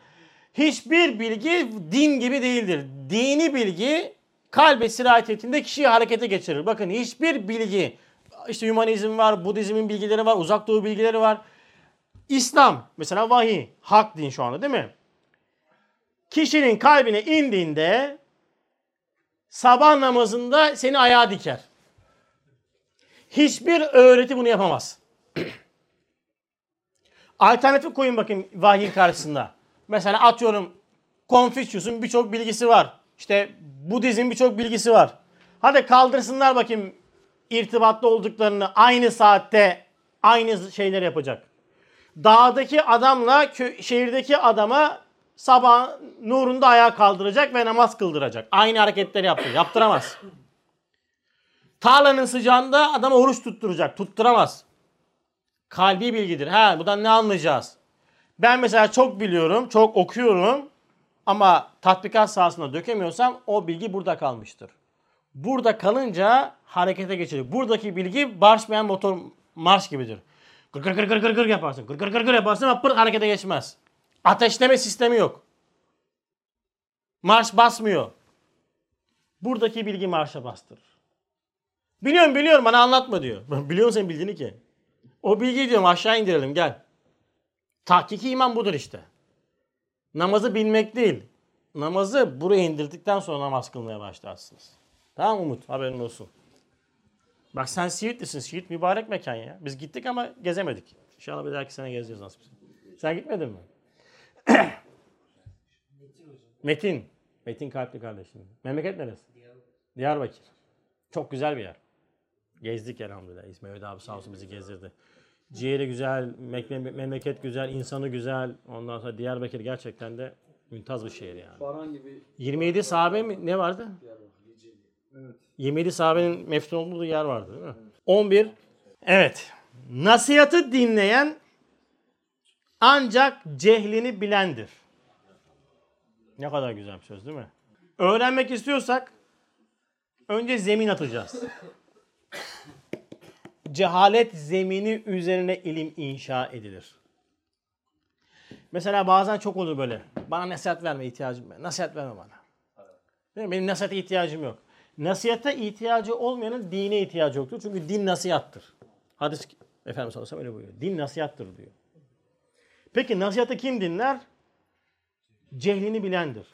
Hiçbir bilgi din gibi değildir. Dini bilgi kalbe sirayet ettiğinde kişiyi harekete geçirir. Bakın hiçbir bilgi işte Hümanizm var, Budizmin bilgileri var, Uzak Doğu bilgileri var. İslam mesela vahiy, hak din şu anda değil mi? Kişinin kalbine indiğinde sabah namazında seni ayağa diker. Hiçbir öğreti bunu yapamaz. Alternatif koyun bakayım vahyin karşısında. Mesela atıyorum Confucius'un birçok bilgisi var. İşte Budizm birçok bilgisi var. Hadi kaldırsınlar bakayım irtibatlı olduklarını aynı saatte aynı şeyleri yapacak. Dağdaki adamla kö- şehirdeki adama sabah nurunda ayağa kaldıracak ve namaz kıldıracak. Aynı hareketleri yaptıracak. Yaptıramaz. Tarlanın sıcağında adama oruç tutturacak. Tutturamaz. Kalbi bilgidir. Ha buradan ne anlayacağız? Ben mesela çok biliyorum, çok okuyorum ama tatbikat sahasında dökemiyorsam o bilgi burada kalmıştır. Burada kalınca harekete geçirir. Buradaki bilgi marş beyan motor marş gibidir. Gır gır gır gır gır gır yaparsın. Gır gır gır gır yaparsın ama pır harekete geçmez. Ateşleme sistemi yok. Marş basmıyor. Buradaki bilgi marşa bastırır. Biliyorum biliyorum bana anlatma diyor. Biliyorum senin bildiğini ki. O bilgiyi diyorum aşağı indirelim gel. Tahkiki iman budur işte. Namazı bilmek değil. Namazı buraya indirdikten sonra namaz kılmaya başlarsınız. Tamam Umut haberin olsun. Bak sen Siirtlisin. Siirt mübarek mekan ya. Biz gittik ama gezemedik. İnşallah bir dahaki sene gezeceğiz nasipse. Sen gitmedin mi? Metin. Metin kalpli kardeşim. Memleket neresi? Diyarbakır. Çok güzel bir yer. Gezdik elhamdülillah. İsmail abi sağ olsun bizi gezdirdi. Ciğeri güzel, memleket güzel, insanı güzel. Ondan sonra Diyarbakır gerçekten de mümtaz bir şehir yani. Baran gibi 27 sahabe mi ne vardı? 27 sahabenin meftun olduğu yer vardı değil mi? 11. Evet. Nasihatı dinleyen ancak cehlini bilendir. Ne kadar güzel bir söz değil mi? Öğrenmek istiyorsak önce zemin atacağız. Cehalet zemini üzerine ilim inşa edilir. Mesela bazen çok olur böyle. Bana nasihat verme ihtiyacım var. Nasihat verme bana. Değil mi? Benim nasihate ihtiyacım yok. Nasihate ihtiyacı olmayanın dine ihtiyacı yoktur. Çünkü din nasihattır. Hadis Efendimiz sallallahu öyle buyuruyor. Din nasihattır diyor. Peki nasihatı kim dinler? Cehlini bilendir.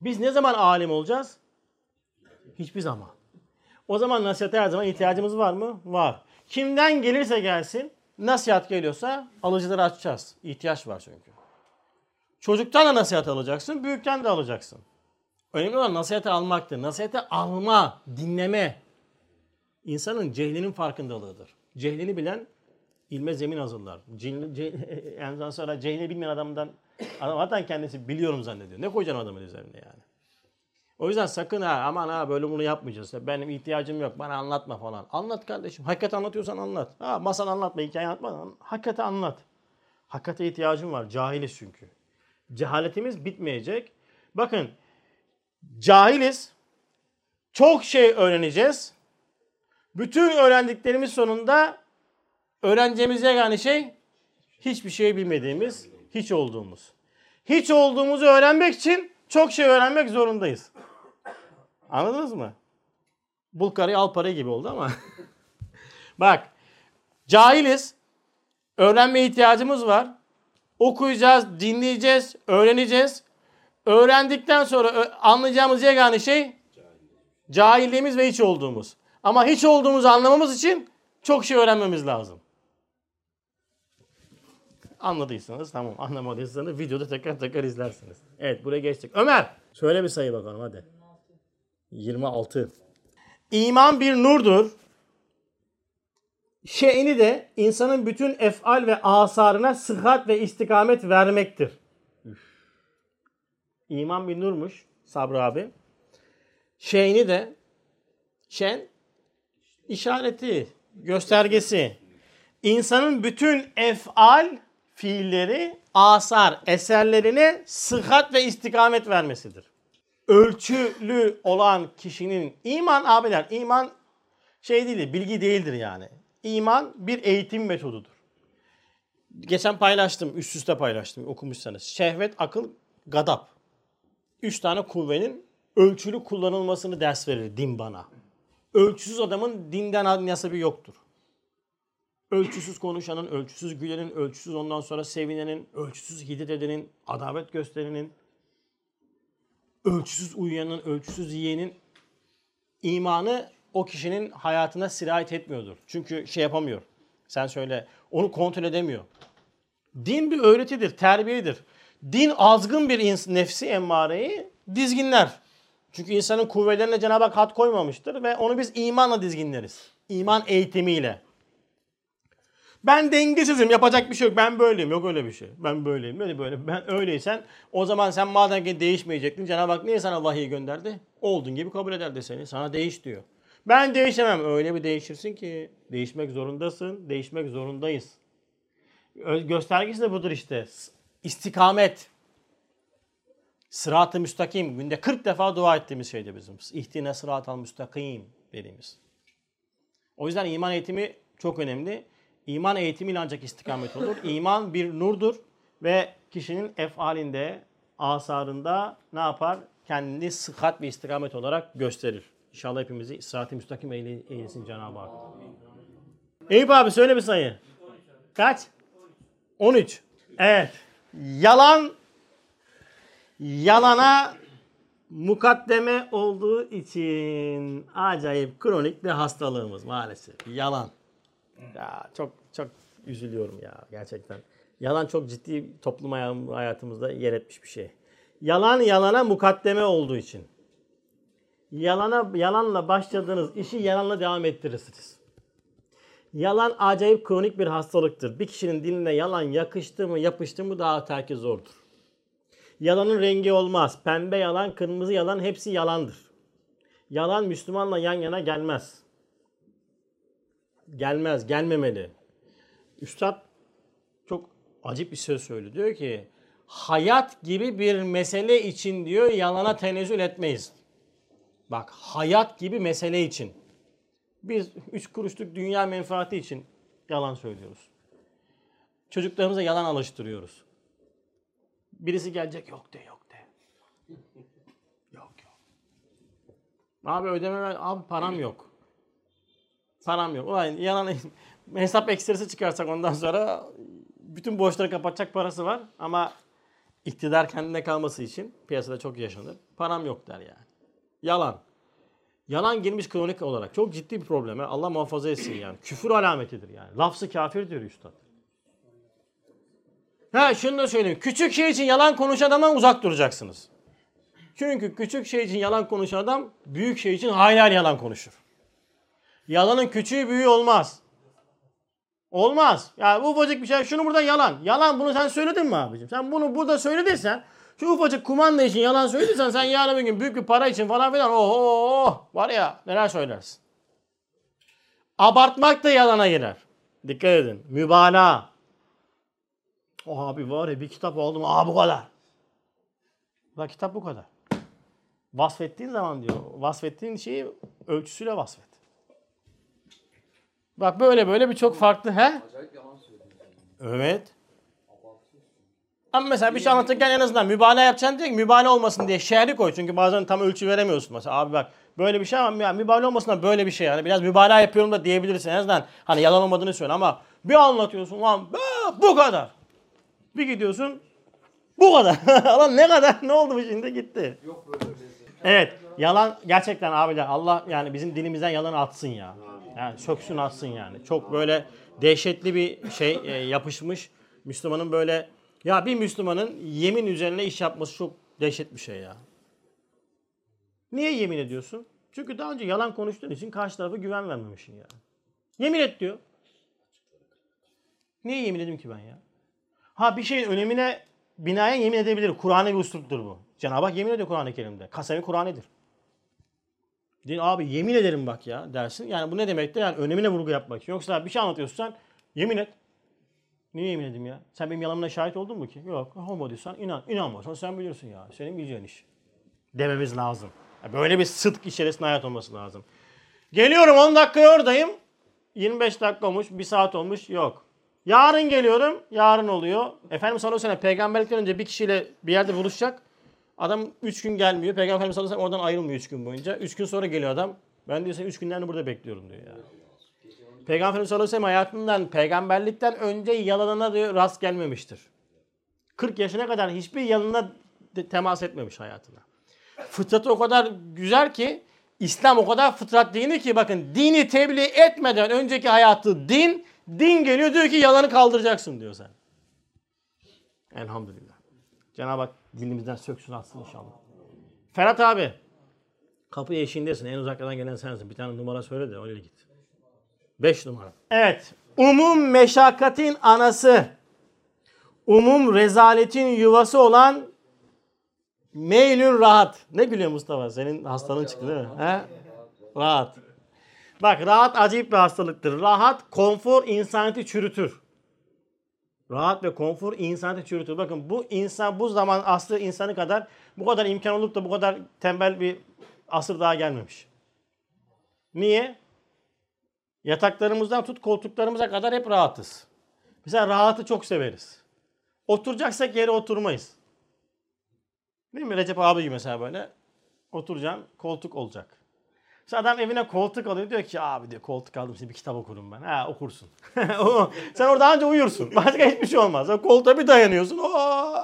Biz ne zaman alim olacağız? Hiçbir zaman. O zaman nasihate her zaman ihtiyacımız var mı? Var. Kimden gelirse gelsin nasihat geliyorsa alıcıları açacağız. İhtiyaç var çünkü. Çocuktan da nasihat alacaksın, büyükten de alacaksın. Önemli olan nasihati almaktır. Nasihati alma, dinleme. İnsanın cehlinin farkındalığıdır. Cehlini bilen ilme zemin hazırlar. Cehli, ce, yani sonra cehlini bilmeyen adamdan adam zaten kendisi biliyorum zannediyor. Ne koyacaksın adamın üzerine yani? O yüzden sakın ha aman ha böyle bunu yapmayacağız. Benim ihtiyacım yok bana anlatma falan. Anlat kardeşim. Hakikati anlatıyorsan anlat. Ha masan anlatma, hikaye anlatma. Hakikati anlat. Hakikate ihtiyacım var. Cahiliz çünkü. Cehaletimiz bitmeyecek. Bakın cahiliz. Çok şey öğreneceğiz. Bütün öğrendiklerimiz sonunda öğreneceğimiz yegane şey hiçbir şey bilmediğimiz, hiç olduğumuz. Hiç olduğumuzu öğrenmek için çok şey öğrenmek zorundayız. Anladınız mı? Bul karayı al parayı gibi oldu ama. Bak. Cahiliz. Öğrenmeye ihtiyacımız var. Okuyacağız, dinleyeceğiz, öğreneceğiz. Öğrendikten sonra anlayacağımız yegane şey cahilliğimiz ve hiç olduğumuz. Ama hiç olduğumuzu anlamamız için çok şey öğrenmemiz lazım. Anladıysanız tamam. Anlamadıysanız videoda tekrar tekrar izlersiniz. Evet buraya geçtik. Ömer söyle bir sayı bakalım hadi. 26. İman bir nurdur. Şeyini de insanın bütün efal ve asarına sıhhat ve istikamet vermektir. Üf. İman bir nurmuş Sabri abi. Şeyini de şen işareti, göstergesi. İnsanın bütün efal fiilleri, asar, eserlerine sıhhat ve istikamet vermesidir. Ölçülü olan kişinin iman abiler, iman şey değildir, bilgi değildir yani. İman bir eğitim metodudur. Geçen paylaştım, üst üste paylaştım okumuşsanız. Şehvet, akıl, gadap. Üç tane kuvvenin ölçülü kullanılmasını ders verir din bana. Ölçüsüz adamın dinden nasibı yoktur. Ölçüsüz konuşanın, ölçüsüz gülenin, ölçüsüz ondan sonra sevinenin, ölçüsüz hiddet edenin, adavet gösterenin, ölçüsüz uyuyanın, ölçüsüz yiyenin imanı o kişinin hayatına sirayet etmiyordur. Çünkü şey yapamıyor. Sen söyle. Onu kontrol edemiyor. Din bir öğretidir, terbiyedir. Din azgın bir ins- nefsi emmareyi dizginler. Çünkü insanın kuvvetlerine Cenab-ı Hak hat koymamıştır ve onu biz imanla dizginleriz. İman eğitimiyle. Ben dengesizim yapacak bir şey yok. Ben böyleyim. Yok öyle bir şey. Ben böyleyim. Böyle böyle. Ben öyleysen o zaman sen madem ki değişmeyecektin Cenab-ı Hak niye sana vahiy gönderdi? Olduğun gibi kabul ederdi seni. Sana değiş diyor. Ben değişemem. Öyle bir değişirsin ki değişmek zorundasın. Değişmek zorundayız. Göstergesi de budur işte. İstikamet. Sırat-ı müstakim. Günde 40 defa dua ettiğimiz şeydi bizim. İhtine sırat-ı müstakim dediğimiz. O yüzden iman eğitimi çok önemli. İman eğitimiyle ancak istikamet olur. İman bir nurdur ve kişinin efalinde, asarında ne yapar? Kendini sıhhat ve istikamet olarak gösterir. İnşallah hepimizi sırat-ı müstakim eyle- eylesin Cenab-ı Hak. Eyüp abi söyle bir sayı. Kaç? 13. Evet. Yalan yalana mukaddeme olduğu için acayip kronik bir hastalığımız maalesef. Yalan. Ya çok çok üzülüyorum ya gerçekten. Yalan çok ciddi toplum hay- hayatımızda yer etmiş bir şey. Yalan yalana mukaddeme olduğu için. Yalana yalanla başladığınız işi yalanla devam ettirirsiniz. Yalan acayip kronik bir hastalıktır. Bir kişinin diline yalan yakıştı mı yapıştı mı daha terki zordur. Yalanın rengi olmaz. Pembe yalan, kırmızı yalan hepsi yalandır. Yalan Müslümanla yan yana gelmez. Gelmez, gelmemeli. Üstad çok acip bir söz söylüyor. Diyor ki hayat gibi bir mesele için diyor yalana tenezzül etmeyiz. Bak hayat gibi mesele için. Biz üç kuruşluk dünya menfaati için yalan söylüyoruz. Çocuklarımıza yalan alıştırıyoruz. Birisi gelecek yok de yok de. Yok yok. Abi ödeme ver. Abi param yok. Param yok. Ulan yalan hesap ekstresi çıkarsak ondan sonra bütün borçları kapatacak parası var ama iktidar kendine kalması için piyasada çok yaşanır. Param yok der yani. Yalan. Yalan girmiş kronik olarak. Çok ciddi bir problem. ha. Allah muhafaza etsin yani. Küfür alametidir yani. Lafzı kafir diyor üstad. Ha şunu da söyleyeyim. Küçük şey için yalan konuşan adamdan uzak duracaksınız. Çünkü küçük şey için yalan konuşan adam büyük şey için hayli yalan konuşur. Yalanın küçüğü büyüğü olmaz. Olmaz. Ya bu ufacık bir şey. Şunu burada yalan. Yalan bunu sen söyledin mi abicim? Sen bunu burada söylediysen şu ufacık kumanda için yalan söylediysen sen yarın bir gün büyük bir para için falan filan oho var ya neler söylersin. Abartmak da yalana girer. Dikkat edin. Mübalağa. O abi var ya bir kitap aldım. Aa bu kadar. La kitap bu kadar. Vasfettiğin zaman diyor. Vasfettiğin şeyi ölçüsüyle vasfet. Bak böyle böyle birçok farklı he? Acayip yalan söylüyorsun. Evet. Ama mesela bir şey anlatırken en azından mübalağa yapacaksın diye mübalağa olmasın diye şehri koy. Çünkü bazen tam ölçü veremiyorsun. Mesela abi bak böyle bir şey ama ya mübalağa olmasın da böyle bir şey yani. Biraz mübalağa yapıyorum da diyebilirsin en azından. Hani yalan olmadığını söyle ama bir anlatıyorsun lan bu kadar. Bir gidiyorsun bu kadar. Lan ne kadar ne oldu bu şimdi gitti. Yok böyle bir lezzet. Evet yalan gerçekten abiler Allah yani bizim dilimizden yalanı atsın ya. Yani söksün atsın yani. Çok böyle dehşetli bir şey e, yapışmış. Müslümanın böyle ya bir Müslümanın yemin üzerine iş yapması çok dehşet bir şey ya. Niye yemin ediyorsun? Çünkü daha önce yalan konuştuğun için karşı tarafa güven vermemişsin ya. Yemin et diyor. Niye yemin edeyim ki ben ya? Ha bir şeyin önemine binaen yemin edebilir. Kur'an'ı bir usluptur bu. Cenab-ı Hak yemin ediyor Kur'an-ı Kerim'de. Kasemi Kur'an'ıdır. Değil abi yemin ederim bak ya dersin. Yani bu ne demektir? Yani önemine vurgu yapmak. Yoksa bir şey anlatıyorsun sen yemin et. Niye yemin edeyim ya? Sen benim yalanıma şahit oldun mu ki? Yok. Homo diyorsan inan. İnanmazsan sen bilirsin ya. Senin bileceğin iş. Dememiz lazım. Böyle bir sıdk içerisinde hayat olması lazım. Geliyorum 10 dakika oradayım. 25 dakika olmuş, 1 saat olmuş. Yok. Yarın geliyorum, yarın oluyor. Efendimiz sallallahu aleyhi ve sellem peygamberlikten önce bir kişiyle bir yerde buluşacak. Adam 3 gün gelmiyor. Peygamber Efendimiz oradan ayrılmıyor 3 gün boyunca. 3 gün sonra geliyor adam. Ben diyor seni 3 günden burada bekliyorum diyor ya. Peygamber Efendimiz sallallahu hayatından peygamberlikten önce yalanına diyor rast gelmemiştir. 40 yaşına kadar hiçbir yalanına temas etmemiş hayatına. Fıtratı o kadar güzel ki İslam o kadar fıtrat dini ki bakın dini tebliğ etmeden önceki hayatı din, din geliyor diyor ki yalanı kaldıracaksın diyor sen. Elhamdülillah. Cenab-ı Hak dilimizden söksün atsın inşallah. Ferhat abi. Kapı eşiğindesin. En uzaklardan gelen sensin. Bir tane numara söyle de öyle git. 5 numara. Evet. Umum meşakkatin anası. Umum rezaletin yuvası olan meylün rahat. Ne gülüyor Mustafa? Senin hastalığın çıktı değil mi? He? Rahat. Bak rahat acayip bir hastalıktır. Rahat, konfor insaniyeti çürütür. Rahat ve konfor insaniyeti çürütür. Bakın bu insan bu zaman aslı insanı kadar bu kadar imkan olup da bu kadar tembel bir asır daha gelmemiş. Niye? Yataklarımızdan tut koltuklarımıza kadar hep rahatız. Mesela rahatı çok severiz. Oturacaksak yere oturmayız. Değil mi? Recep abi gibi mesela böyle. Oturacaksın, koltuk olacak. Mesela adam evine koltuk alıyor diyor ki abi diyor koltuk aldım şimdi bir kitap okurum ben. Ha okursun. Sen orada anca uyursun. Başka hiçbir şey olmaz. O koltuğa bir dayanıyorsun. Oo!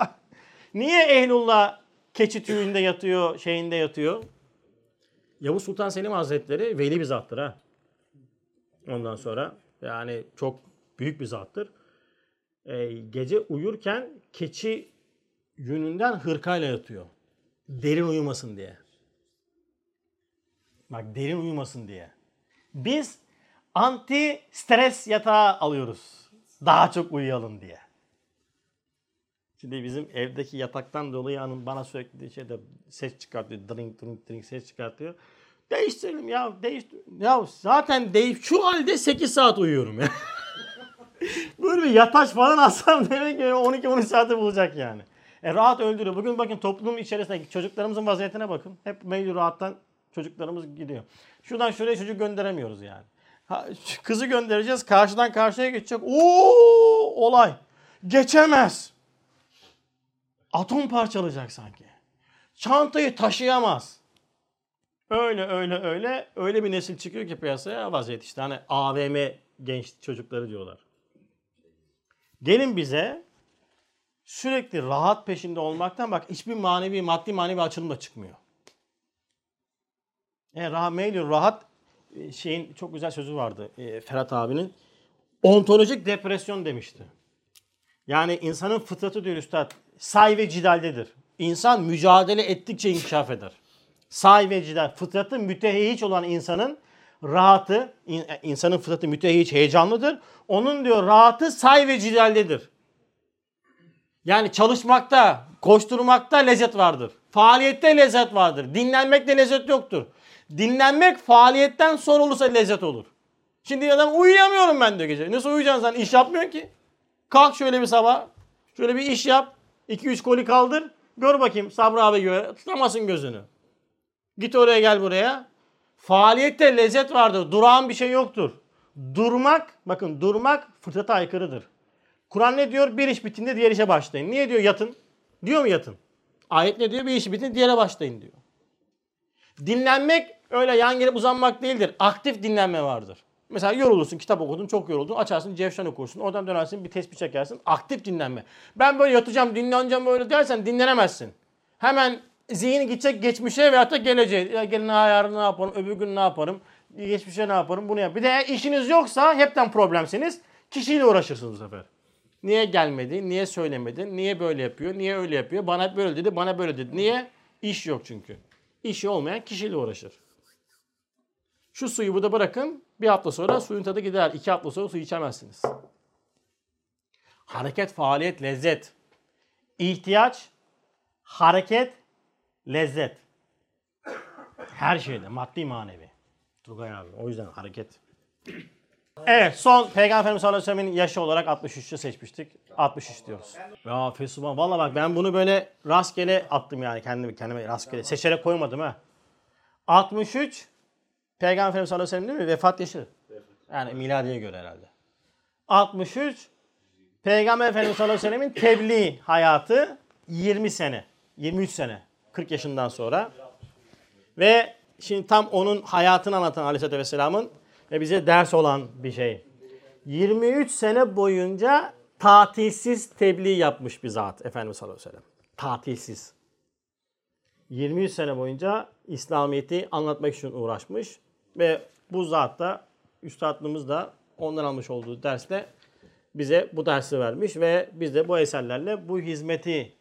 Niye Ehlullah keçi tüyünde yatıyor, şeyinde yatıyor? Yavuz Sultan Selim Hazretleri veli bir zattır ha. Ondan sonra yani çok büyük bir zattır. Ee, gece uyurken keçi yününden hırkayla yatıyor. Derin uyumasın diye. Bak derin uyumasın diye. Biz anti stres yatağı alıyoruz. Daha çok uyuyalım diye. Şimdi bizim evdeki yataktan dolayı hanım bana sürekli şeyde ses çıkartıyor. Drink drink drink ses çıkartıyor. Değiştirelim ya değiş ya zaten değiş şu halde 8 saat uyuyorum ya. Böyle bir yataş falan alsam demek ki 12-13 saati bulacak yani. E rahat öldürüyor. Bugün bakın toplum içerisindeki çocuklarımızın vaziyetine bakın. Hep meyil rahattan çocuklarımız gidiyor. Şuradan şuraya çocuk gönderemiyoruz yani. Ha, kızı göndereceğiz. Karşıdan karşıya geçecek. Oo olay. Geçemez. Atom parçalayacak sanki. Çantayı taşıyamaz. Öyle öyle öyle öyle bir nesil çıkıyor ki piyasaya vaziyet işte hani AVM genç çocukları diyorlar. Gelin bize sürekli rahat peşinde olmaktan bak hiçbir manevi maddi manevi açılım da çıkmıyor. E, rahat, meyli rahat e, şeyin çok güzel sözü vardı e, Ferhat abinin. Ontolojik depresyon demişti. Yani insanın fıtratı diyor üstad say ve cidaldedir. İnsan mücadele ettikçe inkişaf eder. Say ve cidal. Fıtratı mütehiç olan insanın rahatı, e, insanın fıtratı mütehiç heyecanlıdır. Onun diyor rahatı say ve cidaldedir. Yani çalışmakta, koşturmakta lezzet vardır. Faaliyette lezzet vardır. Dinlenmekte lezzet yoktur. Dinlenmek faaliyetten sonra olursa lezzet olur. Şimdi adam uyuyamıyorum ben diyor gece. Nasıl uyuyacaksın sen? İş yapmıyorsun ki. Kalk şöyle bir sabah. Şöyle bir iş yap. 2-3 koli kaldır. Gör bakayım Sabri abi göre. Tutamasın gözünü. Git oraya gel buraya. Faaliyette lezzet vardır. Durağan bir şey yoktur. Durmak, bakın durmak fıtrata aykırıdır. Kur'an ne diyor? Bir iş bittiğinde diğer işe başlayın. Niye diyor yatın? Diyor mu yatın? Ayet ne diyor? Bir iş bitince diğere başlayın diyor. Dinlenmek öyle yan gelip uzanmak değildir. Aktif dinlenme vardır. Mesela yorulursun, kitap okudun, çok yoruldun. Açarsın, cevşen okursun. Oradan dönersin, bir tespih çekersin. Aktif dinlenme. Ben böyle yatacağım, dinleneceğim böyle dersen dinlenemezsin. Hemen zihni gidecek geçmişe veyahut da geleceğe. Ya gelin ha yarın ne yaparım, öbür gün ne yaparım, geçmişe ne yaparım, bunu yap. Bir de işiniz yoksa hepten problemsiniz. Kişiyle uğraşırsınız bu sefer. Niye gelmedi? Niye söylemedi? Niye böyle yapıyor? Niye öyle yapıyor? Bana böyle dedi, bana böyle dedi. Niye? İş yok çünkü. İşi olmayan kişiyle uğraşır. Şu suyu burada bırakın. Bir hafta sonra suyun tadı gider. İki hafta sonra su içemezsiniz. Hareket, faaliyet, lezzet. İhtiyaç, hareket, lezzet. Her şeyde maddi manevi. Turgay abi. O yüzden hareket. Evet son Peygamber Efendimiz sallallahu aleyhi ve sellem'in yaşı olarak 63'ü seçmiştik. 63 diyoruz. Ya Fesubhan valla bak ben bunu böyle rastgele attım yani kendimi kendime rastgele seçerek koymadım ha. 63 Peygamber Efendimiz sallallahu aleyhi ve sellem değil mi? Vefat yaşı. Yani miladiye göre herhalde. 63 Peygamber Efendimiz sallallahu aleyhi ve sellemin tebliğ hayatı 20 sene. 23 sene. 40 yaşından sonra. Ve şimdi tam onun hayatını anlatan Aleyhisselatü Vesselam'ın ve bize ders olan bir şey. 23 sene boyunca tatilsiz tebliğ yapmış bir zat Efendimiz sallallahu aleyhi ve sellem. Tatilsiz. 23 sene boyunca İslamiyet'i anlatmak için uğraşmış. Ve bu zat da, üstadlığımız da ondan almış olduğu dersle bize bu dersi vermiş ve biz de bu eserlerle bu hizmeti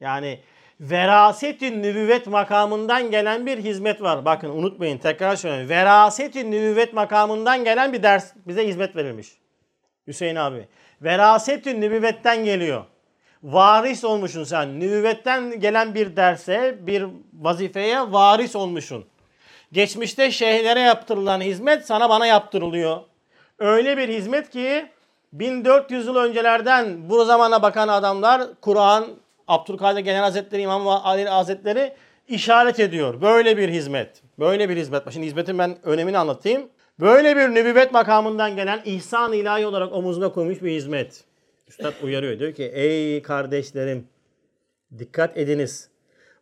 yani veraset-i nübüvvet makamından gelen bir hizmet var. Bakın unutmayın tekrar söylüyorum. Veraset-i nübüvvet makamından gelen bir ders bize hizmet verilmiş. Hüseyin abi. Veraset-i nübüvvetten geliyor. Varis olmuşsun sen. Nübüvvetten gelen bir derse, bir vazifeye varis olmuşsun. Geçmişte şeyhlere yaptırılan hizmet sana bana yaptırılıyor. Öyle bir hizmet ki 1400 yıl öncelerden bu zamana bakan adamlar Kur'an, Abdülkadir Genel Hazretleri, İmam Ali Hazretleri işaret ediyor. Böyle bir hizmet. Böyle bir hizmet. Şimdi hizmetin ben önemini anlatayım. Böyle bir nübüvvet makamından gelen ihsan ilahi olarak omuzuna koymuş bir hizmet. Üstad uyarıyor. Diyor ki ey kardeşlerim dikkat ediniz.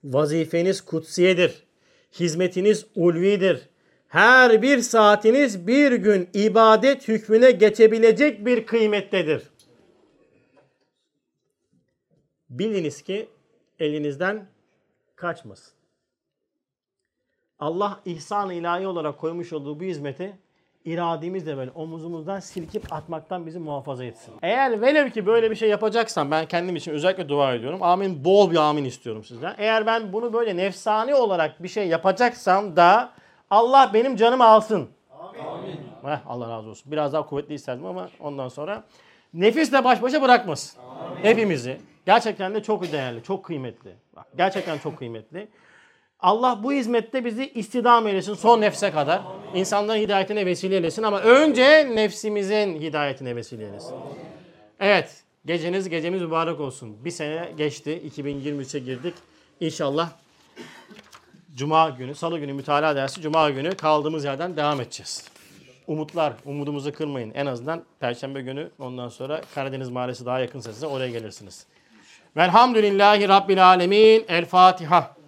Vazifeniz kutsiyedir. Hizmetiniz ulvidir. Her bir saatiniz bir gün ibadet hükmüne geçebilecek bir kıymettedir. Biliniz ki elinizden kaçmasın. Allah ihsan ilahi olarak koymuş olduğu bu hizmeti irademizle böyle omuzumuzdan silkip atmaktan bizi muhafaza etsin. Eğer velev ki böyle bir şey yapacaksam ben kendim için özellikle dua ediyorum. Amin bol bir amin istiyorum sizden. Eğer ben bunu böyle nefsani olarak bir şey yapacaksam da Allah benim canımı alsın. Amin. Heh, Allah razı olsun. Biraz daha kuvvetli isterdim ama ondan sonra nefisle baş başa bırakmasın. Amin. Hepimizi. Gerçekten de çok değerli, çok kıymetli. Bak, gerçekten çok kıymetli. Allah bu hizmette bizi istidam eylesin son nefse kadar. İnsanların hidayetine vesile eylesin ama önce nefsimizin hidayetine vesile eylesin. Evet, geceniz gecemiz mübarek olsun. Bir sene geçti, 2023'e girdik. İnşallah Cuma günü, Salı günü mütalaa dersi, Cuma günü kaldığımız yerden devam edeceğiz. Umutlar, umudumuzu kırmayın. En azından Perşembe günü ondan sonra Karadeniz Mahallesi daha yakınsa size oraya gelirsiniz. Velhamdülillahi Rabbil Alemin. El Fatiha.